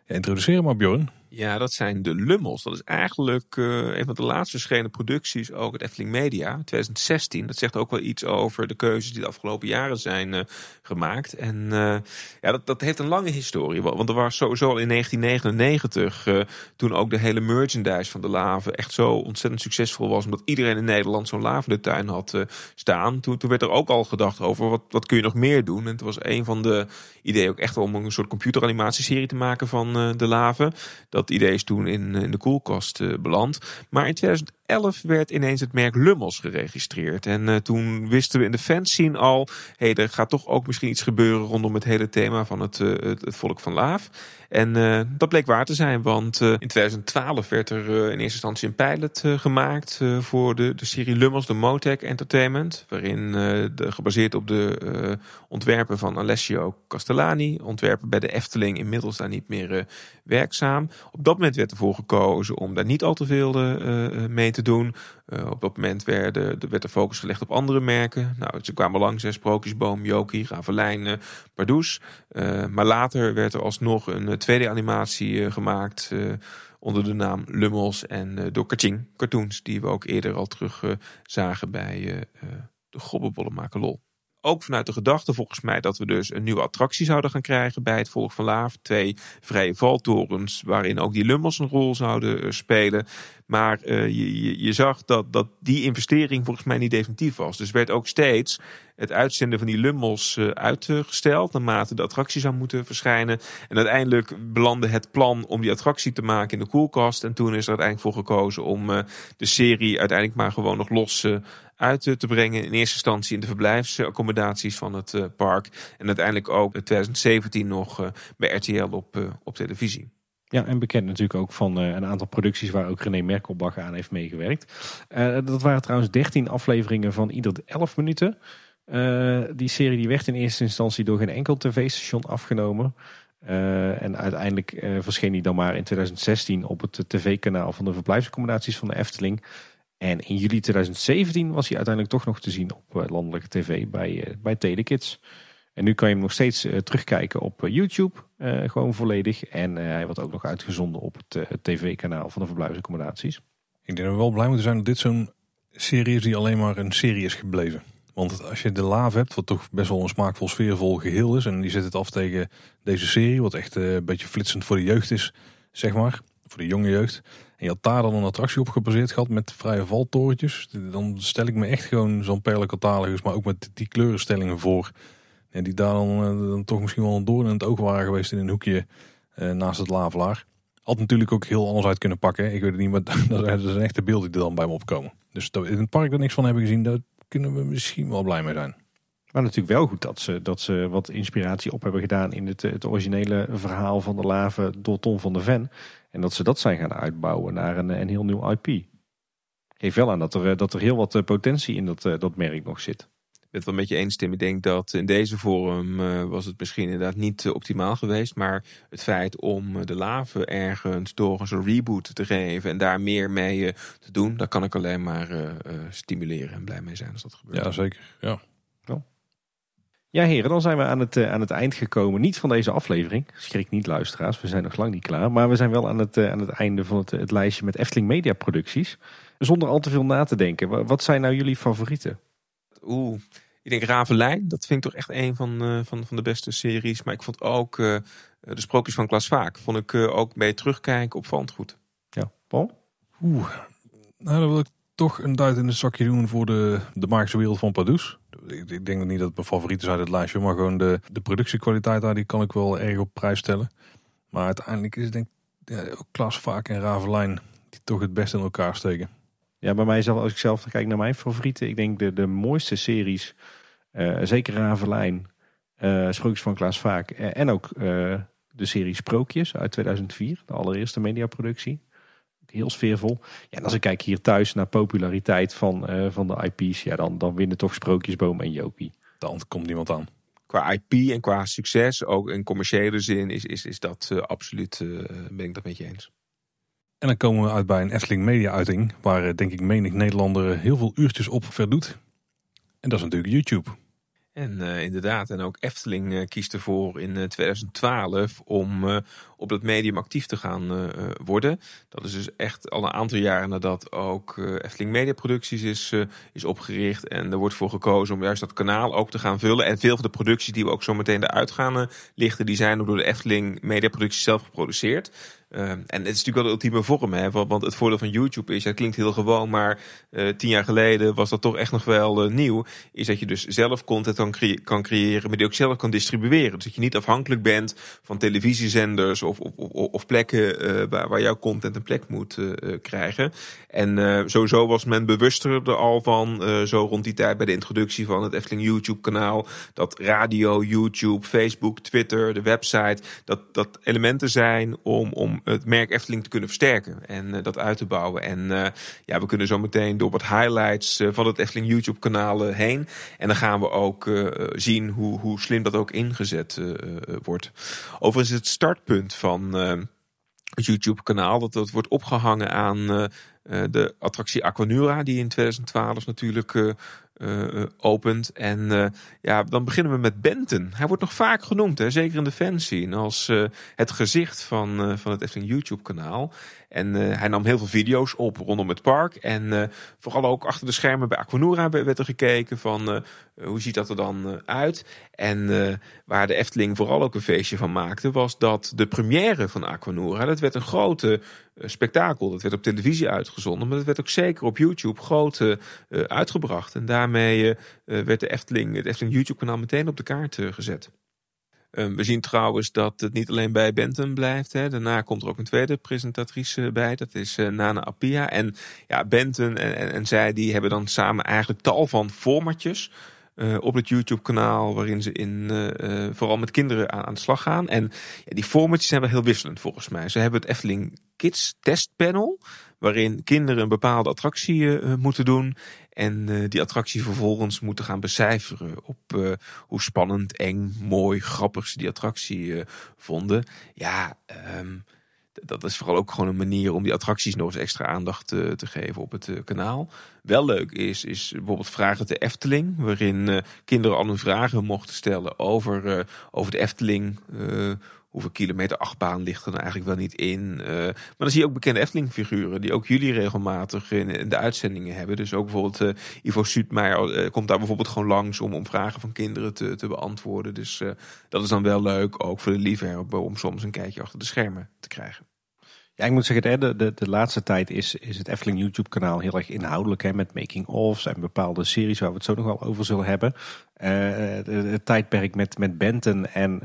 Ja, introduceer maar, Bjorn. Ja, dat zijn de Lummels. Dat is eigenlijk uh, een van de laatst verschenen producties, ook het Efteling Media, 2016. Dat zegt ook wel iets over de keuzes die de afgelopen jaren zijn uh, gemaakt. En uh, ja, dat, dat heeft een lange historie. Want er was sowieso al in 1999, toen ook de hele merchandise van de Lave echt zo ontzettend succesvol was, omdat iedereen in Nederland zo'n Lave in de tuin had staan. Toen, toen werd er ook al gedacht over wat, wat kun je nog meer doen. En het was een van de ideeën ook echt om een soort computeranimatieserie te maken van de Lave. Dat dat idee is toen in, in de koelkast uh, beland. Maar in 2011 werd ineens het merk Lummels geregistreerd. En uh, toen wisten we in de fanscene al... hey, er gaat toch ook misschien iets gebeuren rondom het hele thema van het, uh, het, volk van Laaf. En uh, dat bleek waar te zijn, want in 2012 werd er in eerste instantie een pilot gemaakt voor de, de serie Lummels, de Motec Entertainment. Waarin de, gebaseerd op de ontwerpen van Alessio Castellani, ontwerpen bij de Efteling, inmiddels daar niet meer werkzaam. Op dat moment werd ervoor gekozen om daar niet al te veel mee te doen. op dat moment werd, de focus gelegd op andere merken. Nou, ze kwamen langs, Sprookjesboom, Joki, Ravelijn, Pardoes. maar later werd er alsnog een tweede animatie gemaakt onder de naam Lummels en door Kaching Cartoons, die we ook eerder al terug zagen bij de Gobbenbollenmaker Lol. Ook vanuit de gedachte volgens mij dat we dus een nieuwe attractie zouden gaan krijgen bij het Volk van Laaf. Twee vrije valtorens waarin ook die lummels een rol zouden spelen. Maar uh, je, je, zag dat, dat die investering volgens mij niet definitief was. Dus werd ook steeds het uitzenden van die lummels uh, uitgesteld. Naarmate de attractie zou moeten verschijnen. En uiteindelijk belandde het plan om die attractie te maken in de koelkast. En toen is er uiteindelijk voor gekozen om de serie uiteindelijk maar gewoon nog los uit te brengen. In eerste instantie in de verblijfsaccommodaties van het park. En uiteindelijk ook in 2017 nog bij RTL op, op televisie. Ja, en bekend natuurlijk ook van een aantal producties waar ook René Merkelbach aan heeft meegewerkt. Dat waren trouwens 13 afleveringen van ieder 11 minuten. Die serie die werd in eerste instantie door geen enkel tv-station afgenomen. en uiteindelijk verscheen die dan maar in 2016 op het tv-kanaal van de verblijfsaccommodaties van de Efteling. En in juli 2017 was hij uiteindelijk toch nog te zien op landelijke tv bij, bij Telekids. En nu kan je hem nog steeds uh, terugkijken op YouTube, gewoon volledig. En hij wordt ook nog uitgezonden op het tv-kanaal van de verblijfsaccommodaties. Ik denk dat we wel blij moeten zijn dat dit zo'n serie is die alleen maar een serie is gebleven. Want als je de Laaf hebt, wat toch best wel een smaakvol, sfeervol geheel is. En die zet het af tegen deze serie, wat echt een beetje flitsend voor de jeugd is, zeg maar. Voor de jonge jeugd. Je had daar dan een attractie op gebaseerd gehad met vrije valtorentjes. Dan stel ik me echt gewoon zo'n perlecatalogus, maar ook met die kleurenstellingen voor en die daar dan, eh, dan, toch misschien wel een doorn in het oog waren geweest in een hoekje uh, naast het lavelaar. Had natuurlijk ook heel anders uit kunnen pakken. Ik weet het niet, maar [laughs] dat zijn echte beelden die er dan bij me opkomen. Dus in het park er niks van hebben gezien, daar kunnen we misschien wel blij mee zijn. Maar natuurlijk wel goed dat ze, dat ze wat inspiratie op hebben gedaan in het, het originele verhaal van de lave door Tom van der Ven. En dat ze dat zijn gaan uitbouwen naar een, een heel nieuw IP. Geef wel aan dat er, dat er heel wat potentie in dat, dat merk nog zit het wel met je eens, Tim. Ik denk dat in deze vorm uh, was het misschien inderdaad niet uh, optimaal geweest. Maar het feit om uh, de lave ergens door een soort reboot te geven en daar meer mee te doen, daar kan ik alleen maar stimuleren en blij mee zijn als dat gebeurt. Ja, zeker. Ja. Ja, heren, dan zijn we aan het, aan het eind gekomen. Niet van deze aflevering. Schrik niet, luisteraars. We zijn nog lang niet klaar. Maar we zijn wel aan het, aan het einde van het, het lijstje met Efteling Media producties. Zonder al te veel na te denken. Wat zijn nou jullie favorieten? Oeh, ik denk Ravelijn, dat vind ik toch echt een van, uh, van, van de beste series. Maar ik vond ook uh, de sprookjes van Klaas Vaak. Vond ik uh, ook bij terugkijken opvallend goed. Ja, Paul? Oeh, nou dan wil ik toch een duit in het zakje doen voor de, de magische wereld van Pardoes. Ik, ik denk niet dat mijn favoriet is uit het lijstje. Maar gewoon de, de productiekwaliteit daar, die kan ik wel erg op prijs stellen. Maar uiteindelijk is het denk ik Klaas Vaak en Ravelijn die toch het beste in elkaar steken. Ja, bij mij zelf, als ik zelf kijk naar mijn favorieten, ik denk de, de mooiste series, uh, zeker Ravelijn, uh, Sprookjes van Klaas Vaak uh, en ook de serie Sprookjes uit 2004, de allereerste mediaproductie. Heel sfeervol. Ja, en als ik kijk hier thuis naar populariteit van, van de IP's, ja, dan, dan winnen toch Sprookjesboom en Jopie. Dan komt niemand aan. Qua IP en qua succes, ook in commerciële zin, is, is, is dat absoluut, ben ik dat met je eens. En dan komen we uit bij een Efteling Media uiting, waar eh, denk ik menig Nederlander heel veel uurtjes op verdoet. En dat is natuurlijk YouTube. En uh, inderdaad, en ook Efteling uh, kiest ervoor in uh, 2012 om op dat medium actief te gaan worden. Dat is dus echt al een aantal jaren nadat ook Efteling Media Producties is, is opgericht. En er wordt voor gekozen om juist dat kanaal ook te gaan vullen. En veel van de producties die we ook zo meteen eruit gaan lichten, die zijn door de Efteling Media Producties zelf geproduceerd. Uh, en het is natuurlijk wel de ultieme vorm, hè? Want, het voordeel van YouTube is, het klinkt heel gewoon, maar uh, tien jaar geleden was dat toch echt nog wel uh, nieuw. Is dat je dus zelf content kan, kan, creëren, maar die ook zelf kan distribueren. Dus dat je niet afhankelijk bent van televisiezenders of, of, of, plekken uh, waar, waar, jouw content een plek moet krijgen. En sowieso was men bewuster er al van, zo rond die tijd bij de introductie van het Efteling YouTube kanaal, dat radio, YouTube, Facebook, Twitter, de website, dat, dat elementen zijn om, om het merk Efteling te kunnen versterken en uh, dat uit te bouwen. En uh, ja, we kunnen zo meteen door wat highlights uh, van het Efteling YouTube kanaal heen. En dan gaan we ook zien hoe, hoe slim dat ook ingezet wordt. Overigens het startpunt van het YouTube kanaal, dat, dat wordt opgehangen aan de attractie Aquanura, die in 2012 natuurlijk opent. En uh, ja, dan beginnen we met Benton. Hij wordt nog vaak genoemd, hè, zeker in de fanscene, als uh, het gezicht van, van het Efteling YouTube En hij nam heel veel video's op rondom het park. En vooral ook achter de schermen bij Aquanura werd er gekeken van hoe ziet dat er dan uit. En waar de Efteling vooral ook een feestje van maakte, was dat de première van Aquanura, dat werd een grote spektakel. Dat werd op televisie uitgezonden, maar dat werd ook zeker op YouTube groot uitgebracht. En daar daarmee werd de Efteling, het Efteling YouTube kanaal meteen op de kaart gezet. Um, we zien trouwens dat het niet alleen bij Benton blijft. Hè. Daarna komt er ook een tweede presentatrice bij. Dat is uh, Nana Appia. En ja, Benton en, en, zij die hebben dan samen eigenlijk tal van formatjes. Uh, op het YouTube-kanaal, waarin ze in, uh, vooral met kinderen aan, aan de slag gaan. En ja, die formatjes zijn wel heel wisselend volgens mij. Ze hebben het Efteling Kids Testpanel, waarin kinderen een bepaalde attractie moeten doen. En uh, die attractie vervolgens moeten gaan becijferen op uh, hoe spannend, eng, mooi, grappig ze die attractie uh, vonden. Ja, um, dat is vooral ook gewoon een manier om die attracties nog eens extra aandacht te, te geven op het kanaal. Wel leuk is, is bijvoorbeeld Vragen de Efteling, waarin kinderen al hun vragen mochten stellen over, over de Efteling hoeveel kilometer achtbaan ligt er eigenlijk wel niet in. Uh, maar dan zie je ook bekende Efteling-figuren die ook jullie regelmatig in, de uitzendingen hebben. Dus ook bijvoorbeeld uh, Ivo Suutmeijer uh, komt daar bijvoorbeeld gewoon langs om, om vragen van kinderen te, te beantwoorden. Dus dat is dan wel leuk, ook voor de liefhebber, om soms een kijkje achter de schermen te krijgen. Ja, ik moet zeggen, de, de, de laatste tijd is, is het Efteling YouTube kanaal heel erg inhoudelijk. Hè, met making-ofs en bepaalde series waar we het zo nog wel over zullen hebben. het tijdperk met, met Benton en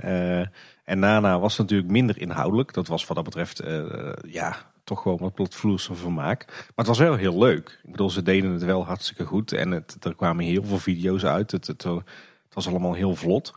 en Nana was natuurlijk minder inhoudelijk. Dat was wat dat betreft, uh, ja, toch gewoon wat platvloerse vermaak. Maar het was wel heel leuk. Ik bedoel, ze deden het wel hartstikke goed. En het, er kwamen heel veel video's uit. Het, het, het was allemaal heel vlot.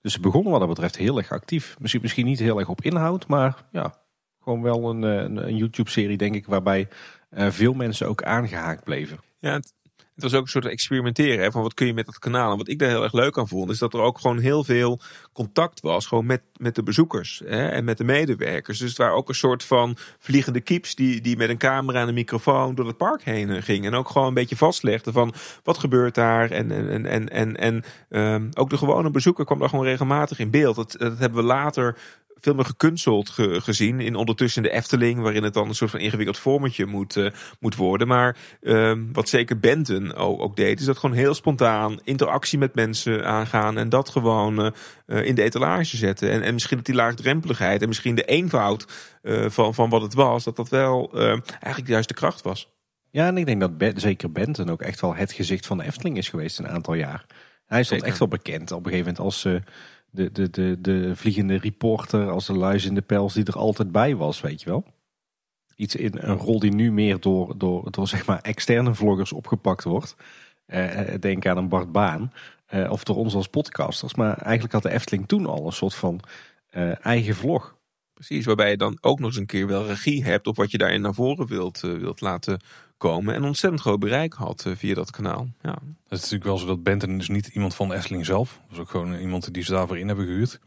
Dus ze begonnen wat dat betreft heel erg actief. Misschien, misschien niet heel erg op inhoud, maar ja, gewoon wel een, een, een YouTube-serie, denk ik, waarbij uh, veel mensen ook aangehaakt bleven. Ja, het, het was ook een soort experimenteren hè, van wat kun je met dat kanaal. En wat ik daar heel erg leuk aan vond, is dat er ook gewoon heel veel contact was. Gewoon met, met de bezoekers hè, en met de medewerkers. Dus het waren ook een soort van vliegende keeps die, die met een camera en een microfoon door het park heen eh, gingen. En ook gewoon een beetje vastlegden van wat gebeurt daar. En, en, en, en, en um, ook de gewone bezoeker kwam daar gewoon regelmatig in beeld. Dat, dat hebben we later veel meer gekunsteld gezien. In ondertussen de Efteling, waarin het dan een soort van ingewikkeld vormetje moet, uh, moet worden. Maar uh, wat zeker Benton ook, ook, deed, is dat gewoon heel spontaan interactie met mensen aangaan. En dat gewoon uh, in de etalage zetten. En, en misschien dat die laagdrempeligheid en misschien de eenvoud van, van wat het was, dat dat wel eigenlijk juist de kracht was. Ja, en ik denk dat zeker Benton ook echt wel het gezicht van de Efteling is geweest een aantal jaar. Hij is echt wel bekend op een gegeven moment als de, de, de, de vliegende reporter als de luis in de pels die er altijd bij was, weet je wel. Iets in een rol die nu meer door, door, door zeg maar externe vloggers opgepakt wordt. Eh, eh denk aan een Bart Baan. Eh, of door ons als podcasters. Maar eigenlijk had de Efteling toen al een soort van eigen vlog. Precies, waarbij je dan ook nog eens een keer wel regie hebt op wat je daarin naar voren wilt, wilt laten komen. En ontzettend groot bereik had uh, via dat kanaal. Ja. Het is natuurlijk wel zo dat Benton dus niet iemand van Efteling zelf. Dat ook gewoon iemand die ze daarvoor in hebben gehuurd.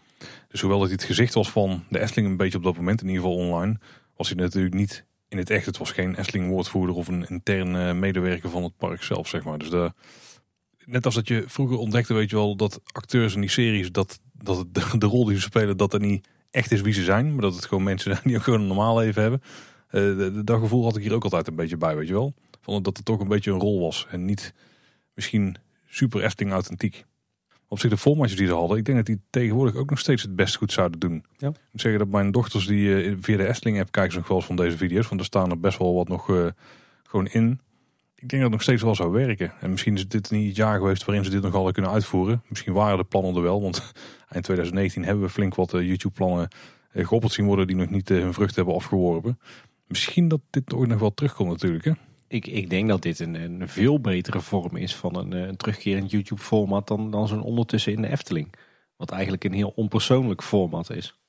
Dus hoewel het het gezicht was van de Efteling een beetje op dat moment, in ieder geval online, was hij natuurlijk niet in het echt. Het was geen Efteling woordvoerder of een interne medewerker van het park zelf, zeg maar. Dus de, net als dat je vroeger ontdekte, weet je wel, dat acteurs in die series, dat, dat de, [laughs] de rol die ze spelen, dat er niet echt is wie ze zijn. Maar dat het gewoon mensen zijn die ook gewoon een normaal leven hebben. Eh, dat gevoel had ik hier ook altijd een beetje bij, weet je wel. Van dat het toch een beetje een rol was. En niet misschien super Efteling authentiek. Op zich de formatjes die ze hadden, ik denk dat die tegenwoordig ook nog steeds het best goed zouden doen. Ja. Ik moet zeggen dat mijn dochters die eh, via de Efteling app kijken ze nog wel eens van deze video's. Want er staan er best wel wat nog eh, gewoon in. Ik denk dat het nog steeds wel zou werken. En misschien is dit niet het jaar geweest waarin ze dit nog hadden kunnen uitvoeren. Misschien waren de plannen er wel. Want [laughs] eind 2019 hebben we flink wat YouTube-plannen geopperd zien worden die nog niet hun vrucht hebben afgeworpen. Misschien dat dit ooit nog wel terugkomt natuurlijk. Hè? Ik, ik denk dat dit een, een veel betere vorm is van een, eh, een terugkerend YouTube-format dan, dan zo'n ondertussen in de Efteling. Wat eigenlijk een heel onpersoonlijk format is.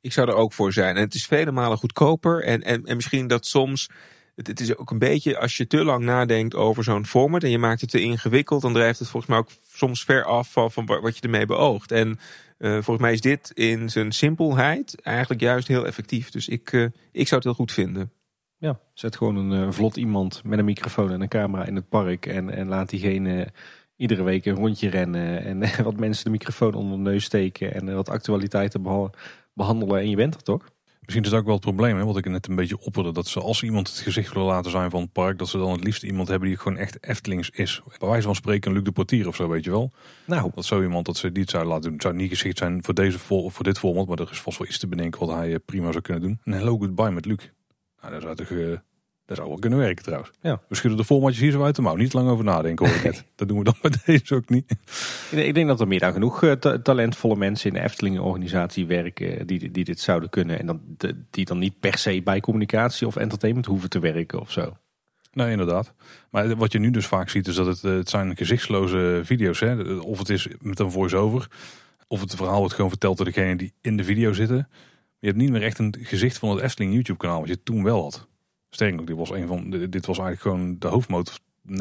Ik zou er ook voor zijn. En het is vele malen goedkoper. En, en, en misschien dat soms. Het, het is ook een beetje als je te lang nadenkt over zo'n format. en je maakt het te ingewikkeld. dan drijft het volgens mij ook soms ver af van, van wat je ermee beoogt. En eh, volgens mij is dit in zijn simpelheid eigenlijk juist heel effectief. Dus ik, eh, ik zou het heel goed vinden. Ja, zet gewoon een eh, vlot iemand met een microfoon en een camera in het park. En, en laat diegene iedere week een rondje rennen. En [laughs] wat mensen de microfoon onder de neus steken. En wat actualiteiten beha- behandelen. En je bent er toch? Misschien is dat ook wel het probleem, hè, wat ik net een beetje opperde. Dat ze als iemand het gezicht willen laten zijn van het park, dat ze dan het liefst iemand hebben die gewoon echt Eftelings is. Bij wijze van spreken Luc de Portier of zo, weet je wel. Nou, Dat zo iemand dat ze die het zou laten doen. Het zou niet geschikt zijn voor, deze vol, of voor dit format, maar er is vast wel iets te bedenken wat hij eh, prima zou kunnen doen. Een hello goodbye met Luc. Nou, dat zou toch... dat zou wel kunnen werken trouwens. Ja. We schudden de formatjes hier zo uit de mouw. Niet lang over nadenken hoor ik net. [laughs] Dat doen we dan bij deze ook niet. ik denk- dat er meer dan genoeg eh, ta- talentvolle mensen in de Efteling-organisatie werken. Die, die dit zouden kunnen. En dan, die dan niet per se bij communicatie of entertainment hoeven te werken of zo. Nee, inderdaad. Maar wat je nu dus vaak ziet is dat het, eh, het zijn gezichtsloze video's. Hè? Of het is met een voice-over. Of het verhaal wordt gewoon verteld door degene die in de video zitten. Je hebt niet meer echt een gezicht van het Efteling YouTube kanaal. Wat je toen wel had. Sterker nog, dit was, een van, dit was eigenlijk gewoon de hoofdmoot. 90%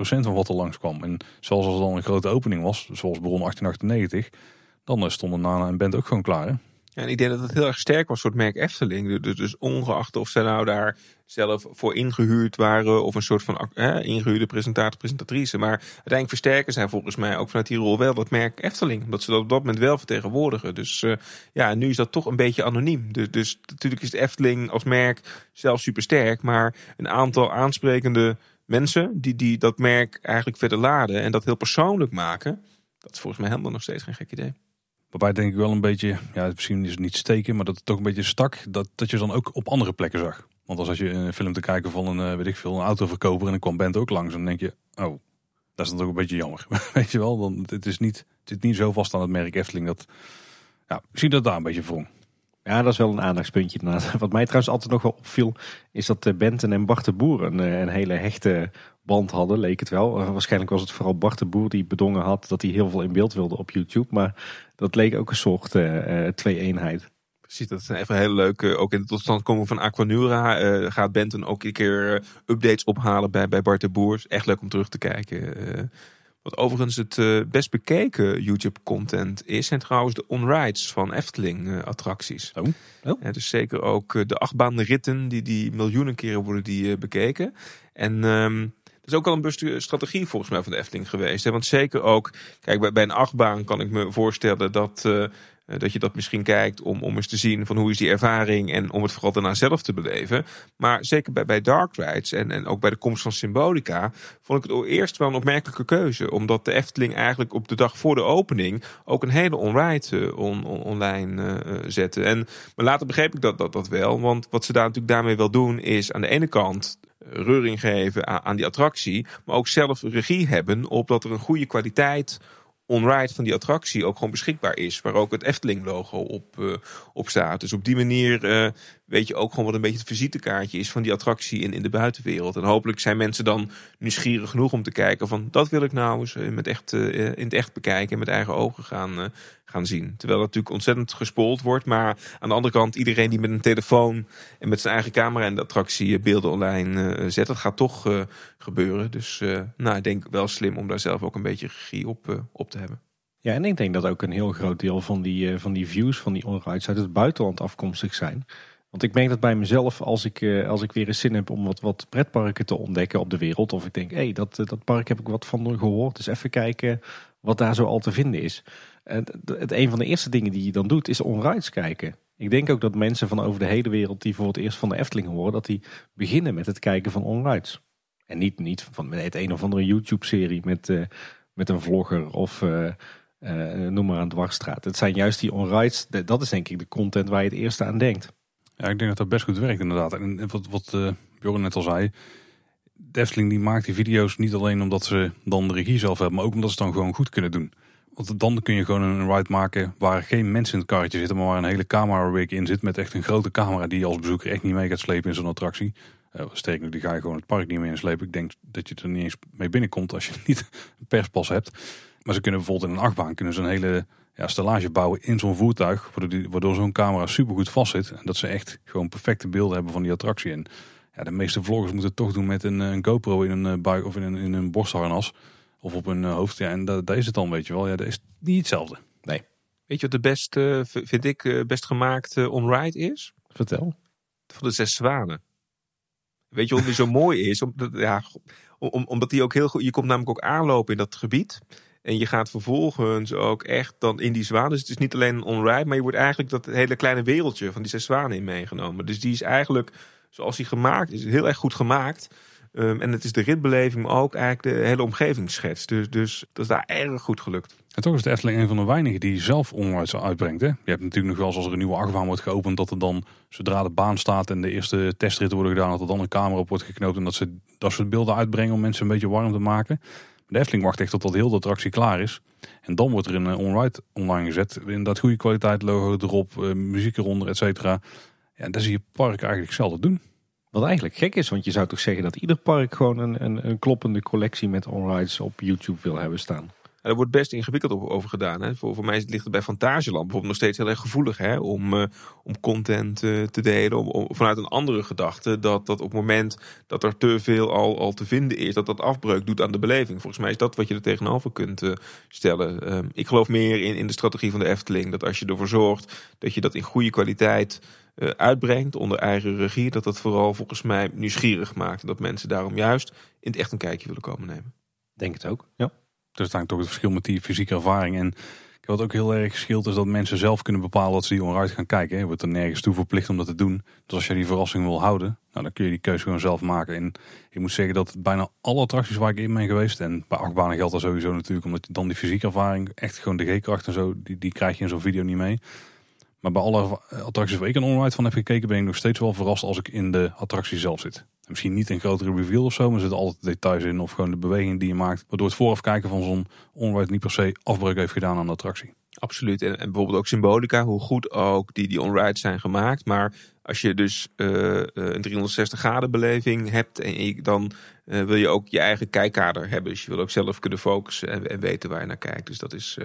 van wat er langskwam. En zoals als er dan een grote opening was. Zoals Bron 1898. Dan eh, stonden Nana en Bent ook gewoon klaar. Hè? En ik denk dat het heel erg sterk was voor het merk Efteling. Dus, dus ongeacht of ze nou daar zelf voor ingehuurd waren of een soort van ingehuurde presentator, presentatrice. Maar uiteindelijk versterken zij volgens mij ook vanuit die rol wel dat merk Efteling. Omdat ze dat op dat moment wel vertegenwoordigen. Dus eh, ja, nu is dat toch een beetje anoniem. Dus, dus natuurlijk is het Efteling als merk zelf super sterk. Maar een aantal aansprekende mensen die, die dat merk eigenlijk verder laden en dat heel persoonlijk maken. Dat is volgens mij helemaal nog steeds geen gek idee. Waarbij denk ik wel een beetje, ja, misschien is het niet steken, maar dat het toch een beetje stak. Dat, dat je dan ook op andere plekken zag. Want als je een film te kijken van een, eh, weet ik veel, een autoverkoper en dan kwam Bent ook langs, dan denk je, oh, dat is dan toch een beetje jammer. [laughs] weet je wel, dan, het is niet, het niet zo vast aan het merk Efteling dat, ja, zie dat daar een beetje wrong. Ja, dat is wel een aandachtspuntje. [laughs] Wat mij trouwens altijd nog wel opviel, is dat eh, Benten en Bart de Boer een, eh, een hele hechte band hadden, leek het wel. Eh, Waarschijnlijk was het vooral Bart de Boer die bedongen had dat hij heel veel in beeld wilde op YouTube. Maar dat leek ook een soort eh, eh, twee-eenheid. Precies, dat is even heel leuk. ook in de totstandkoming van Aquanura gaat Benton ook een keer updates ophalen bij, bij Bart de Boer. Echt leuk om terug te kijken. wat overigens het best bekeken YouTube-content is, zijn trouwens de on-rides van Efteling-attracties. Oh. Oh. dus zeker ook de achtbaanritten, die, die miljoenen keren worden die bekeken. En ehm, is ook wel een bewuste strategie volgens mij van de Efteling geweest. Hè? Want zeker ook, kijk, bij, bij een achtbaan kan ik me voorstellen dat, eh, dat je dat misschien kijkt om, om eens te zien van hoe is die ervaring en om het vooral daarna zelf te beleven. Maar zeker bij, bij Dark Rides en, en ook bij de komst van Symbolica vond ik het eerst wel een opmerkelijke keuze. Omdat de Efteling eigenlijk op de dag voor de opening ook een hele on-ride eh, on, on- online eh, eh, zette. En, maar later begreep ik dat, dat, dat wel. Want wat ze daar natuurlijk daarmee wel doen is aan de ene kant eh, reuring geven aan, aan die attractie. Maar ook zelf regie hebben op dat er een goede kwaliteit on-ride van die attractie ook gewoon beschikbaar is. Waar ook het Efteling-logo op, eh, op staat. Dus op die manier eh, weet je ook gewoon wat een beetje het visitekaartje is van die attractie in, in de buitenwereld. En hopelijk zijn mensen dan nieuwsgierig genoeg om te kijken van dat wil ik nou eens eh, met echt, eh, in het echt bekijken en met eigen ogen gaan, eh, gaan zien. Terwijl dat natuurlijk ontzettend gespoeld wordt. Maar aan de andere kant, iedereen die met een telefoon en met zijn eigen camera en de attractie eh, beelden online eh, zet, dat gaat toch eh, gebeuren. Dus eh, nou, ik denk wel slim om daar zelf ook een beetje regie op, eh, op te hebben. Ja, en ik denk dat ook een heel groot deel van die, eh, van die views van die onrides uit het buitenland afkomstig zijn. Want ik merk dat bij mezelf, als ik, eh, als ik weer eens zin heb om wat, wat pretparken te ontdekken op de wereld. Of ik denk, hé, hey, dat, eh, dat park heb ik wat van gehoord. Dus even kijken wat daar zo al te vinden is. Het, het, een van de eerste dingen die je dan doet, is onrides kijken. Ik denk ook dat mensen van over de hele wereld die voor het eerst van de Efteling horen, dat die beginnen met het kijken van onrides. En niet, niet van het een of andere YouTube-serie met, uh, met een vlogger of noem maar aan dwarsstraat. Het zijn juist die onrides, dat is denk ik de content waar je het eerste aan denkt. Ja, ik denk dat dat best goed werkt inderdaad. En wat, wat uh, Bjorn net al zei, de die maakt die video's niet alleen omdat ze dan de regie zelf hebben, maar ook omdat ze dan gewoon goed kunnen doen. Want dan kun je gewoon een ride maken waar geen mensen in het karretje zitten, maar waar een hele camera rig in zit met echt een grote camera die je als bezoeker echt niet mee gaat slepen in zo'n attractie. Uh, die ga je gewoon het park niet mee inslepen. Ik denk dat je er niet eens mee binnenkomt als je [laughs] niet een perspas hebt. Maar ze kunnen bijvoorbeeld in een achtbaan kunnen ze een hele ja, stellage bouwen in zo'n voertuig. Waardoor, waardoor zo'n camera supergoed vast zit. En dat ze echt gewoon perfecte beelden hebben van die attractie. En ja, de meeste vloggers moeten het toch doen met een, een GoPro in een buik of in een, in een borstharnas. Of op een hoofd. Ja, en daar is het dan, weet je wel. Ja, dat is niet hetzelfde. Nee. Weet je wat de best, uh, vind ik, best gemaakt uh, on-ride is? Vertel. Van de zes zwanen. Weet je wat die zo [laughs] mooi is? Omdat, ja, om, omdat die ook heel goed. Je komt namelijk ook aanlopen in dat gebied. En je gaat vervolgens ook echt dan in die zwanen. Dus het is niet alleen een on-ride, maar je wordt eigenlijk dat hele kleine wereldje van die zes zwanen in meegenomen. Dus die is eigenlijk, zoals die gemaakt is, heel erg goed gemaakt. Um, en het is de ritbeleving, maar ook eigenlijk de hele omgevingsschets. Dus, dus dat is daar erg goed gelukt. En toch is de Efteling een van de weinigen die zelf onrides uitbrengt. Je hebt natuurlijk nog wel als er een nieuwe achtbaan wordt geopend... dat er dan, zodra de baan staat en de eerste testritten worden gedaan... dat er dan een camera op wordt geknoopt en dat ze dat soort beelden uitbrengen... om mensen een beetje warm te maken. De Efteling wacht echt tot heel de attractie klaar is. En dan wordt er een onride online gezet. In dat goede kwaliteit logo erop, uh, muziek eronder, et cetera. Ja, en dat zie je park eigenlijk zelden doen. Wat eigenlijk gek is, want je zou toch zeggen dat ieder park gewoon een, een, een kloppende collectie met onrides op YouTube wil hebben staan. Er wordt best ingewikkeld over gedaan. Hè. Voor, voor mij ligt het bij Fantasieland bijvoorbeeld nog steeds heel erg gevoelig hè, om, uh, om content uh, te delen. Om, om, vanuit een andere gedachte dat, dat op het moment dat er te veel al, al te vinden is, dat dat afbreuk doet aan de beleving. Volgens mij is dat wat je er tegenover kunt uh, stellen. Ehm, ik geloof meer in, in de strategie van de Efteling. Dat als je ervoor zorgt dat je dat in goede kwaliteit uitbrengt onder eigen regie, dat dat vooral volgens mij nieuwsgierig maakt. En dat mensen daarom juist in het echt een kijkje willen komen nemen. Denk het ook, ja. Dus daar toch het verschil met die fysieke ervaring. En wat ook heel erg scheelt is dat mensen zelf kunnen bepalen dat ze die onderuit gaan kijken. Je wordt er nergens toe verplicht om dat te doen. Dus als je die verrassing wil houden, nou, dan kun je die keuze gewoon zelf maken. En ik moet zeggen dat bijna alle attracties waar ik in ben geweest, en bij achtbanen geldt dat sowieso natuurlijk, omdat je dan die fysieke ervaring, echt gewoon de G-kracht en zo, die, die krijg je in zo'n video niet mee. Maar bij alle attracties waar ik een online van heb gekeken, ben ik nog steeds wel verrast als ik in de attractie zelf zit. Misschien niet een grotere reveal of zo, maar er zitten altijd details in. Of gewoon de beweging die je maakt. Waardoor het vooraf kijken van zo'n onride niet per se afbreuk heeft gedaan aan de attractie. Absoluut. En, en bijvoorbeeld ook symbolica, hoe goed ook die, die onrides zijn gemaakt. Maar als je dus uh, een 360 graden beleving hebt, en dan uh, wil je ook je eigen kijkkader hebben. Dus je wil ook zelf kunnen focussen en, en weten waar je naar kijkt. Dus dat is,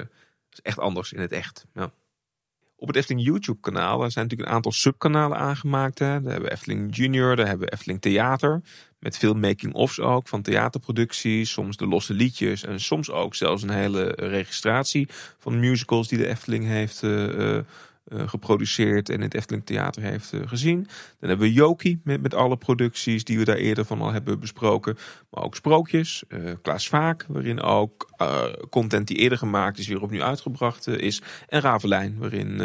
is echt anders in het echt. Ja. Op het Efteling YouTube kanaal zijn natuurlijk een aantal subkanalen aangemaakt. Hè. Daar hebben we Efteling Junior, daar hebben we Efteling Theater. Met veel making-ofs ook van theaterproducties. Soms de losse liedjes en soms ook zelfs een hele registratie van musicals die de Efteling heeft uh, geproduceerd en in het Efteling Theater heeft uh, gezien. Dan hebben we Joki met, met alle producties die we daar eerder van al hebben besproken. Maar ook Sprookjes, uh, Klaas Vaak, waarin ook content die eerder gemaakt is weer opnieuw uitgebracht is. En Ravelijn, waarin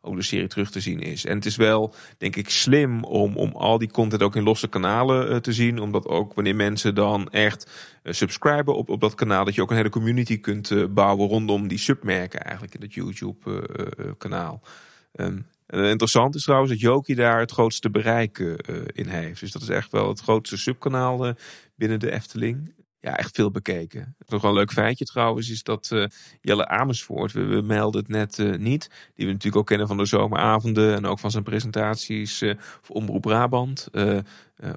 ook de serie terug te zien is. En het is wel, denk ik, slim om, om al die content ook in losse kanalen te zien. Omdat ook wanneer mensen dan echt subscriben op, op dat kanaal, dat je ook een hele community kunt bouwen rondom die submerken eigenlijk in het YouTube kanaal. Um, interessant is trouwens dat Joki daar het grootste bereik in heeft. Dus dat is echt wel het grootste subkanaal binnen de Efteling. Ja, echt veel bekeken. Nog wel een leuk feitje trouwens is dat uh, Jelle Amersfoort, we, we, melden het net niet, die we natuurlijk ook kennen van de zomeravonden en ook van zijn presentaties voor Omroep Brabant.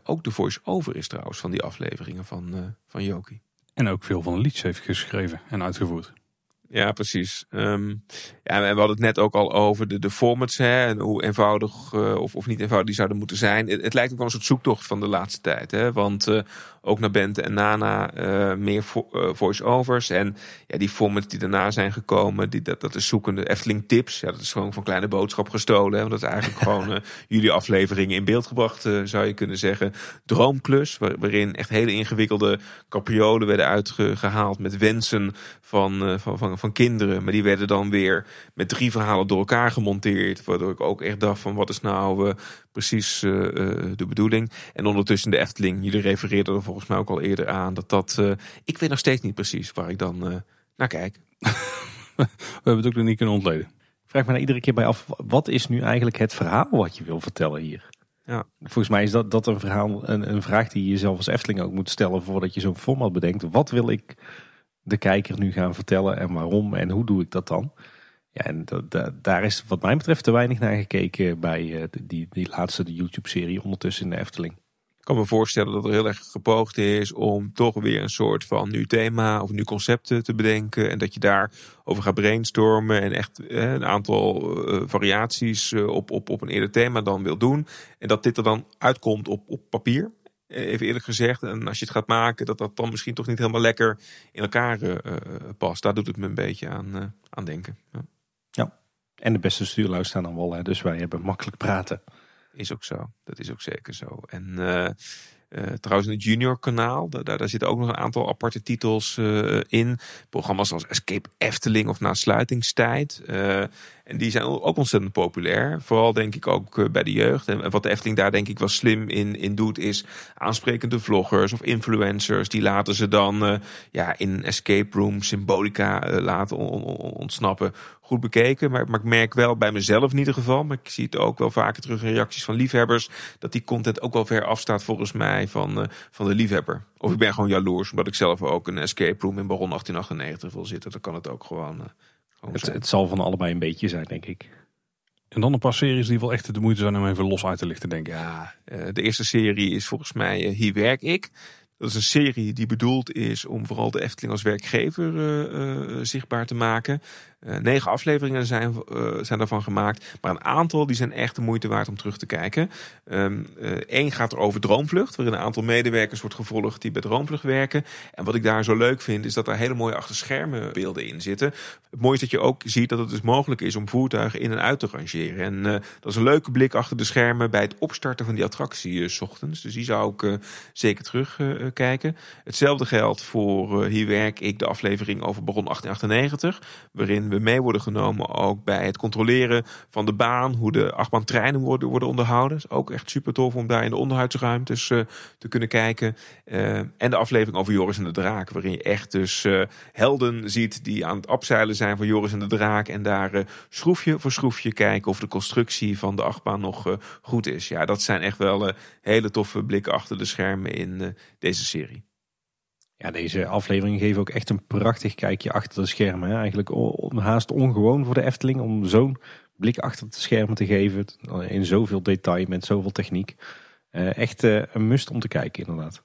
ook de voice-over is trouwens van die afleveringen van, van Joki. En ook veel van de liedjes heeft geschreven en uitgevoerd. Ja, precies. Ehm, ja, en we hadden het net ook al over de, de formats hè, en hoe eenvoudig uh, of, of niet eenvoudig die zouden moeten zijn. Het, het, lijkt ook wel een soort zoektocht van de laatste tijd. Hè, want uh, ook naar Bente en Nana uh, meer vo voice-overs. En ja, die formats die daarna zijn gekomen, die, dat, dat is zoekende Efteling tips. Ja, dat is gewoon van Kleine Boodschap gestolen. Hè, want dat is eigenlijk [laughs] gewoon jullie afleveringen in beeld gebracht, zou je kunnen zeggen. Droomklus, waar, waarin echt hele ingewikkelde capriolen werden uitgehaald met wensen van, van, van van kinderen. Maar die werden dan weer met drie verhalen door elkaar gemonteerd. Waardoor ik ook echt dacht van wat is nou precies uh, de bedoeling. En ondertussen de Efteling, jullie refereerden er volgens mij ook al eerder aan. Dat dat, ik weet nog steeds niet precies waar ik dan naar kijk. [laughs] We hebben het ook nog niet kunnen ontleden. Ik vraag me nou iedere keer bij af, wat is nu eigenlijk het verhaal wat je wil vertellen hier? Ja. Volgens mij is dat, dat een, verhaal, een, een vraag die je jezelf als Efteling ook moet stellen voordat je zo'n format bedenkt. Wat wil ik de kijker nu gaan vertellen en waarom en hoe doe ik dat dan? Ja, en daar is wat mij betreft te weinig naar gekeken bij uh, die, die laatste YouTube-serie ondertussen in de Efteling. Ik kan me voorstellen dat er heel erg gepoogd is om toch weer een soort van nieuw thema of nieuw concept te bedenken. En dat je daar over gaat brainstormen en echt eh, een aantal variaties op, op, op een eerder thema dan wil doen. En dat dit er dan uitkomt op, op papier. Eh, even eerlijk gezegd. En als je het gaat maken, dat dat dan misschien toch niet helemaal lekker in elkaar past. Daar doet het me een beetje aan, aan denken. Ja. En de beste stuurlui staan wel. Hè? Dus wij hebben makkelijk praten. Is ook zo. Dat is ook zeker zo. En uh, trouwens in het junior kanaal, daar, daar, zitten ook nog een aantal aparte titels uh, in. Programma's als Escape Efteling of Na Sluitingstijd. En die zijn ook ontzettend populair. Vooral denk ik ook eh, bij de jeugd. En wat de Efteling daar denk ik wel slim in, doet, is aansprekende vloggers of influencers. Die laten ze dan uh, ja, in escape room symbolica uh, laten ontsnappen. Goed bekeken. Maar, maar ik merk wel bij mezelf in ieder geval. Maar ik zie het ook wel vaker terug in reacties van liefhebbers. Dat die content ook wel ver afstaat volgens mij van, van de liefhebber. Of ik ben gewoon jaloers omdat ik zelf ook een escape room in Baron 1898 wil zitten. Dan kan het ook gewoon het, het, zal van allebei een beetje zijn, denk ik. En dan een paar series die wel echt de moeite zijn om even los uit te lichten, denk ik. Ja, eh, de eerste serie is volgens mij eh, Hier werk ik. Dat is een serie die bedoeld is om vooral de Efteling als werkgever uh, zichtbaar te maken. Uh, negen afleveringen zijn, uh, zijn daarvan gemaakt. Maar een aantal die zijn echt de moeite waard om terug te kijken. Eén ehm, gaat er over Droomvlucht. Waarin een aantal medewerkers wordt gevolgd die bij Droomvlucht werken. En wat ik daar zo leuk vind is dat er hele mooie achterschermen beelden in zitten. Het mooie is dat je ook ziet dat het dus mogelijk is om voertuigen in en uit te rangeren. En dat is een leuke blik achter de schermen bij het opstarten van die attractie s ochtends. Dus die zou ik zeker terugkijken. Hetzelfde geldt voor Hier werk ik de aflevering over Baron 1898. Waarin mee worden genomen ook bij het controleren van de baan, hoe de achtbaantreinen worden, worden onderhouden. Is ook echt super tof om daar in de onderhoudsruimtes uh, te kunnen kijken. Uh, en de aflevering over Joris en de Draak, waarin je echt dus uh, helden ziet die aan het afzeilen zijn van Joris en de Draak. En daar schroefje voor schroefje kijken of de constructie van de achtbaan nog goed is. Ja, dat zijn echt wel hele toffe blikken achter de schermen in deze serie. Ja, deze afleveringen geven ook echt een prachtig kijkje achter de schermen. Hè. Eigenlijk haast ongewoon voor de Efteling om zo'n blik achter de schermen te geven. In zoveel detail, met zoveel techniek. Uh, echt uh, een must om te kijken inderdaad.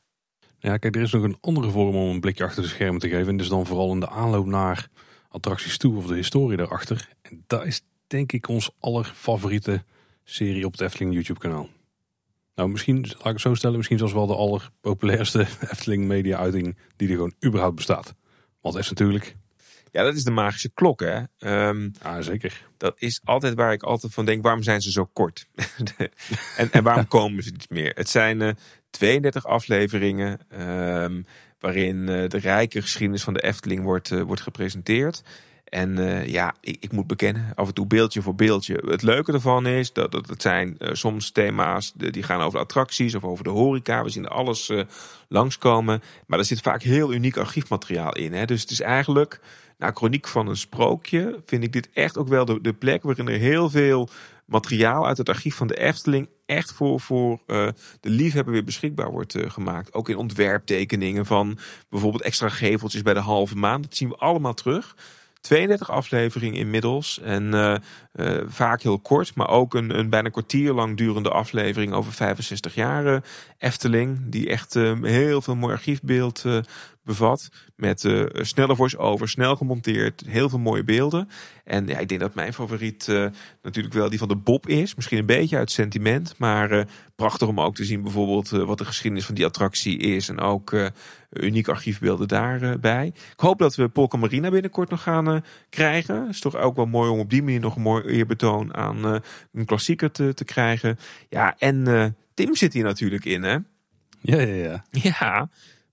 Ja, kijk, er is nog een andere vorm om een blikje achter de schermen te geven. En dus dan vooral in de aanloop naar attracties toe of de historie daarachter. En dat is denk ik ons allerfavoriete serie op het Efteling YouTube kanaal. Nou, misschien, laat ik het zo stellen, misschien zelfs wel de allerpopulairste [laughs] Efteling media uiting die er gewoon überhaupt bestaat. Want dat is natuurlijk... Ja, dat is de magische klok, hè? Um, ja, zeker. Dat is altijd waar ik altijd van denk, waarom zijn ze zo kort? [laughs] en, en waarom [laughs] komen ze niet meer? Het zijn uh, eh, 32 afleveringen um, waarin uh, de rijke geschiedenis van de Efteling wordt, uh, wordt gepresenteerd. En uh, ja, ik, ik, moet bekennen, af en toe beeldje voor beeldje. Het leuke ervan is dat, dat het zijn uh, soms thema's die gaan over attracties of over de horeca. We zien alles uh, langskomen. Maar er zit vaak heel uniek archiefmateriaal in. Hè? Dus het is eigenlijk, nou, chroniek van een sprookje, vind ik dit echt ook wel de, de plek waarin er heel veel materiaal uit het archief van de Efteling echt voor, voor de liefhebber weer beschikbaar wordt gemaakt. Ook in ontwerptekeningen van bijvoorbeeld extra geveltjes bij de halve maan. Dat zien we allemaal terug. 32 afleveringen inmiddels. En uh, uh, vaak heel kort, maar ook een, een bijna kwartier lang durende aflevering over 65 jaar Efteling. Die echt uh, heel veel mooi archiefbeeld bevat. Met uh, snelle voice-over, snel gemonteerd, heel veel mooie beelden. En ja, ik denk dat mijn favoriet uh, natuurlijk wel die van de Bob is. Misschien een beetje uit sentiment, maar uh, prachtig om ook te zien bijvoorbeeld wat de geschiedenis van die attractie is. En ook unieke archiefbeelden daarbij. Ik hoop dat we Polka Marina binnenkort nog gaan krijgen. Het is toch ook wel mooi om op die manier nog een mooi eerbetoon aan een klassieker te, te krijgen. Ja, en Tim zit hier natuurlijk in, hè? Ja, ja, ja. Ja,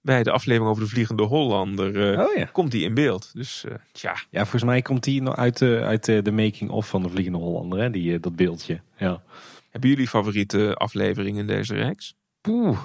bij de aflevering over de Vliegende Hollander uh, oh, ja. komt hij in beeld. Dus uh, tja. Ja, volgens mij komt hij uit, uh, uit de making-of van de Vliegende Hollander, hè? Die, dat beeldje. Ja. Hebben jullie favoriete afleveringen in deze reeks? Poeh.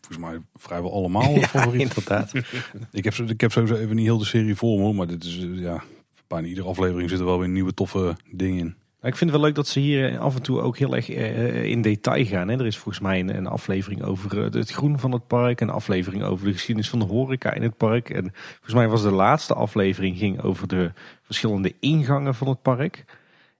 volgens mij vrijwel allemaal [laughs] ja, favoriet. inderdaad. [laughs] ik, heb, ik heb sowieso even niet heel de serie voor me, maar dit is, ja, bijna iedere aflevering zitten wel weer nieuwe toffe dingen in. Ik vind het wel leuk dat ze hier af en toe ook heel erg eh, in detail gaan. Er is volgens mij een, aflevering over eh, het groen van het park. Een aflevering over de geschiedenis van de horeca in het park. En volgens mij was de laatste aflevering ging over de verschillende ingangen van het park.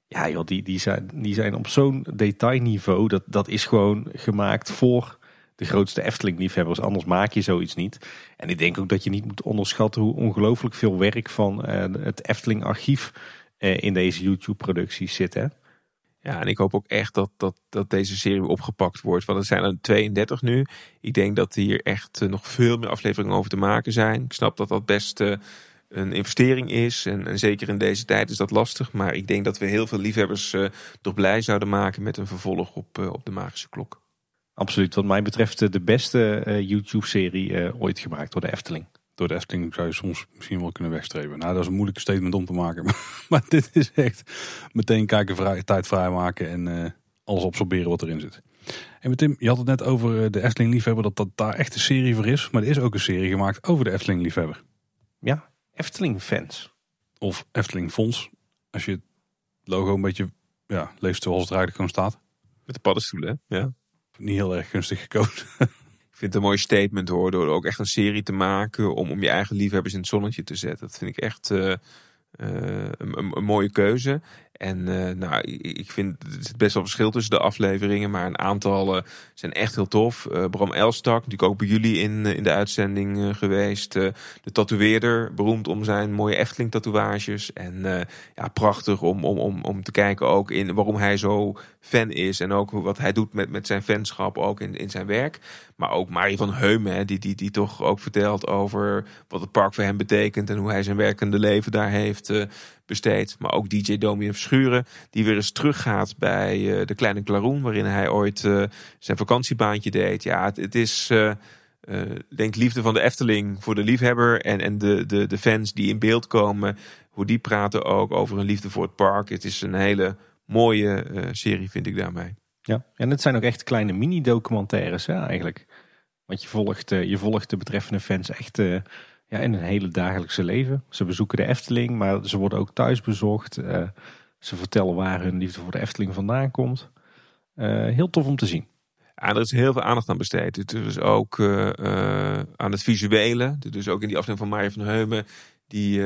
Ja joh, die, die, zijn, die zijn op zo'n detailniveau. Dat, dat is gewoon gemaakt voor de grootste Efteling-liefhebbers. Anders maak je zoiets niet. En ik denk ook dat je niet moet onderschatten hoe ongelooflijk veel werk van het Efteling-archief eh, in deze YouTube-producties zitten. Ja, en ik hoop ook echt dat, dat, dat deze serie opgepakt wordt. Want er zijn er 32 nu. Ik denk dat hier echt eh, nog veel meer afleveringen over te maken zijn. Ik snap dat dat best uh, een investering is. En, en, zeker in deze tijd is dat lastig. Maar ik denk dat we heel veel liefhebbers uh, toch blij zouden maken met een vervolg op, op de Magische Klok. Absoluut. Wat mij betreft de beste YouTube-serie ooit gemaakt door de Efteling door de Efteling zou je soms misschien wel kunnen wegstreven. Nou, dat is een moeilijke statement om te maken. [laughs] maar dit is echt meteen kijken, vrij, tijd vrijmaken en uh, alles absorberen wat erin zit. En Tim, je had het net over eh, de Efteling liefhebber, dat dat daar echt een serie voor is. Maar er is ook een serie gemaakt over de Efteling liefhebber. Ja, Efteling fans. Of Efteling fonds. Als je het logo een beetje ja, leest zoals het er eigenlijk gewoon staat. Met de paddenstoelen, ja. Niet heel erg gunstig gekozen. [laughs] vind het een mooi statement hoor. Door ook echt een serie te maken om, om je eigen liefhebbers in het zonnetje te zetten. Dat vind ik echt uh, uh, een, een, mooie keuze. En uh, nou, ik vind zit best wel verschil tussen de afleveringen, maar een aantal zijn echt heel tof. Bram Elstak, natuurlijk ook bij jullie in, in de uitzending geweest. de tatoeëerder, beroemd om zijn mooie Efteling tatoeages. En ja, prachtig om, om, om, om te kijken ook in waarom hij zo fan is. En ook wat hij doet met, met zijn fanschap ook in, in zijn werk. Maar ook Marie van Heumen, die, die, die toch ook vertelt over wat het park voor hem betekent. En hoe hij zijn werkende leven daar heeft besteed. Maar ook DJ Domi Verschuren, die weer eens teruggaat bij uh, de Kleine Klaroen, waarin hij ooit uh, zijn vakantiebaantje deed. Ja, het, is, denk liefde van de Efteling voor de liefhebber en, en de, de, de fans die in beeld komen. Hoe die praten ook over hun liefde voor het park. Het is een hele mooie serie, vind ik daarmee. Ja, en het zijn ook echt kleine mini-documentaires eigenlijk. Want je volgt, je volgt de betreffende fans echt ja, in hun hele dagelijkse leven. Ze bezoeken de Efteling, maar ze worden ook thuis bezocht. Uh, ze vertellen waar hun liefde voor de Efteling vandaan komt. Heel tof om te zien. Er is heel veel aandacht aan besteed. Dus ook uh, aan het visuele. Dus ook in die aflevering van Marja van Heumen. Die,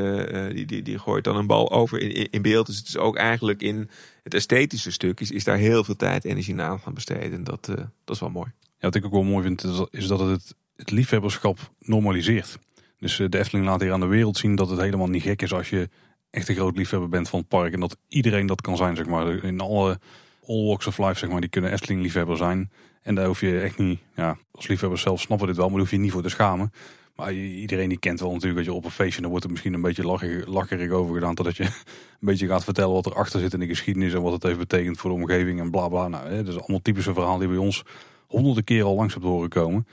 die, die, die, gooit dan een bal over in, in beeld. Dus het is ook eigenlijk in het esthetische stuk is, is daar heel veel tijd, energie en aandacht aan besteed. En dat, dat is wel mooi. Ja, wat ik ook wel mooi vind, is dat het het liefhebberschap normaliseert. Dus eh, de Efteling laat hier aan de wereld zien dat het helemaal niet gek is als je echt een groot liefhebber bent van het park. En dat iedereen dat kan zijn, zeg maar. In alle all walks of life, zeg maar, die kunnen Efteling liefhebber zijn. En daar hoef je echt niet, ja, als liefhebber zelf snappen we dit wel, maar daar hoef je niet voor te schamen. Maar iedereen die kent wel natuurlijk dat je op een feestje, dan wordt er misschien een beetje lacherig, over gedaan. Totdat je [laughs] een beetje gaat vertellen wat erachter zit in de geschiedenis en wat het heeft betekend voor de omgeving en bla bla. Nou, dat is allemaal typische verhaal die bij ons honderden keer al langs hebt horen komen.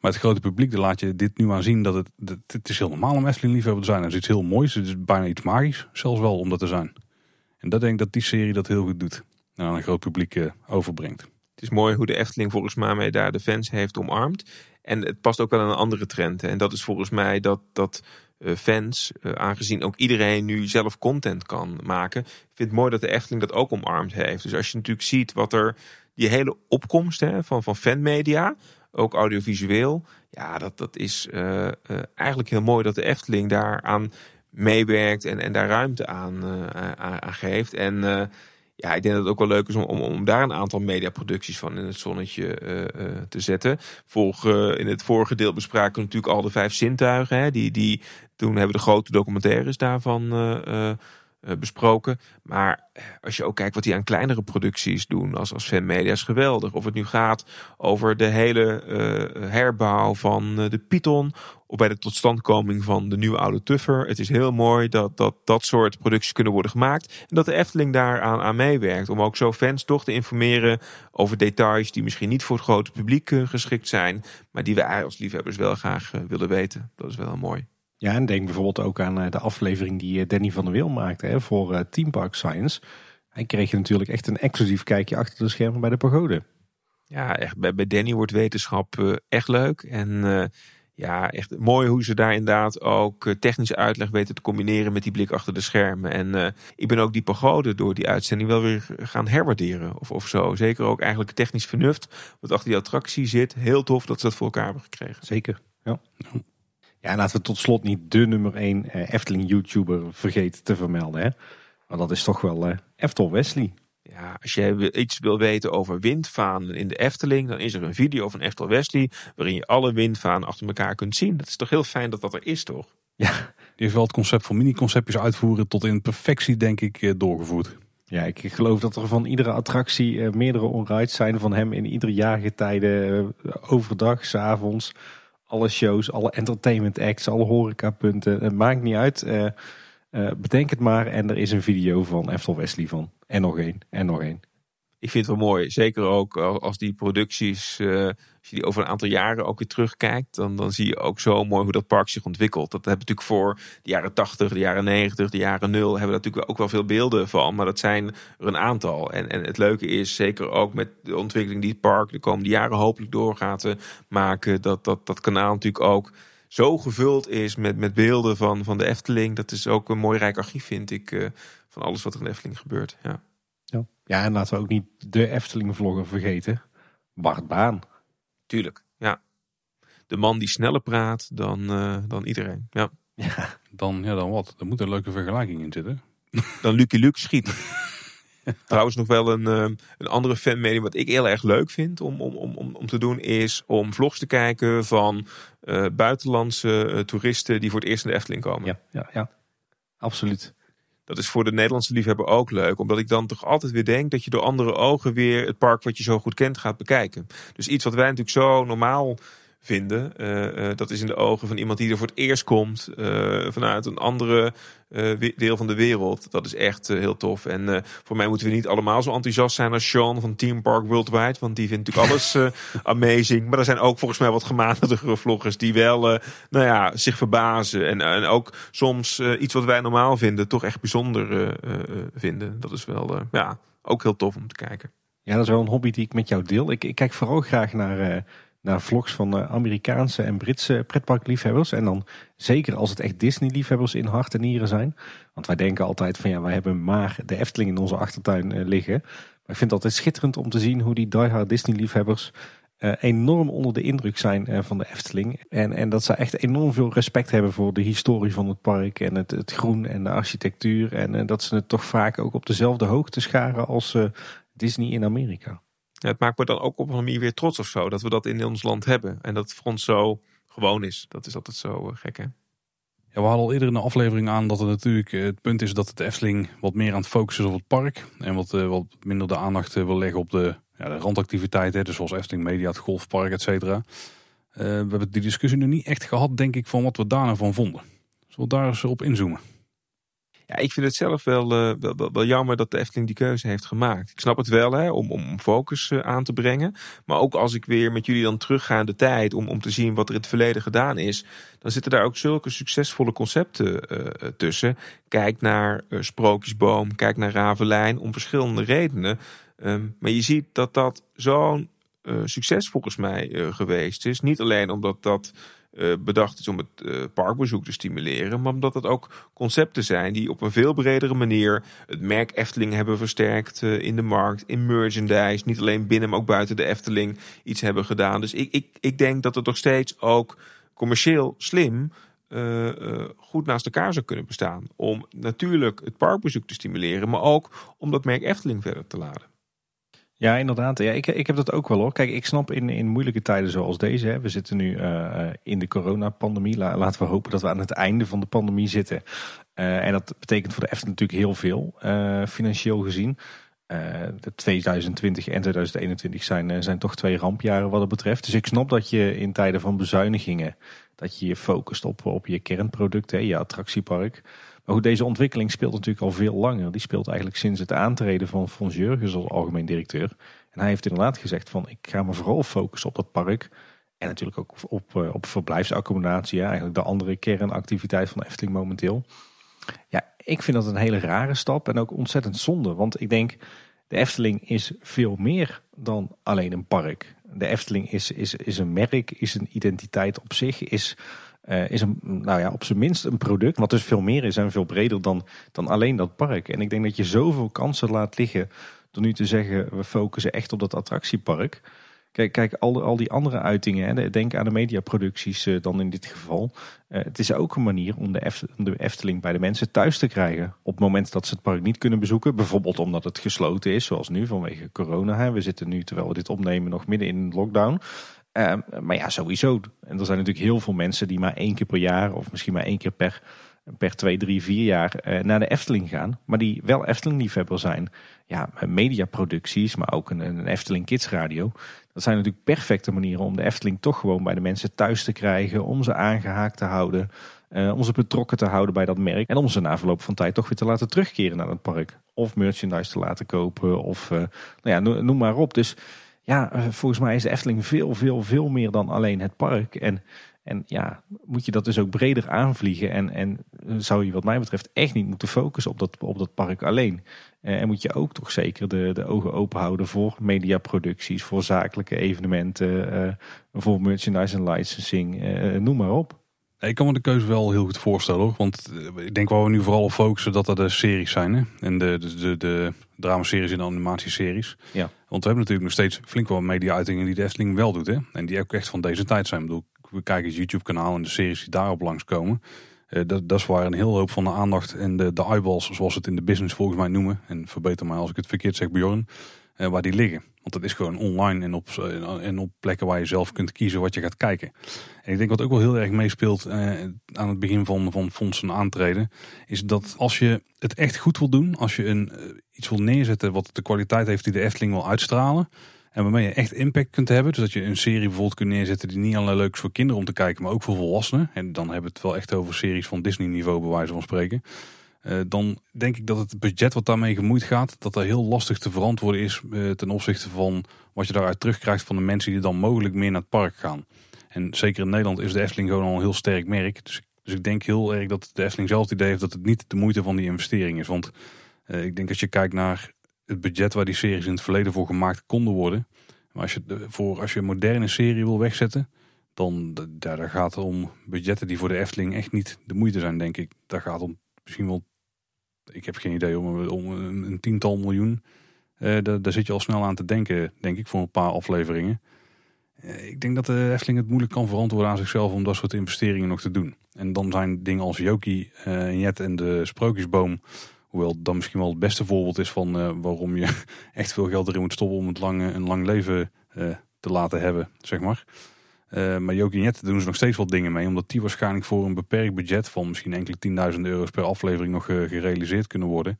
Maar het grote publiek, laat je dit nu aan zien dat het, het is heel normaal om Efteling liefhebber te zijn. Het is iets heel moois, het is bijna iets magisch, zelfs wel om dat te zijn. En dat denk ik dat die serie dat heel goed doet. En aan een groot publiek uh, overbrengt. Het is mooi hoe de Efteling volgens mij daar de fans heeft omarmd. En het past ook wel aan een andere trend. En dat is volgens mij dat, dat uh, fans, uh, aangezien ook iedereen nu zelf content kan maken. Ik vind het mooi dat de Efteling dat ook omarmd heeft. Dus als je natuurlijk ziet wat er, die hele opkomst hè, van, van fanmedia ook audiovisueel. Ja, dat, dat is uh, uh, eigenlijk heel mooi dat de Efteling daaraan meewerkt en, en daar ruimte aan, aan geeft. En ja, ik denk dat het ook wel leuk is om, om, daar een aantal mediaproducties van in het zonnetje te zetten. Volg, in het vorige deel bespraken we natuurlijk al de vijf zintuigen. Hè, die, die, toen hebben de grote documentaires daarvan eh, besproken. Maar als je ook kijkt wat die aan kleinere producties doen als, als fanmedia is geweldig. Of het nu gaat over de hele uh, herbouw van de Python. Of bij de totstandkoming van de nieuwe oude Tuffer. Het is heel mooi dat dat, dat soort producties kunnen worden gemaakt. En dat de Efteling daaraan aan meewerkt. Om ook zo fans toch te informeren over details die misschien niet voor het grote publiek geschikt zijn. Maar die wij als liefhebbers wel graag willen weten. Dat is wel mooi. Ja, en denk bijvoorbeeld ook aan eh, de aflevering die eh, Danny van der Wil maakte hè, voor eh, Team Park Science. Hij kreeg natuurlijk echt een exclusief kijkje achter de schermen bij de pagode. Ja, echt, bij, bij Danny wordt wetenschap echt leuk. En ja, echt mooi hoe ze daar inderdaad ook technische uitleg weten te combineren met die blik achter de schermen. En ik ben ook die pagode door die uitzending wel weer gaan herwaarderen of, of zo. Zeker ook eigenlijk technisch vernuft wat achter die attractie zit. Heel tof dat ze dat voor elkaar hebben gekregen. Zeker, ja. Ja, laten we tot slot niet de nummer 1 uh, Efteling-YouTuber vergeten te vermelden. Hè? Maar dat is toch wel uh, Eftel Wesley. Ja, als je iets wil weten over windvanen in de Efteling, dan is er een video van Eftel Wesley waarin je alle windvanen achter elkaar kunt zien. Dat is toch heel fijn dat dat er is, toch? Ja, die heeft wel het concept van mini-conceptjes uitvoeren tot in perfectie, denk ik, eh, doorgevoerd. Ja, ik geloof dat er van iedere attractie uh, meerdere onrides zijn van hem in iedere jaargetijde, uh, overdag, s avonds alle shows, alle entertainment acts, alle horecapunten. Het maakt niet uit. Uh, bedenk het maar en er is een video van Eftel Wesley van. En nog één, en nog één ik vind het wel mooi. Zeker ook als die producties, uh, als je die over een aantal jaren ook weer terugkijkt, dan, dan zie je ook zo mooi hoe dat park zich ontwikkelt. Dat hebben natuurlijk voor de jaren 80, de jaren 90, de jaren 0 hebben we natuurlijk ook wel veel beelden van. Maar dat zijn er een aantal. En, en het leuke is, zeker ook met de ontwikkeling die het park de komende jaren hopelijk door gaat maken, dat dat, dat kanaal natuurlijk ook zo gevuld is met, met beelden van, van de Efteling. Dat is ook een mooi rijk archief, vind ik, van alles wat er in de Efteling gebeurt. Ja. Ja. ja, en laten we ook niet de Efteling-vlogger vergeten. Bart Baan. Tuurlijk, ja. De man die sneller praat dan, uh, dan iedereen. Ja. ja. Dan, ja, dan wat? Er moet een leuke vergelijking in zitten. Dan Lucky Luke schiet. [laughs] Trouwens nog wel een, uh, een andere fanmedium wat ik heel erg leuk vind om, om, om, om te doen is om vlogs te kijken van uh, buitenlandse toeristen die voor het eerst in de Efteling komen. Ja, ja, ja. absoluut dat is voor de Nederlandse liefhebber ook leuk. Omdat ik dan toch altijd weer denk dat je door andere ogen weer het park wat je zo goed kent gaat bekijken. Dus iets wat wij natuurlijk zo normaal vinden. Uh, uh, dat is in de ogen van iemand die er voor het eerst komt. Uh, vanuit een andere deel van de wereld. Dat is echt heel tof. En voor mij moeten we niet allemaal zo enthousiast zijn als Sean van Team Park Worldwide. Want die vindt natuurlijk alles [laughs] amazing. Maar er zijn ook volgens mij wat gematigdere vloggers die wel nou ja, zich verbazen. En, en ook soms iets wat wij normaal vinden toch echt bijzonder vinden. Dat is wel ja, ook heel tof om te kijken. Ja, dat is wel een hobby die ik met jou deel. Ik, ik kijk vooral graag naar naar vlogs van uh, Amerikaanse en Britse pretparkliefhebbers. En dan zeker als het echt Disney-liefhebbers in hart en nieren zijn. Want wij denken altijd van ja, wij hebben maar de Efteling in onze achtertuin uh, liggen. Maar ik vind het altijd schitterend om te zien hoe die diehard Disney-liefhebbers uh, enorm onder de indruk zijn van de Efteling. En, en dat ze echt enorm veel respect hebben voor de historie van het park en het, het groen en de architectuur. En dat ze het toch vaak ook op dezelfde hoogte scharen als Disney in Amerika het maakt me dan ook op een manier weer trots of zo. Dat we dat in ons land hebben. En dat het voor ons zo gewoon is. Dat is altijd zo uh, gek hè. Ja, we hadden al eerder in de aflevering aan dat het natuurlijk eh, het punt is dat de Efteling wat meer aan het focussen is op het park. En wat, uh, wat minder de aandacht wil leggen op de, ja, de randactiviteiten. Dus zoals Efteling Media, het golfpark, et cetera. we hebben die discussie nu niet echt gehad, denk ik, van wat we daar nou van vonden. Zullen we daar eens op inzoomen? Ja, ik vind het zelf wel, uh, wel, wel, jammer dat de Efteling die keuze heeft gemaakt. Ik snap het wel hè, om, om focus uh, aan te brengen. Maar ook als ik weer met jullie dan terugga in de tijd om, om te zien wat er in het verleden gedaan is. Dan zitten daar ook zulke succesvolle concepten uh, tussen. Kijk naar Sprookjesboom, kijk naar Ravelijn om verschillende redenen. Um, maar je ziet dat dat zo'n succes volgens mij geweest is. Niet alleen omdat dat bedacht is om het uh, parkbezoek te stimuleren. Maar omdat het ook concepten zijn die op een veel bredere manier het merk Efteling hebben versterkt uh, in de markt, in merchandise. Niet alleen binnen, maar ook buiten de Efteling iets hebben gedaan. Dus ik, ik, ik denk dat het nog steeds ook commercieel slim eh, eh, goed naast elkaar zou kunnen bestaan. Om natuurlijk het parkbezoek te stimuleren, maar ook om dat merk Efteling verder te laden. Ja, inderdaad. Ja, ik, ik heb dat ook wel hoor. Kijk, ik snap in, in moeilijke tijden zoals deze. Hè, we zitten nu uh, in de coronapandemie. La, laten we hopen dat we aan het einde van de pandemie zitten. Uh, en dat betekent voor de Efteling natuurlijk heel veel, financieel gezien. de 2020 en 2021 zijn, zijn toch twee rampjaren wat het betreft. Dus ik snap dat je in tijden van bezuinigingen... dat je je focust op, op je kernproduct, je attractiepark... Maar goed, deze ontwikkeling speelt natuurlijk al veel langer. Die speelt eigenlijk sinds het aantreden van Fons Jurgens als algemeen directeur. En hij heeft inderdaad gezegd van ik ga me vooral focussen op dat park. En natuurlijk ook op, op, op verblijfsaccommodatie. Eigenlijk de andere kernactiviteit van de Efteling momenteel. Ja, ik vind dat een hele rare stap en ook ontzettend zonde. Want ik denk, de Efteling is veel meer dan alleen een park. De Efteling is, is, is een merk, is een identiteit op zich, is uh, is een, nou ja, op zijn minst een product. Wat dus veel meer is en veel breder dan, dan alleen dat park. En ik denk dat je zoveel kansen laat liggen door nu te zeggen we focussen echt op dat attractiepark. Kijk, kijk al, al die andere uitingen, hè, denk aan de mediaproducties uh, dan in dit geval. Uh, het is ook een manier om de, de, Efteling bij de mensen thuis te krijgen. Op het moment dat ze het park niet kunnen bezoeken. Bijvoorbeeld omdat het gesloten is, zoals nu vanwege corona. Hè. We zitten nu, terwijl we dit opnemen, nog midden in lockdown. Uh, maar ja, sowieso. En er zijn natuurlijk heel veel mensen die maar één keer per jaar, of misschien maar één keer per, per twee, drie, vier jaar uh, naar de Efteling gaan. Maar die wel Efteling-liefhebber zijn. Ja, mediaproducties, maar ook een, een Efteling Kids Radio. Dat zijn natuurlijk perfecte manieren om de Efteling toch gewoon bij de mensen thuis te krijgen. Om ze aangehaakt te houden. Uh, om ze betrokken te houden bij dat merk. En om ze na verloop van tijd toch weer te laten terugkeren naar het park. Of merchandise te laten kopen. Of uh, nou ja, noem maar op. Dus ja, eh, volgens mij is de Efteling veel, veel, veel meer dan alleen het park. En, en ja, moet je dat dus ook breder aanvliegen. En, en zou je wat mij betreft echt niet moeten focussen op dat, op dat park alleen. Eh, en moet je ook toch zeker de, de ogen open houden voor mediaproducties, voor zakelijke evenementen, uh, voor merchandise en licensing, noem maar op. Ik kan me de keuze wel heel goed voorstellen hoor. Want ik denk waar we nu vooral op focussen dat er de series zijn. Hè? En de, de, de, de dramaseries en de animatieseries. Ja. Want we hebben natuurlijk nog steeds flink wat media-uitingen die de Efteling wel doet. Hè? En die ook echt van deze tijd zijn. Ik bedoel, we kijken het YouTube-kanaal en de series die daarop langskomen. Uh, dat, dat is waar een heel hoop van de aandacht en de, de eyeballs, zoals het in de business volgens mij noemen. En verbeter mij als ik het verkeerd zeg, Bjorn. Uh, waar die liggen. Want dat is gewoon online en op, en op plekken waar je zelf kunt kiezen wat je gaat kijken. En ik denk wat ook wel heel erg meespeelt aan het begin van, van fondsen aantreden. Is dat als je het echt goed wil doen. Als je een, iets wil neerzetten wat de kwaliteit heeft die de Efteling wil uitstralen. En waarmee je echt impact kunt hebben. Dus dat je een serie bijvoorbeeld kunt neerzetten die niet alleen leuk is voor kinderen om te kijken. Maar ook voor volwassenen. En dan hebben we het wel echt over series van Disney niveau bij wijze van spreken. Uh, dan denk ik dat het budget wat daarmee gemoeid gaat, dat er heel lastig te verantwoorden is uh, ten opzichte van wat je daaruit terugkrijgt van de mensen die dan mogelijk meer naar het park gaan. En zeker in Nederland is de Efteling gewoon al een heel sterk merk. Dus, dus ik denk heel erg dat de Efteling zelf het idee heeft dat het niet de moeite van die investering is. Want ik denk als je kijkt naar het budget waar die series in het verleden voor gemaakt konden worden. Maar als je, voor, als je een moderne serie wil wegzetten, dan daar gaat het om budgetten die voor de Efteling echt niet de moeite zijn, denk ik. Daar gaat om misschien wel ik heb geen idee, om, om een, tiental miljoen. Uh, daar, zit je al snel aan te denken, denk ik, voor een paar afleveringen. Uh, ik denk dat de Efteling het moeilijk kan verantwoorden aan zichzelf om dat soort investeringen nog te doen. En dan zijn dingen als Joki, uh, Jet en de Sprookjesboom, hoewel dat misschien wel het beste voorbeeld is van waarom je [laughs] echt veel geld erin moet stoppen om het lange, een lang leven te laten hebben, zeg maar. Uh, maar doen ze nog steeds wat dingen mee. Omdat die waarschijnlijk voor een beperkt budget van misschien enkele 10.000 euro's per aflevering nog gerealiseerd kunnen worden.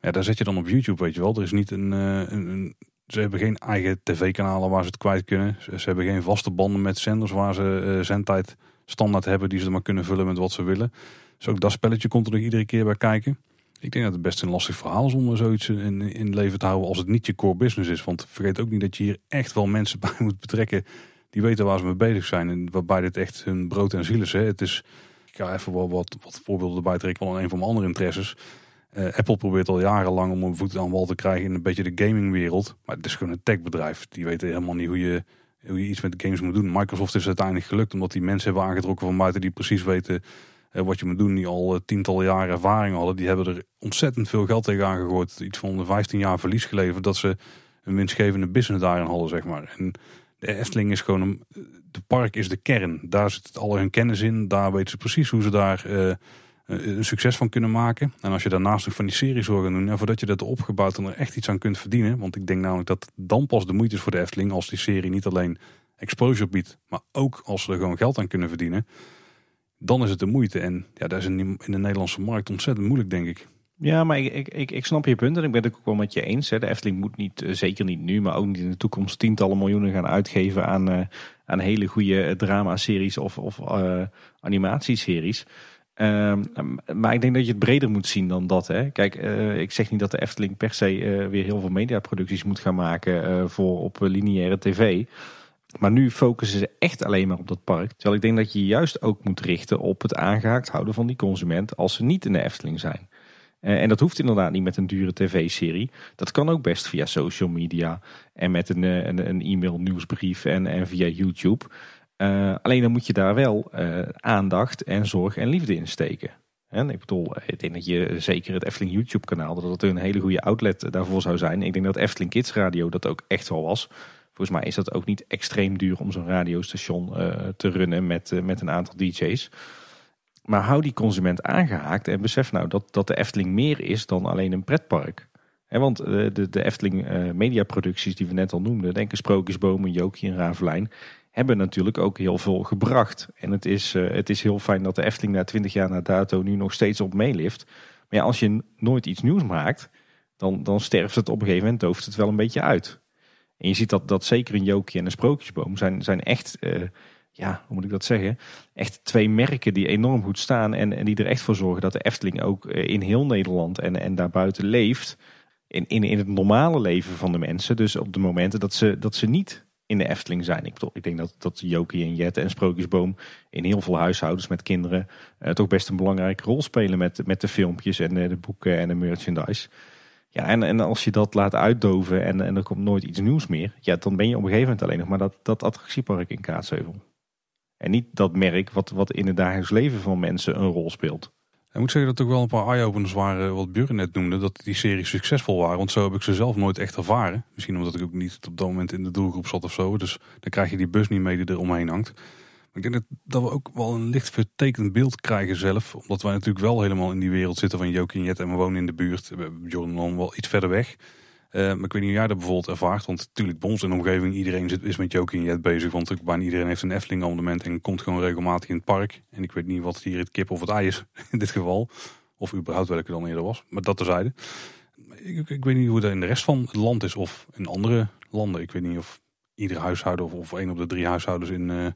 Ja, daar zet je dan op YouTube, weet je wel. Er is niet een, een, ze hebben geen eigen tv-kanalen waar ze het kwijt kunnen. Ze, ze, hebben geen vaste banden met zenders waar ze zendtijd standaard hebben die ze maar kunnen vullen met wat ze willen. Dus ook dat spelletje komt er nog iedere keer bij kijken. Ik denk dat het best een lastig verhaal is om zoiets in, in leven te houden als het niet je core business is. Want vergeet ook niet dat je hier echt wel mensen [laughs] bij moet betrekken die weten waar ze mee bezig zijn. En waarbij dit echt hun brood en ziel is. Hè. Het is, ik ga even wel wat, wat voorbeelden erbij trekken van een van mijn andere interesses. Uh, Apple probeert al jarenlang om een voet aan wal te krijgen in een beetje de gamingwereld. Maar het is gewoon een techbedrijf. Die weten helemaal niet hoe je, hoe je iets met games moet doen. Microsoft is uiteindelijk gelukt omdat die mensen hebben aangetrokken van buiten die precies weten wat je moet doen. Die al uh, tientallen jaren ervaring hadden. Die hebben er ontzettend veel geld tegen aangegooid. Iets van 15 jaar verlies geleverd dat ze een winstgevende business daarin hadden, zeg maar. En De Efteling is gewoon een, de park is de kern. Daar zit al hun kennis in. Daar weten ze precies hoe ze daar uh, een succes van kunnen maken. En als je daarnaast nog van die series wil gaan doen, en voordat je dat opgebouwd en er echt iets aan kunt verdienen. Want ik denk namelijk dat dan pas de moeite is voor de Efteling als die serie niet alleen exposure biedt, maar ook als ze er gewoon geld aan kunnen verdienen. Dan is het de moeite. En ja, dat is in, in de Nederlandse markt ontzettend moeilijk, denk ik. Ja, maar ik, ik, ik snap je punt en ik ben het ook wel met je eens. Hè. De Efteling moet niet, eh, zeker niet nu, maar ook niet in de toekomst tientallen miljoenen gaan uitgeven aan, uh, aan hele goede eh, drama-series of, of animatieseries. Uh, maar ik denk dat je het breder moet zien dan dat. Hè. Kijk, ik zeg niet dat de Efteling per se weer heel veel mediaproducties moet gaan maken voor op lineaire tv. Maar nu focussen ze echt alleen maar op dat park. Terwijl ik denk dat je juist ook moet richten op het aangehaakt houden van die consument als ze niet in de Efteling zijn. Eh, en dat hoeft inderdaad niet met een dure tv-serie. Dat kan ook best via social media en met een, eh, een, een e-mail nieuwsbrief en, en via YouTube. Uh, alleen dan moet je daar wel aandacht en zorg en liefde in steken. En ik bedoel, ik denk dat je zeker het Efteling YouTube kanaal, dat het een hele goede outlet daarvoor zou zijn. Ik denk dat Efteling Kids Radio dat ook echt wel was. Volgens mij is dat ook niet extreem duur om zo'n radiostation uh, te runnen met, met een aantal DJ's. Maar hou die consument aangehaakt en besef nou dat, dat de Efteling meer is dan alleen een pretpark. want de, de, de Efteling mediaproducties die we net al noemden, denk aan Sprookjesbomen, Jokie en Ravelijn, hebben natuurlijk ook heel veel gebracht. En het is, het is heel fijn dat de Efteling na twintig jaar na dato nu nog steeds op meelift. Maar als je nooit iets nieuws maakt, dan, dan sterft het op een gegeven moment, dooft het wel een beetje uit. En je ziet dat, dat zeker een Jokie en een Sprookjesboom zijn, zijn echt... Uh, ja, hoe moet ik dat zeggen? Echt twee merken die enorm goed staan en, en die er echt voor zorgen dat de Efteling ook eh, in heel Nederland en, en daarbuiten leeft. In, in, in het normale leven van de mensen. Dus op de momenten dat ze, dat ze niet in de Efteling zijn. Ik, bedoel, ik denk dat, dat Jokie en Jette en Sprookjesboom in heel veel huishoudens met kinderen uh, toch best een belangrijke rol spelen met, met de filmpjes en de boeken en de merchandise. Ja, en, en als je dat laat uitdoven en, en er komt nooit iets nieuws meer, ja, dan ben je op een gegeven moment alleen nog maar dat, dat attractiepark in Kaatsheuvel. En niet dat merk wat, wat in het dagelijks leven van mensen een rol speelt. Ik moet zeggen dat er ook wel een paar eye-openers waren, wat Buren net noemde, dat die series succesvol waren. Want zo heb ik ze zelf nooit echt ervaren. Misschien omdat ik ook niet op dat moment in de doelgroep zat of zo. Dus dan krijg je die bus niet mee die er omheen hangt. Ik denk dat, we ook wel een licht vertekend beeld krijgen zelf. Omdat wij natuurlijk wel helemaal in die wereld zitten van Jokie en Jet en we wonen in de buurt. Jordan wel iets verder weg. Uh, maar ik weet niet hoe jij dat bijvoorbeeld ervaart. Want natuurlijk bij ons in de omgeving, iedereen zit, is met Joking Jet bezig. Want bijna iedereen heeft een Efteling abonnement en komt gewoon regelmatig in het park. En ik weet niet wat hier het kip of het ei is [laughs] in dit geval. Of überhaupt welke dan eerder was. Maar dat terzijde. Ik, ik weet niet hoe dat in de rest van het land is of in andere landen. Ik weet niet of ieder huishouden of, of één op de drie huishoudens in... Uh,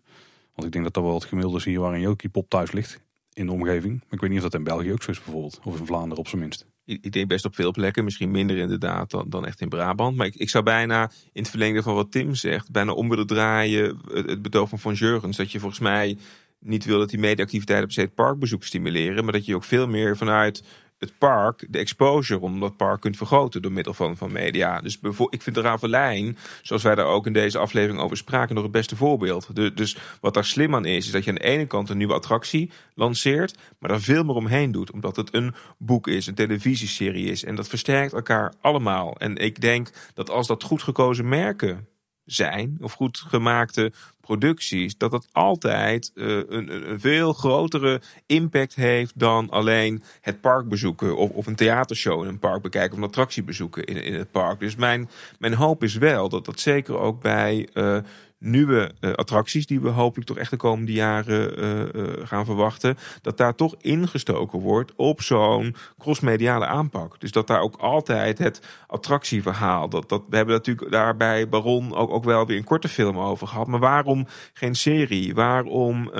want ik denk dat dat wel het gemiddelde is hier waar een Jokie pop thuis ligt. In de omgeving. Maar ik weet niet of dat in België ook zo is bijvoorbeeld. Of in Vlaanderen op zijn minst ik denk best op veel plekken, misschien minder inderdaad dan, dan echt in Brabant. Maar ik, ik zou bijna in het verlengde van wat Tim zegt, bijna om willen draaien het, het betoog van Von Jurgens. Dat je volgens mij niet wil dat die mediaactiviteiten per se het parkbezoek stimuleren, maar dat je ook veel meer vanuit het park de exposure om dat park kunt vergroten door middel van, van media. Dus ik vind de Ravelijn, zoals wij daar ook in deze aflevering over spraken, nog het beste voorbeeld. dus wat daar slim aan is, is dat je aan de ene kant een nieuwe attractie lanceert, maar daar veel meer omheen doet. Omdat het een boek is, een televisieserie is. En dat versterkt elkaar allemaal. En ik denk dat als dat goed gekozen merken zijn, of goed gemaakte producties, dat dat altijd uh, een, een, veel grotere impact heeft dan alleen het park bezoeken of, of een theatershow in een park bekijken of een attractie bezoeken in, in het park. Dus mijn, mijn hoop is wel dat dat zeker ook bij uh, nieuwe uh, attracties die we hopelijk toch echt de komende jaren uh, uh, gaan verwachten, dat daar toch ingestoken wordt op zo'n crossmediale aanpak. Dus dat daar ook altijd het attractieverhaal, dat, dat, we hebben natuurlijk daar bij Baron ook, ook wel weer een korte film over gehad, maar waarom geen serie? Waarom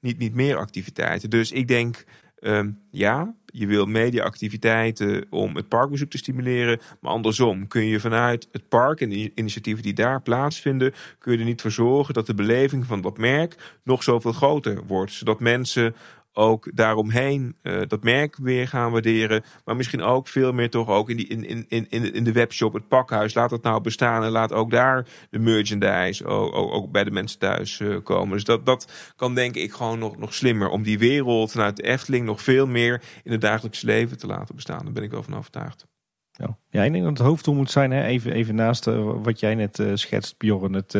niet, niet meer activiteiten? Dus ik denk, ja, je wil mediaactiviteiten om het parkbezoek te stimuleren. Maar andersom kun je vanuit het park en de initiatieven die daar plaatsvinden, kun je er niet voor zorgen dat de beleving van dat merk nog zoveel groter wordt. Zodat mensen ook daaromheen uh, dat merk weer gaan waarderen. Maar misschien ook veel meer toch ook in, die, in, in, in, in de webshop, het pakhuis. Laat het nou bestaan en laat ook daar de merchandise ook, ook, bij de mensen thuis uh, komen. Dus dat, dat kan denk ik gewoon nog, nog slimmer. Om die wereld vanuit de Efteling nog veel meer in het dagelijks leven te laten bestaan. Daar ben ik wel van overtuigd. Ja, ja ik denk dat het hoofddoel moet zijn, hè, even, even naast uh, wat jij net schetst, Bjorn, het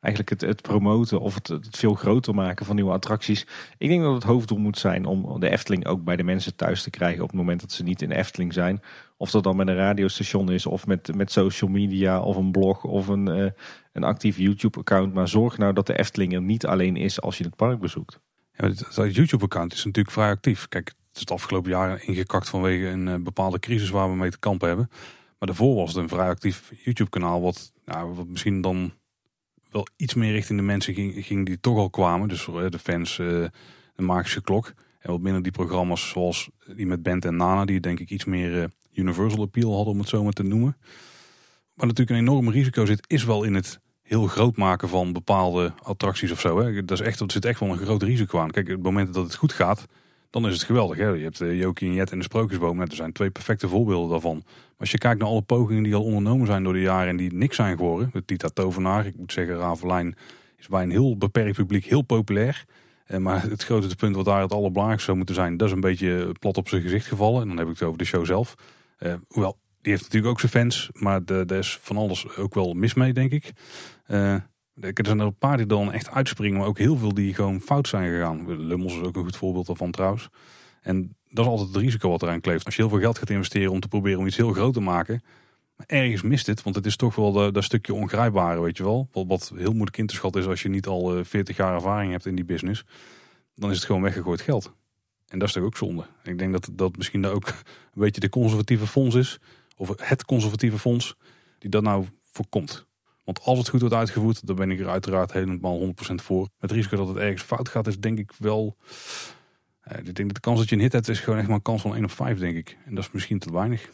eigenlijk het, het promoten of het, het veel groter maken van nieuwe attracties. Ik denk dat het hoofddoel moet zijn om de Efteling ook bij de mensen thuis te krijgen op het moment dat ze niet in Efteling zijn. Of dat dan met een radiostation is of met, met social media of een blog of een, uh, een actief YouTube account. Maar zorg nou dat de Efteling er niet alleen is als je het park bezoekt. Ja, dat YouTube account is natuurlijk vrij actief. Kijk, het is het afgelopen jaar ingekakt vanwege een uh, bepaalde crisis waar we mee te kampen hebben. Maar daarvoor was het een vrij actief YouTube kanaal wat, nou, wat misschien dan iets meer richting de mensen ging, ging die toch al kwamen. Dus eh, de fans, eh, de magische klok. En wat minder die programma's zoals die met Bent en Nana, die denk ik iets meer eh, universal appeal hadden, om het zo maar te noemen. Maar natuurlijk een enorm risico zit, is wel in het heel groot maken van bepaalde attracties of zo. Hè. Dat, is echt, er zit echt wel een groot risico aan. Kijk, op het moment dat het goed gaat, dan is het geweldig. Hè? Je hebt uh, Jokie en Jet en de Sprookjesboom. Nou, er zijn twee perfecte voorbeelden daarvan. Maar als je kijkt naar alle pogingen die al ondernomen zijn door de jaren en die niks zijn geworden. De Tita Tovenaar, ik moet zeggen, Ravelijn is bij een heel beperkt publiek heel populair. Uh, maar het grootste punt wat daar het allerbelangrijkste zou moeten zijn, dat is een beetje plat op zijn gezicht gevallen. En dan heb ik het over de show zelf. Uh, hoewel, die heeft natuurlijk ook zijn fans, maar daar is van alles ook wel mis mee, denk ik. Er zijn er een paar die dan echt uitspringen, maar ook heel veel die gewoon fout zijn gegaan. Lummels is ook een goed voorbeeld daarvan trouwens. En dat is altijd het risico wat eraan kleeft. Als je heel veel geld gaat investeren om te proberen om iets heel groot te maken. Maar ergens mist het, want het is toch wel dat stukje ongrijpbare, weet je wel. Wat, wat, heel moeilijk in te schatten is als je niet al 40 jaar ervaring hebt in die business. Dan is het gewoon weggegooid geld. En dat is toch ook zonde. Ik denk dat dat misschien daar ook een beetje de conservatieve fonds is. Of het conservatieve fonds die dat nou voorkomt. Want als het goed wordt uitgevoerd, dan ben ik er uiteraard helemaal 100% voor. Het risico dat het ergens fout gaat, is denk ik wel. Eh, ik denk dat de kans dat je een hit hebt, is gewoon echt maar een kans van 1 op 5, denk ik. En dat is misschien te weinig.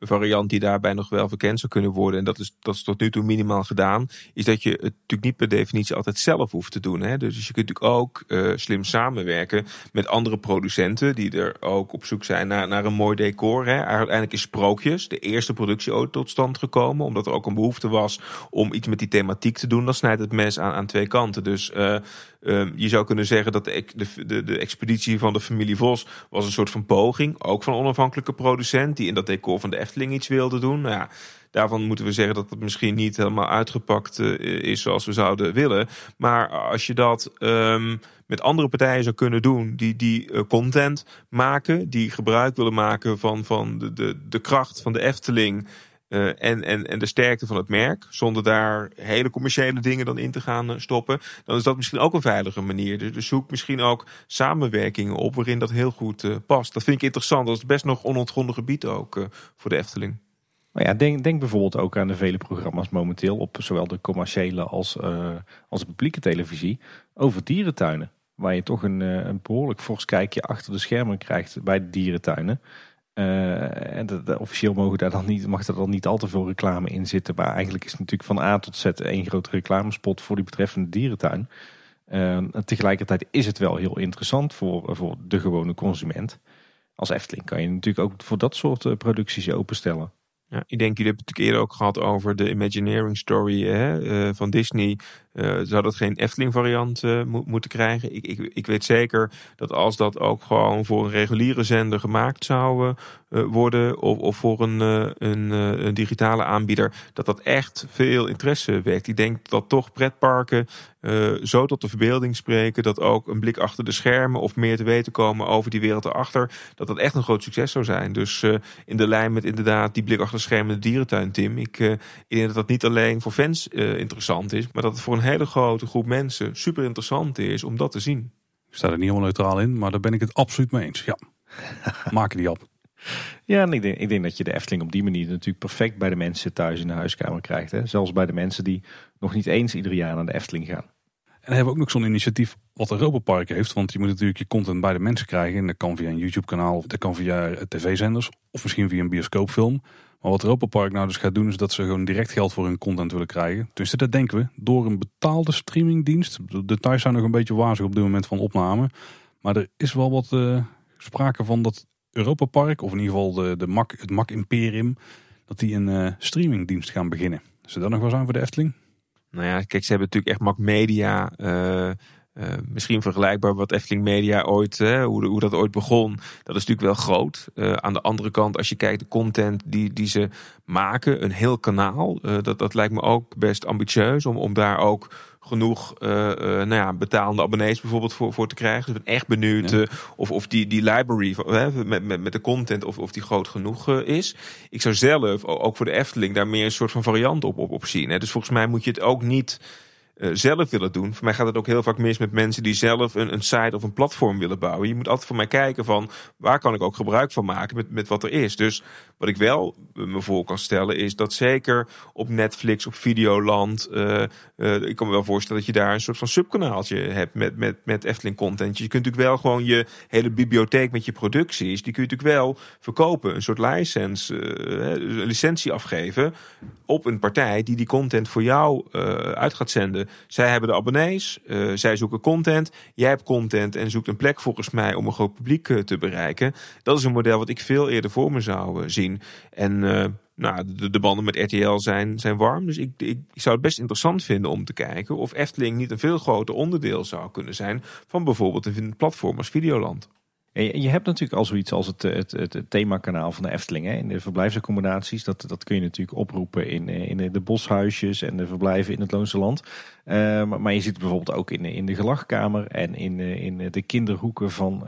Variant die daarbij nog wel verkend zou kunnen worden, en dat is, dat is tot nu toe minimaal gedaan, is dat je het natuurlijk niet per definitie altijd zelf hoeft te doen. Hè? Dus je kunt natuurlijk ook uh, slim samenwerken met andere producenten die er ook op zoek zijn naar, naar een mooi decor. Hè? Uiteindelijk is Sprookjes de eerste productie tot stand gekomen, omdat er ook een behoefte was om iets met die thematiek te doen. Dan snijdt het mes aan, aan twee kanten. Dus uh, Um, je zou kunnen zeggen dat de, de, de, expeditie van de familie Vos was een soort van poging. Ook van onafhankelijke producent die in dat decor van de Efteling iets wilde doen. Nou ja, daarvan moeten we zeggen dat het misschien niet helemaal uitgepakt uh, is zoals we zouden willen. Maar als je dat um, met andere partijen zou kunnen doen die, die uh, content maken, die gebruik willen maken van, van de, de, de kracht van de Efteling. Uh, en, en, en de sterkte van het merk, zonder daar hele commerciële dingen dan in te gaan uh, stoppen, dan is dat misschien ook een veilige manier. Dus, dus zoek misschien ook samenwerkingen op waarin dat heel goed uh, past. Dat vind ik interessant. Dat is best nog onontgonnen gebied ook voor de Efteling. Maar ja, denk, denk bijvoorbeeld ook aan de vele programma's momenteel op zowel de commerciële als, als publieke televisie over dierentuinen. Waar je toch een, een behoorlijk fors kijkje achter de schermen krijgt bij de dierentuinen. Uh, en de, officieel mogen daar dan niet, mag er dan niet al te veel reclame in zitten. Maar eigenlijk is het natuurlijk van A tot Z één grote reclamespot voor die betreffende dierentuin. Uh, tegelijkertijd is het wel heel interessant voor, voor de gewone consument. Als Efteling kan je natuurlijk ook voor dat soort uh, producties openstellen. Ja, ik denk, jullie hebben het eerder ook gehad over de Imagineering Story hè, van Disney. Uh, zou dat geen Efteling variant uh, mo moeten krijgen? Ik, ik, ik weet zeker dat als dat ook gewoon voor een reguliere zender gemaakt zou uh, worden, of, of voor een, een, een, digitale aanbieder, dat dat echt veel interesse wekt. Ik denk dat toch pretparken zo tot de verbeelding spreken, dat ook een blik achter de schermen of meer te weten komen over die wereld erachter, dat dat echt een groot succes zou zijn. Dus in de lijn met inderdaad die blik achter de schermen de dierentuin, Tim. Ik, ik denk dat dat niet alleen voor fans interessant is, maar dat het voor een hele grote groep mensen super interessant is om dat te zien. Ik sta er niet helemaal neutraal in, maar daar ben ik het absoluut mee eens. Ja, [laughs] maken die op. Ja, en ik denk, ik denk dat je de Efteling op die manier natuurlijk perfect bij de mensen thuis in de huiskamer krijgt. Hè? Zelfs bij de mensen die nog niet eens ieder jaar naar de Efteling gaan. En dan hebben we ook nog zo'n initiatief wat Europa Park heeft. Want je moet natuurlijk je content bij de mensen krijgen. En dat kan via een YouTube kanaal, dat kan via tv-zenders. Of misschien via een bioscoopfilm. Maar wat Europa Park nou dus gaat doen, is dat ze gewoon direct geld voor hun content willen krijgen. Dus dat denken we, door een betaalde streamingdienst. De details zijn nog een beetje wazig op dit moment van opname. Maar er is wel wat uh, sprake van dat Europa Park, of in ieder geval de, de Mac, het Mac Imperium, dat die een uh, streamingdienst gaan beginnen. Zou dat nog wel zijn voor de Efteling? Nou ja, kijk, ze hebben natuurlijk echt Mac Media... Uh uh, misschien vergelijkbaar wat Efteling Media ooit, hè, hoe, hoe, dat ooit begon. Dat is natuurlijk wel groot. Uh, aan de andere kant, als je kijkt de content die, die ze maken, een heel kanaal. Uh, dat, dat lijkt me ook best ambitieus om, om daar ook genoeg nou ja, betalende abonnees bijvoorbeeld voor, voor te krijgen. Dus ik ben echt benieuwd Ja. of, of die, die library van, met, met, met de content of, of die groot genoeg is. Ik zou zelf, ook voor de Efteling, daar meer een soort van variant op, op, op zien. Hè. Dus volgens mij moet je het ook niet uh, zelf willen doen. Voor mij gaat het ook heel vaak mis met mensen die zelf een, een site of een platform willen bouwen. Je moet altijd voor mij kijken van waar kan ik ook gebruik van maken met, met wat er is. Dus wat ik wel me voor kan stellen is dat zeker op Netflix, op Videoland, uh, uh, ik kan me wel voorstellen dat je daar een soort van subkanaaltje hebt met, met, met Efteling content. Je kunt natuurlijk wel gewoon je hele bibliotheek met je producties, die kun je natuurlijk wel verkopen. Een soort license, uh, licentie afgeven op een partij die die content voor jou uit gaat zenden. Zij hebben de abonnees, zij zoeken content, jij hebt content en zoekt een plek volgens mij om een groot publiek te bereiken. Dat is een model wat ik veel eerder voor me zou uh, En uh, nou, de, de, banden met RTL zijn, zijn warm. Dus ik, ik, zou het best interessant vinden om te kijken of Efteling niet een veel groter onderdeel zou kunnen zijn van bijvoorbeeld een platform als Videoland. Je, hebt natuurlijk al zoiets als het, het, themakanaal van de Efteling. Hè? In de verblijfsaccommodaties. Dat, dat kun je natuurlijk oproepen in, in de boshuisjes en de verblijven in het Loonse Land. Uh, maar, je ziet het bijvoorbeeld ook in, in de gelachkamer en in, in de kinderhoeken van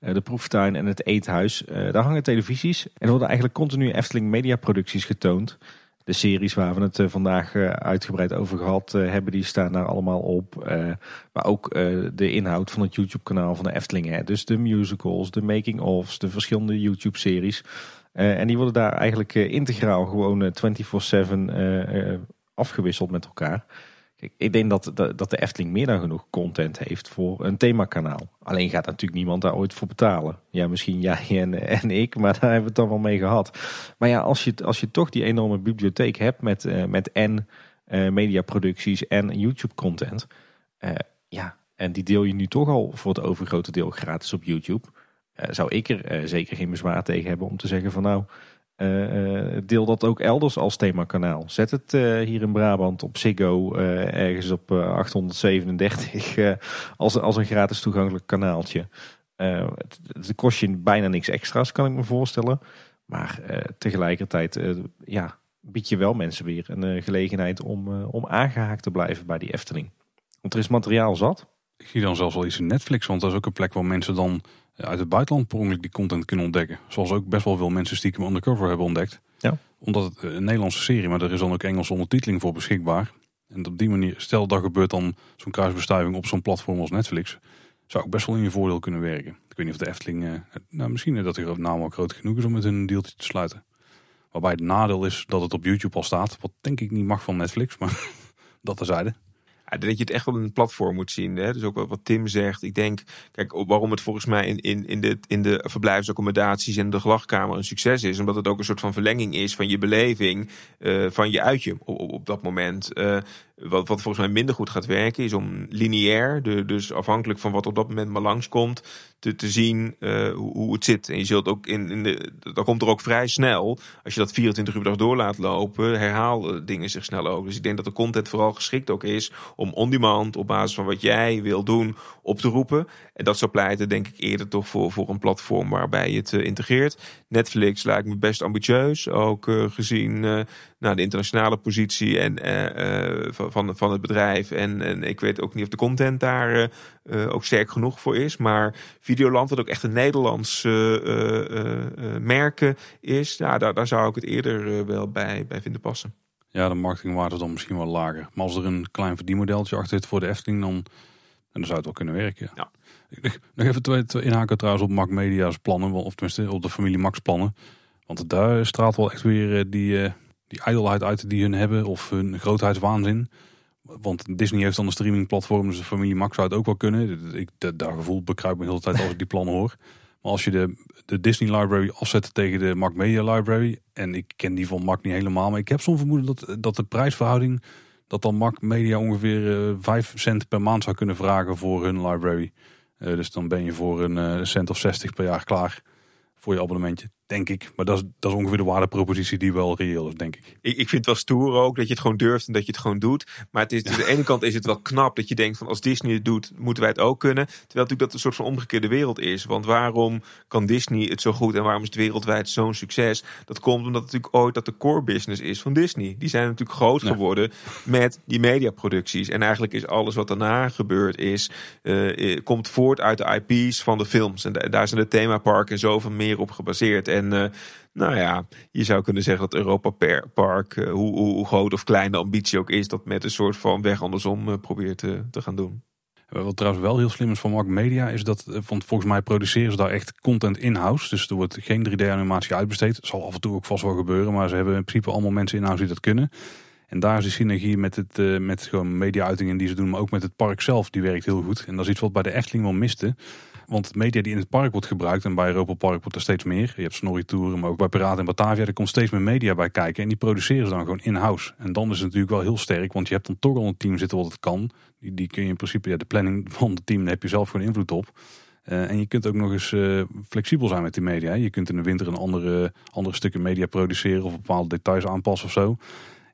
de proeftuin en het eethuis. Uh, daar hangen televisies en er worden eigenlijk continu Efteling mediaproducties getoond. De series waar we het vandaag uitgebreid over gehad hebben, die staan daar allemaal op. maar ook de inhoud van het YouTube-kanaal van de Efteling. Hè. Dus de musicals, de making-ofs, de verschillende YouTube-series. en die worden daar eigenlijk integraal gewoon 24-7 afgewisseld met elkaar. Ik denk dat, dat de Efteling meer dan genoeg content heeft voor een themakanaal. Alleen gaat natuurlijk niemand daar ooit voor betalen. Ja, misschien jij [laughs] en, en ik, maar daar hebben we het dan wel mee gehad. Maar ja, als je, als je toch die enorme bibliotheek hebt met, uh, met en uh, mediaproducties en YouTube-content. Uh, ja, en die deel je nu toch al voor het overgrote deel gratis op YouTube. Eh, zou ik er zeker geen bezwaar tegen hebben om te zeggen van nou... Uh, deel dat ook elders als themakanaal. Zet het uh, hier in Brabant op Ziggo ergens op 837 als, als een gratis toegankelijk kanaaltje. Het, het, kost je bijna niks extra's, kan ik me voorstellen. Maar tegelijkertijd ja, bied je wel mensen weer een gelegenheid om, om aangehaakt te blijven bij die Efteling. Want er is materiaal zat. Ik zie dan zelfs wel iets in Netflix, want dat is ook een plek waar mensen dan uit het buitenland per ongeluk die content kunnen ontdekken. Zoals ook best wel veel mensen stiekem undercover hebben ontdekt. Ja. Omdat het een Nederlandse serie, maar er is dan ook Engelse ondertiteling voor beschikbaar. En op die manier, stel dat gebeurt dan zo'n kruisbestuiving op zo'n platform als Netflix, zou ook best wel in je voordeel kunnen werken. Ik weet niet of de Efteling, uh, nou misschien dat de naam wel groot genoeg is om met een deeltje te sluiten. Waarbij het nadeel is dat het op YouTube al staat, wat denk ik niet mag van Netflix, maar [laughs] dat terzijde. Dat je het echt wel een platform moet zien. Hè? Dus ook wat Tim zegt. Ik denk, kijk, waarom het volgens mij in, in, in, de, in de verblijfsaccommodaties en de gelachkamer een succes is. Omdat het ook een soort van verlenging is van je beleving, uh, van je uitje op, op, op dat moment. Uh, wat, volgens mij minder goed gaat werken is om lineair, dus afhankelijk van wat op dat moment maar langskomt, te, te zien uh, hoe, hoe, het zit. En je zult ook in, in de, dan komt er ook vrij snel, als je dat 24 uur per dag door laat lopen, herhaal dingen zich snel ook. Dus ik denk dat de content vooral geschikt ook is om on-demand op basis van wat jij wil doen op te roepen. En dat zou pleiten denk ik eerder toch voor, voor een platform waarbij je het uh, integreert. Netflix lijkt me best ambitieus, ook uh, gezien nou, de internationale positie en uh, van, van het bedrijf. En, en ik weet ook niet of de content daar uh, ook sterk genoeg voor is. Maar Videoland, wat ook echt een Nederlands uh, merken is, nou, daar, daar zou ik het eerder wel bij, bij vinden passen. Ja, de marketingwaarde is dan misschien wel lager. Maar als er een klein verdienmodeltje achter zit voor de Efteling, dan, dan zou het wel kunnen werken. Ja. Nog even twee, twee inhaken trouwens op Mac Media's plannen, of tenminste op de familie Max plannen. Want daar straalt wel echt weer die, die ijdelheid uit die hun hebben, of hun grootheidswaanzin. Want Disney heeft dan een streamingplatform, dus de familie Max zou het ook wel kunnen. Ik, dat, dat gevoel bekruipt me de hele tijd als ik die plannen hoor. Maar als je de, de Disney Library afzet tegen de Mac Media Library, en ik ken die van Mac niet helemaal, maar ik heb zo'n vermoeden dat, dat de prijsverhouding, dat dan Mac Media ongeveer uh, 5 cent per maand zou kunnen vragen voor hun library. Uh, dus dan ben je voor een uh, cent of 60 per jaar klaar voor je abonnementje. Denk ik. Maar dat is, dat is ongeveer de waardepropositie die wel reëel is, denk ik. Ik, ik vind het wel stoer ook dat je het gewoon durft en dat je het gewoon doet. Maar het is, aan de ene kant is het wel knap dat je denkt van als Disney het doet, moeten wij het ook kunnen. Terwijl natuurlijk dat een soort van omgekeerde wereld is. Want waarom kan Disney het zo goed en waarom is het wereldwijd zo'n succes? Dat komt omdat het natuurlijk ooit dat de core business is van Disney. Die zijn natuurlijk groot geworden met die mediaproducties. En eigenlijk is alles wat daarna gebeurd is, uh, komt voort uit de IP's van de films. En daar zijn de themaparken en zoveel meer op gebaseerd. En uh, nou ja, je zou kunnen zeggen dat Europa Park, uh, hoe, hoe, groot of klein de ambitie ook is, dat met een soort van weg andersom uh, probeert te, gaan doen. Wat trouwens wel heel slim is van Mark Media, is dat want volgens mij produceren ze daar echt content in-house. Dus er wordt geen 3D-animatie uitbesteed. Dat zal af en toe ook vast wel gebeuren, maar ze hebben in principe allemaal mensen in-house die dat kunnen. En daar is de synergie met, het, met gewoon media-uitingen die ze doen, maar ook met het park zelf, die werkt heel goed. En dat is iets wat bij de Efteling wel miste. Want media die in het park wordt gebruikt, en bij Europa Park wordt er steeds meer. Je hebt Snorri Touren, maar ook bij Piraten en Batavia, er komt steeds meer media bij kijken. En die produceren ze dan gewoon in-house. En dan is het natuurlijk wel heel sterk, want je hebt dan toch al een team zitten wat het kan. Die, die kun je in principe, ja, de planning [laughs] van het team, heb je zelf gewoon invloed op. Uh, en je kunt ook nog eens uh, flexibel zijn met die media. Je kunt in de winter een andere, andere stukken media produceren of bepaalde details aanpassen of zo.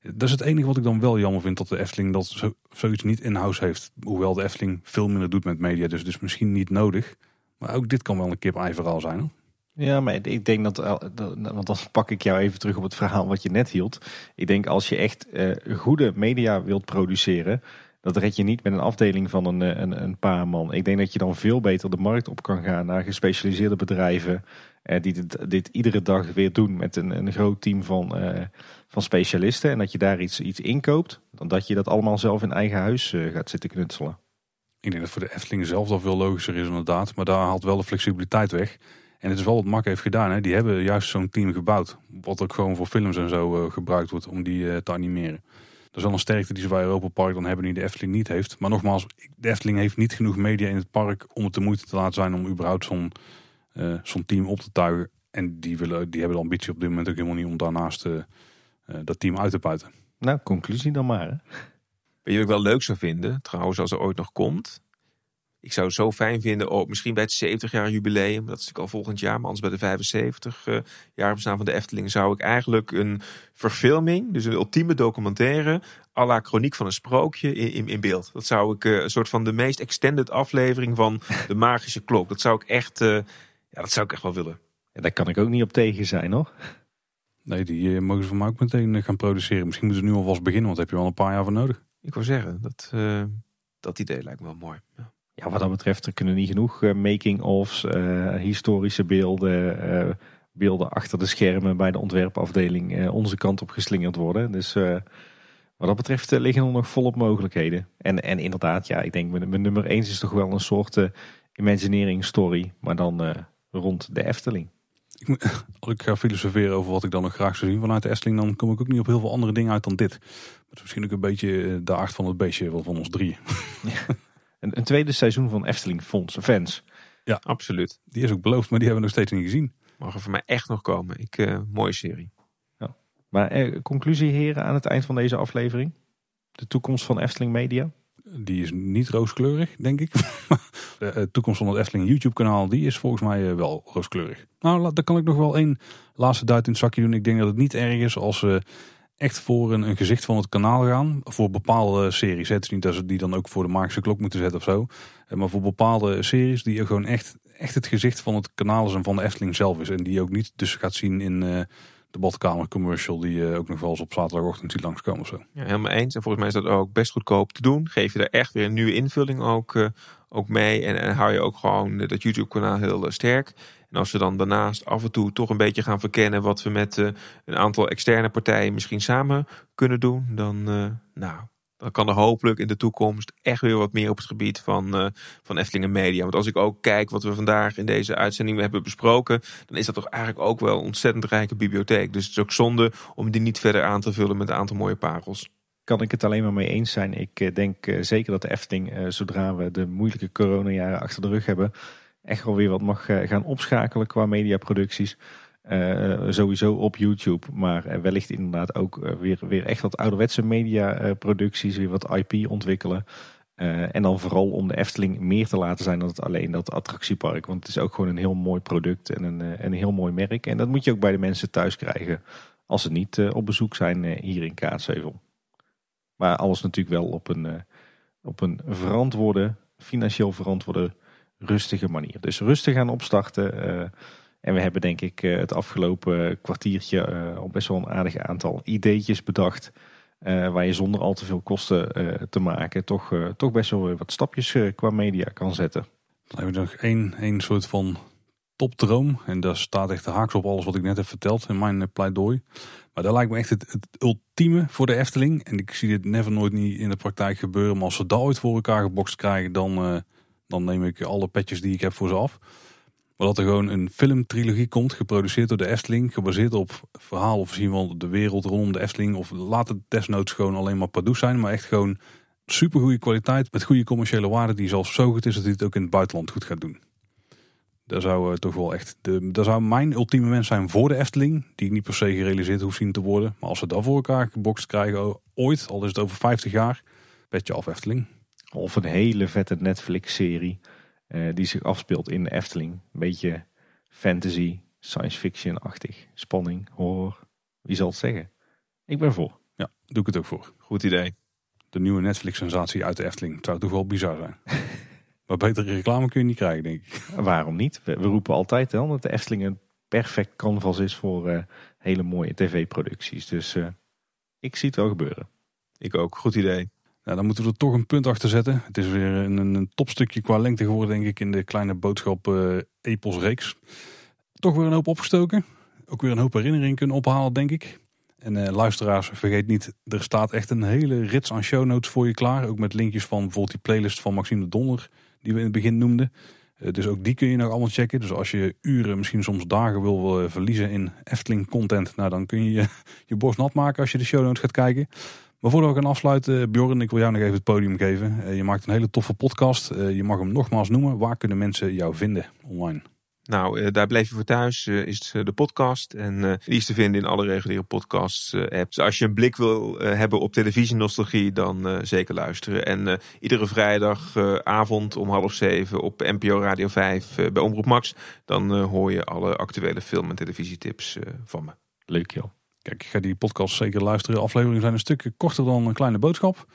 Dat is het enige wat ik dan wel jammer vind dat de Efteling dat zo, zoiets niet in-house heeft. Hoewel de Efteling veel minder doet met media, dus, dus misschien niet nodig. Maar ook dit kan wel een kip-ei verhaal zijn. Hoor. Ja, maar ik denk dat, want dan pak ik jou even terug op het verhaal wat je net hield. Ik denk als je echt uh, goede media wilt produceren, dat red je niet met een afdeling van een, een, een, paar man. Ik denk dat je dan veel beter de markt op kan gaan naar gespecialiseerde bedrijven. Die dit, dit, iedere dag weer doen met een, een groot team van, van specialisten. En dat je daar iets, iets inkoopt. Dan dat je dat allemaal zelf in eigen huis uh, gaat zitten knutselen. Ik denk dat voor de Efteling zelf dat veel logischer is inderdaad. Maar daar haalt wel de flexibiliteit weg. En het is wel wat Mak heeft gedaan. Hè. Die hebben juist zo'n team gebouwd. Wat ook gewoon voor films en zo gebruikt wordt om die te animeren. Dat is wel een sterkte die ze bij Europa Park dan hebben die de Efteling niet heeft. Maar nogmaals, de Efteling heeft niet genoeg media in het park om het de moeite te laten zijn om überhaupt zo'n zo'n team op te tuigen. En die, willen, die hebben de ambitie op dit moment ook helemaal niet om daarnaast dat team uit te puiten. Nou, conclusie dan maar. Hè? Weet je wat ik wel leuk zou vinden, trouwens, als er ooit nog komt? Ik zou het zo fijn vinden, oh, misschien bij het 70 jaar jubileum, dat is ik al volgend jaar, maar anders bij de 75 uh, jaar bestaan van de Efteling, zou ik eigenlijk een verfilming, dus een ultieme documentaire, à la chroniek van een sprookje in, in, in beeld. Dat zou ik uh, een soort van de meest extended aflevering van [laughs] de magische klok. Dat zou ik echt, uh, ja, dat zou ik echt wel willen. Ja, daar kan ik ook niet op tegen zijn hoor. Nee, die mogen ze van mij ook meteen gaan produceren. Misschien moeten ze nu alvast beginnen, want daar heb je wel een paar jaar voor nodig. Ik wil zeggen, dat, dat idee lijkt me wel mooi. Ja. Ja, wat dat betreft, er kunnen niet genoeg uh, making-ofs, uh, historische beelden, uh, beelden achter de schermen bij de ontwerpafdeling onze kant op geslingerd worden. Dus wat dat betreft liggen er nog volop mogelijkheden. En, en inderdaad, ja, ik denk mijn, nummer 1 is toch wel een soort imagineering story, maar dan rond de Efteling. Ik, als [laughs] ik ga filosoferen over wat ik dan nog graag zou zien vanuit de Efteling, dan kom ik ook niet op heel veel andere dingen uit dan dit. Is misschien ook een beetje de aard van het beestje van ons drie. [laughs] Ja. Een, een, tweede seizoen van Efteling Fonds, fans. Ja, absoluut. Die is ook beloofd, maar die hebben we nog steeds niet gezien. Mag er voor mij echt nog komen. Ik, uh, mooie serie. Ja. Maar eh, conclusie heren aan het eind van deze aflevering? De toekomst van Efteling Media? Die is niet rooskleurig, denk ik. de [laughs] toekomst van het Efteling YouTube kanaal, die is volgens mij wel rooskleurig. Nou, daar kan ik nog wel één laatste duit in het zakje doen. Ik denk dat het niet erg is als ze echt voor een, een, gezicht van het kanaal gaan. Voor bepaalde series. Het is niet dat ze die dan ook voor de magische klok moeten zetten of zo. Eh, maar voor bepaalde series die gewoon echt, echt het gezicht van het kanaal is en van de Efteling zelf is. En die je ook niet dus gaat zien in de badkamer commercial. Die je ook nog wel eens op zaterdagochtend ziet langskomen zo. Ja, helemaal eens. En volgens mij is dat ook best goedkoop te doen. Geef je daar echt weer een nieuwe invulling ook, uh, ook mee. En, en hou je ook gewoon dat YouTube kanaal heel sterk. En als we dan daarnaast af en toe toch een beetje gaan verkennen wat we met een aantal externe partijen misschien samen kunnen doen, dan, nou, dan kan er hopelijk in de toekomst echt weer wat meer op het gebied van, uh, van Eftelingen Media. Want als ik ook kijk wat we vandaag in deze uitzending hebben besproken, dan is dat toch eigenlijk ook wel een ontzettend rijke bibliotheek. Dus het is ook zonde om die niet verder aan te vullen met een aantal mooie parels kan ik het alleen maar mee eens zijn. Ik denk zeker dat de Efteling, zodra we de moeilijke coronajaren achter de rug hebben, echt wel weer wat mag eh, gaan opschakelen qua mediaproducties. Uh, sowieso op YouTube, maar wellicht inderdaad ook weer, weer echt wat ouderwetse mediaproducties, weer wat IP ontwikkelen. En dan vooral om de Efteling meer te laten zijn dan het alleen dat attractiepark. Want het is ook gewoon een heel mooi product en een, een heel mooi merk. En dat moet je ook bij de mensen thuis krijgen als ze niet op bezoek zijn hier in Kaatsheuvel. Maar alles natuurlijk wel op een, op een verantwoorde, financieel verantwoorde, rustige manier. Dus rustig gaan opstarten. En we hebben denk ik het afgelopen kwartiertje al best wel een aardig aantal ideetjes bedacht uh, waar je zonder al te veel kosten te maken toch, toch best wel wat stapjes qua media kan zetten. Dan hebben we nog één, één soort van topdroom. En daar staat echt de haaks op alles wat ik net heb verteld in mijn pleidooi. Maar dat lijkt me echt het, het, ultieme voor de Efteling. En ik zie dit never nooit niet in de praktijk gebeuren. Maar als ze dat ooit voor elkaar gebokst krijgen, dan, dan neem ik alle petjes die ik heb voor ze af. Dat er gewoon een filmtrilogie komt, geproduceerd door de Efteling, gebaseerd op verhaal of misschien wel de wereld rondom de Efteling. Of laat het desnoods gewoon alleen maar Pardoes zijn, maar echt gewoon super goede kwaliteit met goede commerciële waarde die zelfs zo goed is dat hij het ook in het buitenland goed gaat doen. Dat zou uh, toch wel echt, de, dat zou mijn ultieme wens zijn voor de Efteling, die ik niet per se gerealiseerd hoef zien te worden. Maar als ze dat voor elkaar gebokst krijgen ooit, al is het over 50 jaar, petje af Efteling. Of een hele vette Netflix-serie die zich afspeelt in de Efteling. Een beetje fantasy, science fiction-achtig, spanning, horror. Wie zal het zeggen? Ik ben voor. Ja, doe ik het ook voor. Goed idee. De nieuwe Netflix-sensatie uit de Efteling. Het zou toch wel bizar zijn. [laughs] maar betere reclame kun je niet krijgen, denk ik. Waarom niet? We, we roepen altijd hè, dat de Efteling een perfect canvas is voor uh, hele mooie tv-producties. Dus uh, ik zie het wel gebeuren. Ik ook. Goed idee. Nou, dan moeten we er toch een punt achter zetten. Het is weer een, een topstukje qua lengte geworden, denk ik, in de kleine boodschap uh, Epos reeks. Toch weer een hoop opgestoken. Ook weer een hoop herinneringen kunnen ophalen, denk ik. En uh, luisteraars, vergeet niet, er staat echt een hele rits aan show notes voor je klaar. Ook met linkjes van bijvoorbeeld die playlist van Maxime de Donner, die we in het begin noemden. Uh, dus ook die kun je nog allemaal checken. Dus als je uren, misschien soms dagen wil verliezen in Efteling content, nou dan kun je je, [laughs] je borst nat maken als je de show notes gaat kijken. Maar voordat we gaan afsluiten, Bjorn, ik wil jou nog even het podium geven. Eh, je maakt een hele toffe podcast. Eh, je mag hem nogmaals noemen. Waar kunnen mensen jou vinden online? Nou, eh, daar bleef je voor thuis, is de podcast. En die is te vinden in alle reguliere podcast apps. Dus als je een blik wil hebben op televisienostalgie, dan zeker luisteren. En iedere vrijdagavond om half zeven op NPO Radio 5 bij Omroep Max, dan hoor je alle actuele film- en televisietips van me. Leuk joh. Kijk, ik ga die podcast zeker luisteren. De afleveringen zijn een stukje korter dan een kleine boodschap.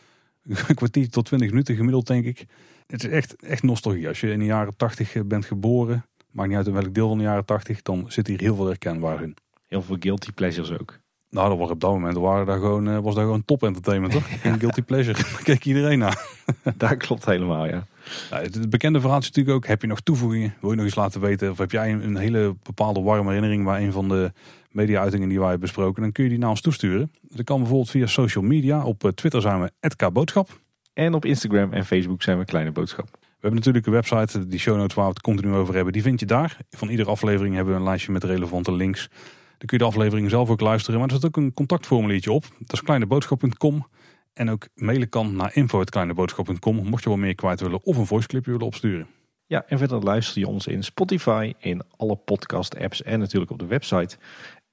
Een kwartier tot twintig minuten gemiddeld, denk ik. Het is echt, echt nostalgie. Als je in de jaren tachtig eh, bent geboren, maakt niet uit in welk deel van de jaren tachtig, dan zit hier heel veel herkenbaar in. Heel veel guilty pleasures ook. Nou, dat was op dat moment waren daar gewoon, eh, was daar gewoon top entertainment, toch? [laughs] Geen guilty pleasure. [laughs] Daar keek iedereen naar. [laughs] Daar klopt helemaal, ja. Nou, het bekende verhaal is natuurlijk ook, heb je nog toevoegingen? Wil je nog iets laten weten? Of heb jij een, een hele bepaalde warme herinnering waar een van de media-uitingen die wij hebben besproken, dan kun je die naar ons toesturen. Dat kan bijvoorbeeld via social media. Op eh, Twitter zijn we @kboodschap. En op Instagram en Facebook zijn we Kleine Boodschap. We hebben natuurlijk een website, die show notes waar we het continu over hebben, die vind je daar. Van iedere aflevering hebben we een lijstje met relevante links. Dan kun je de aflevering zelf ook luisteren. Maar er zit ook een contactformuliertje op. Dat is kleineboodschap.com. En ook mailen kan naar info.kleineboodschap.com. Mocht je wel meer kwijt willen of een voiceclipje willen opsturen. Ja, en verder luister je ons in Spotify, in alle podcast apps en natuurlijk op de website.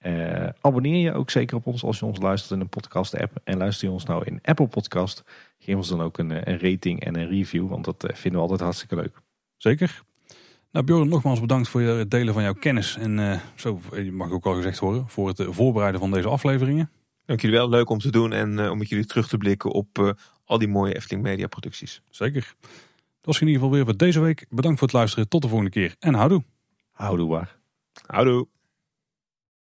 Uh, abonneer je ook zeker op ons als je ons luistert in een podcast app. En luister je ons nou in Apple Podcast. Geef ons dan ook een, eh, een rating en een review. Want dat eh, vinden we altijd hartstikke leuk. Zeker. Nou Bjorn, nogmaals bedankt voor het delen van jouw kennis. En uh, zo, je mag ook al gezegd horen, voor het voorbereiden van deze afleveringen. Dank jullie wel, leuk om te doen en om met jullie terug te blikken op al die mooie Efteling Media producties. Zeker. Dat was in ieder geval weer voor deze week. Bedankt voor het luisteren. Tot de volgende keer en houdoe. Houdoe waar. Houdoe.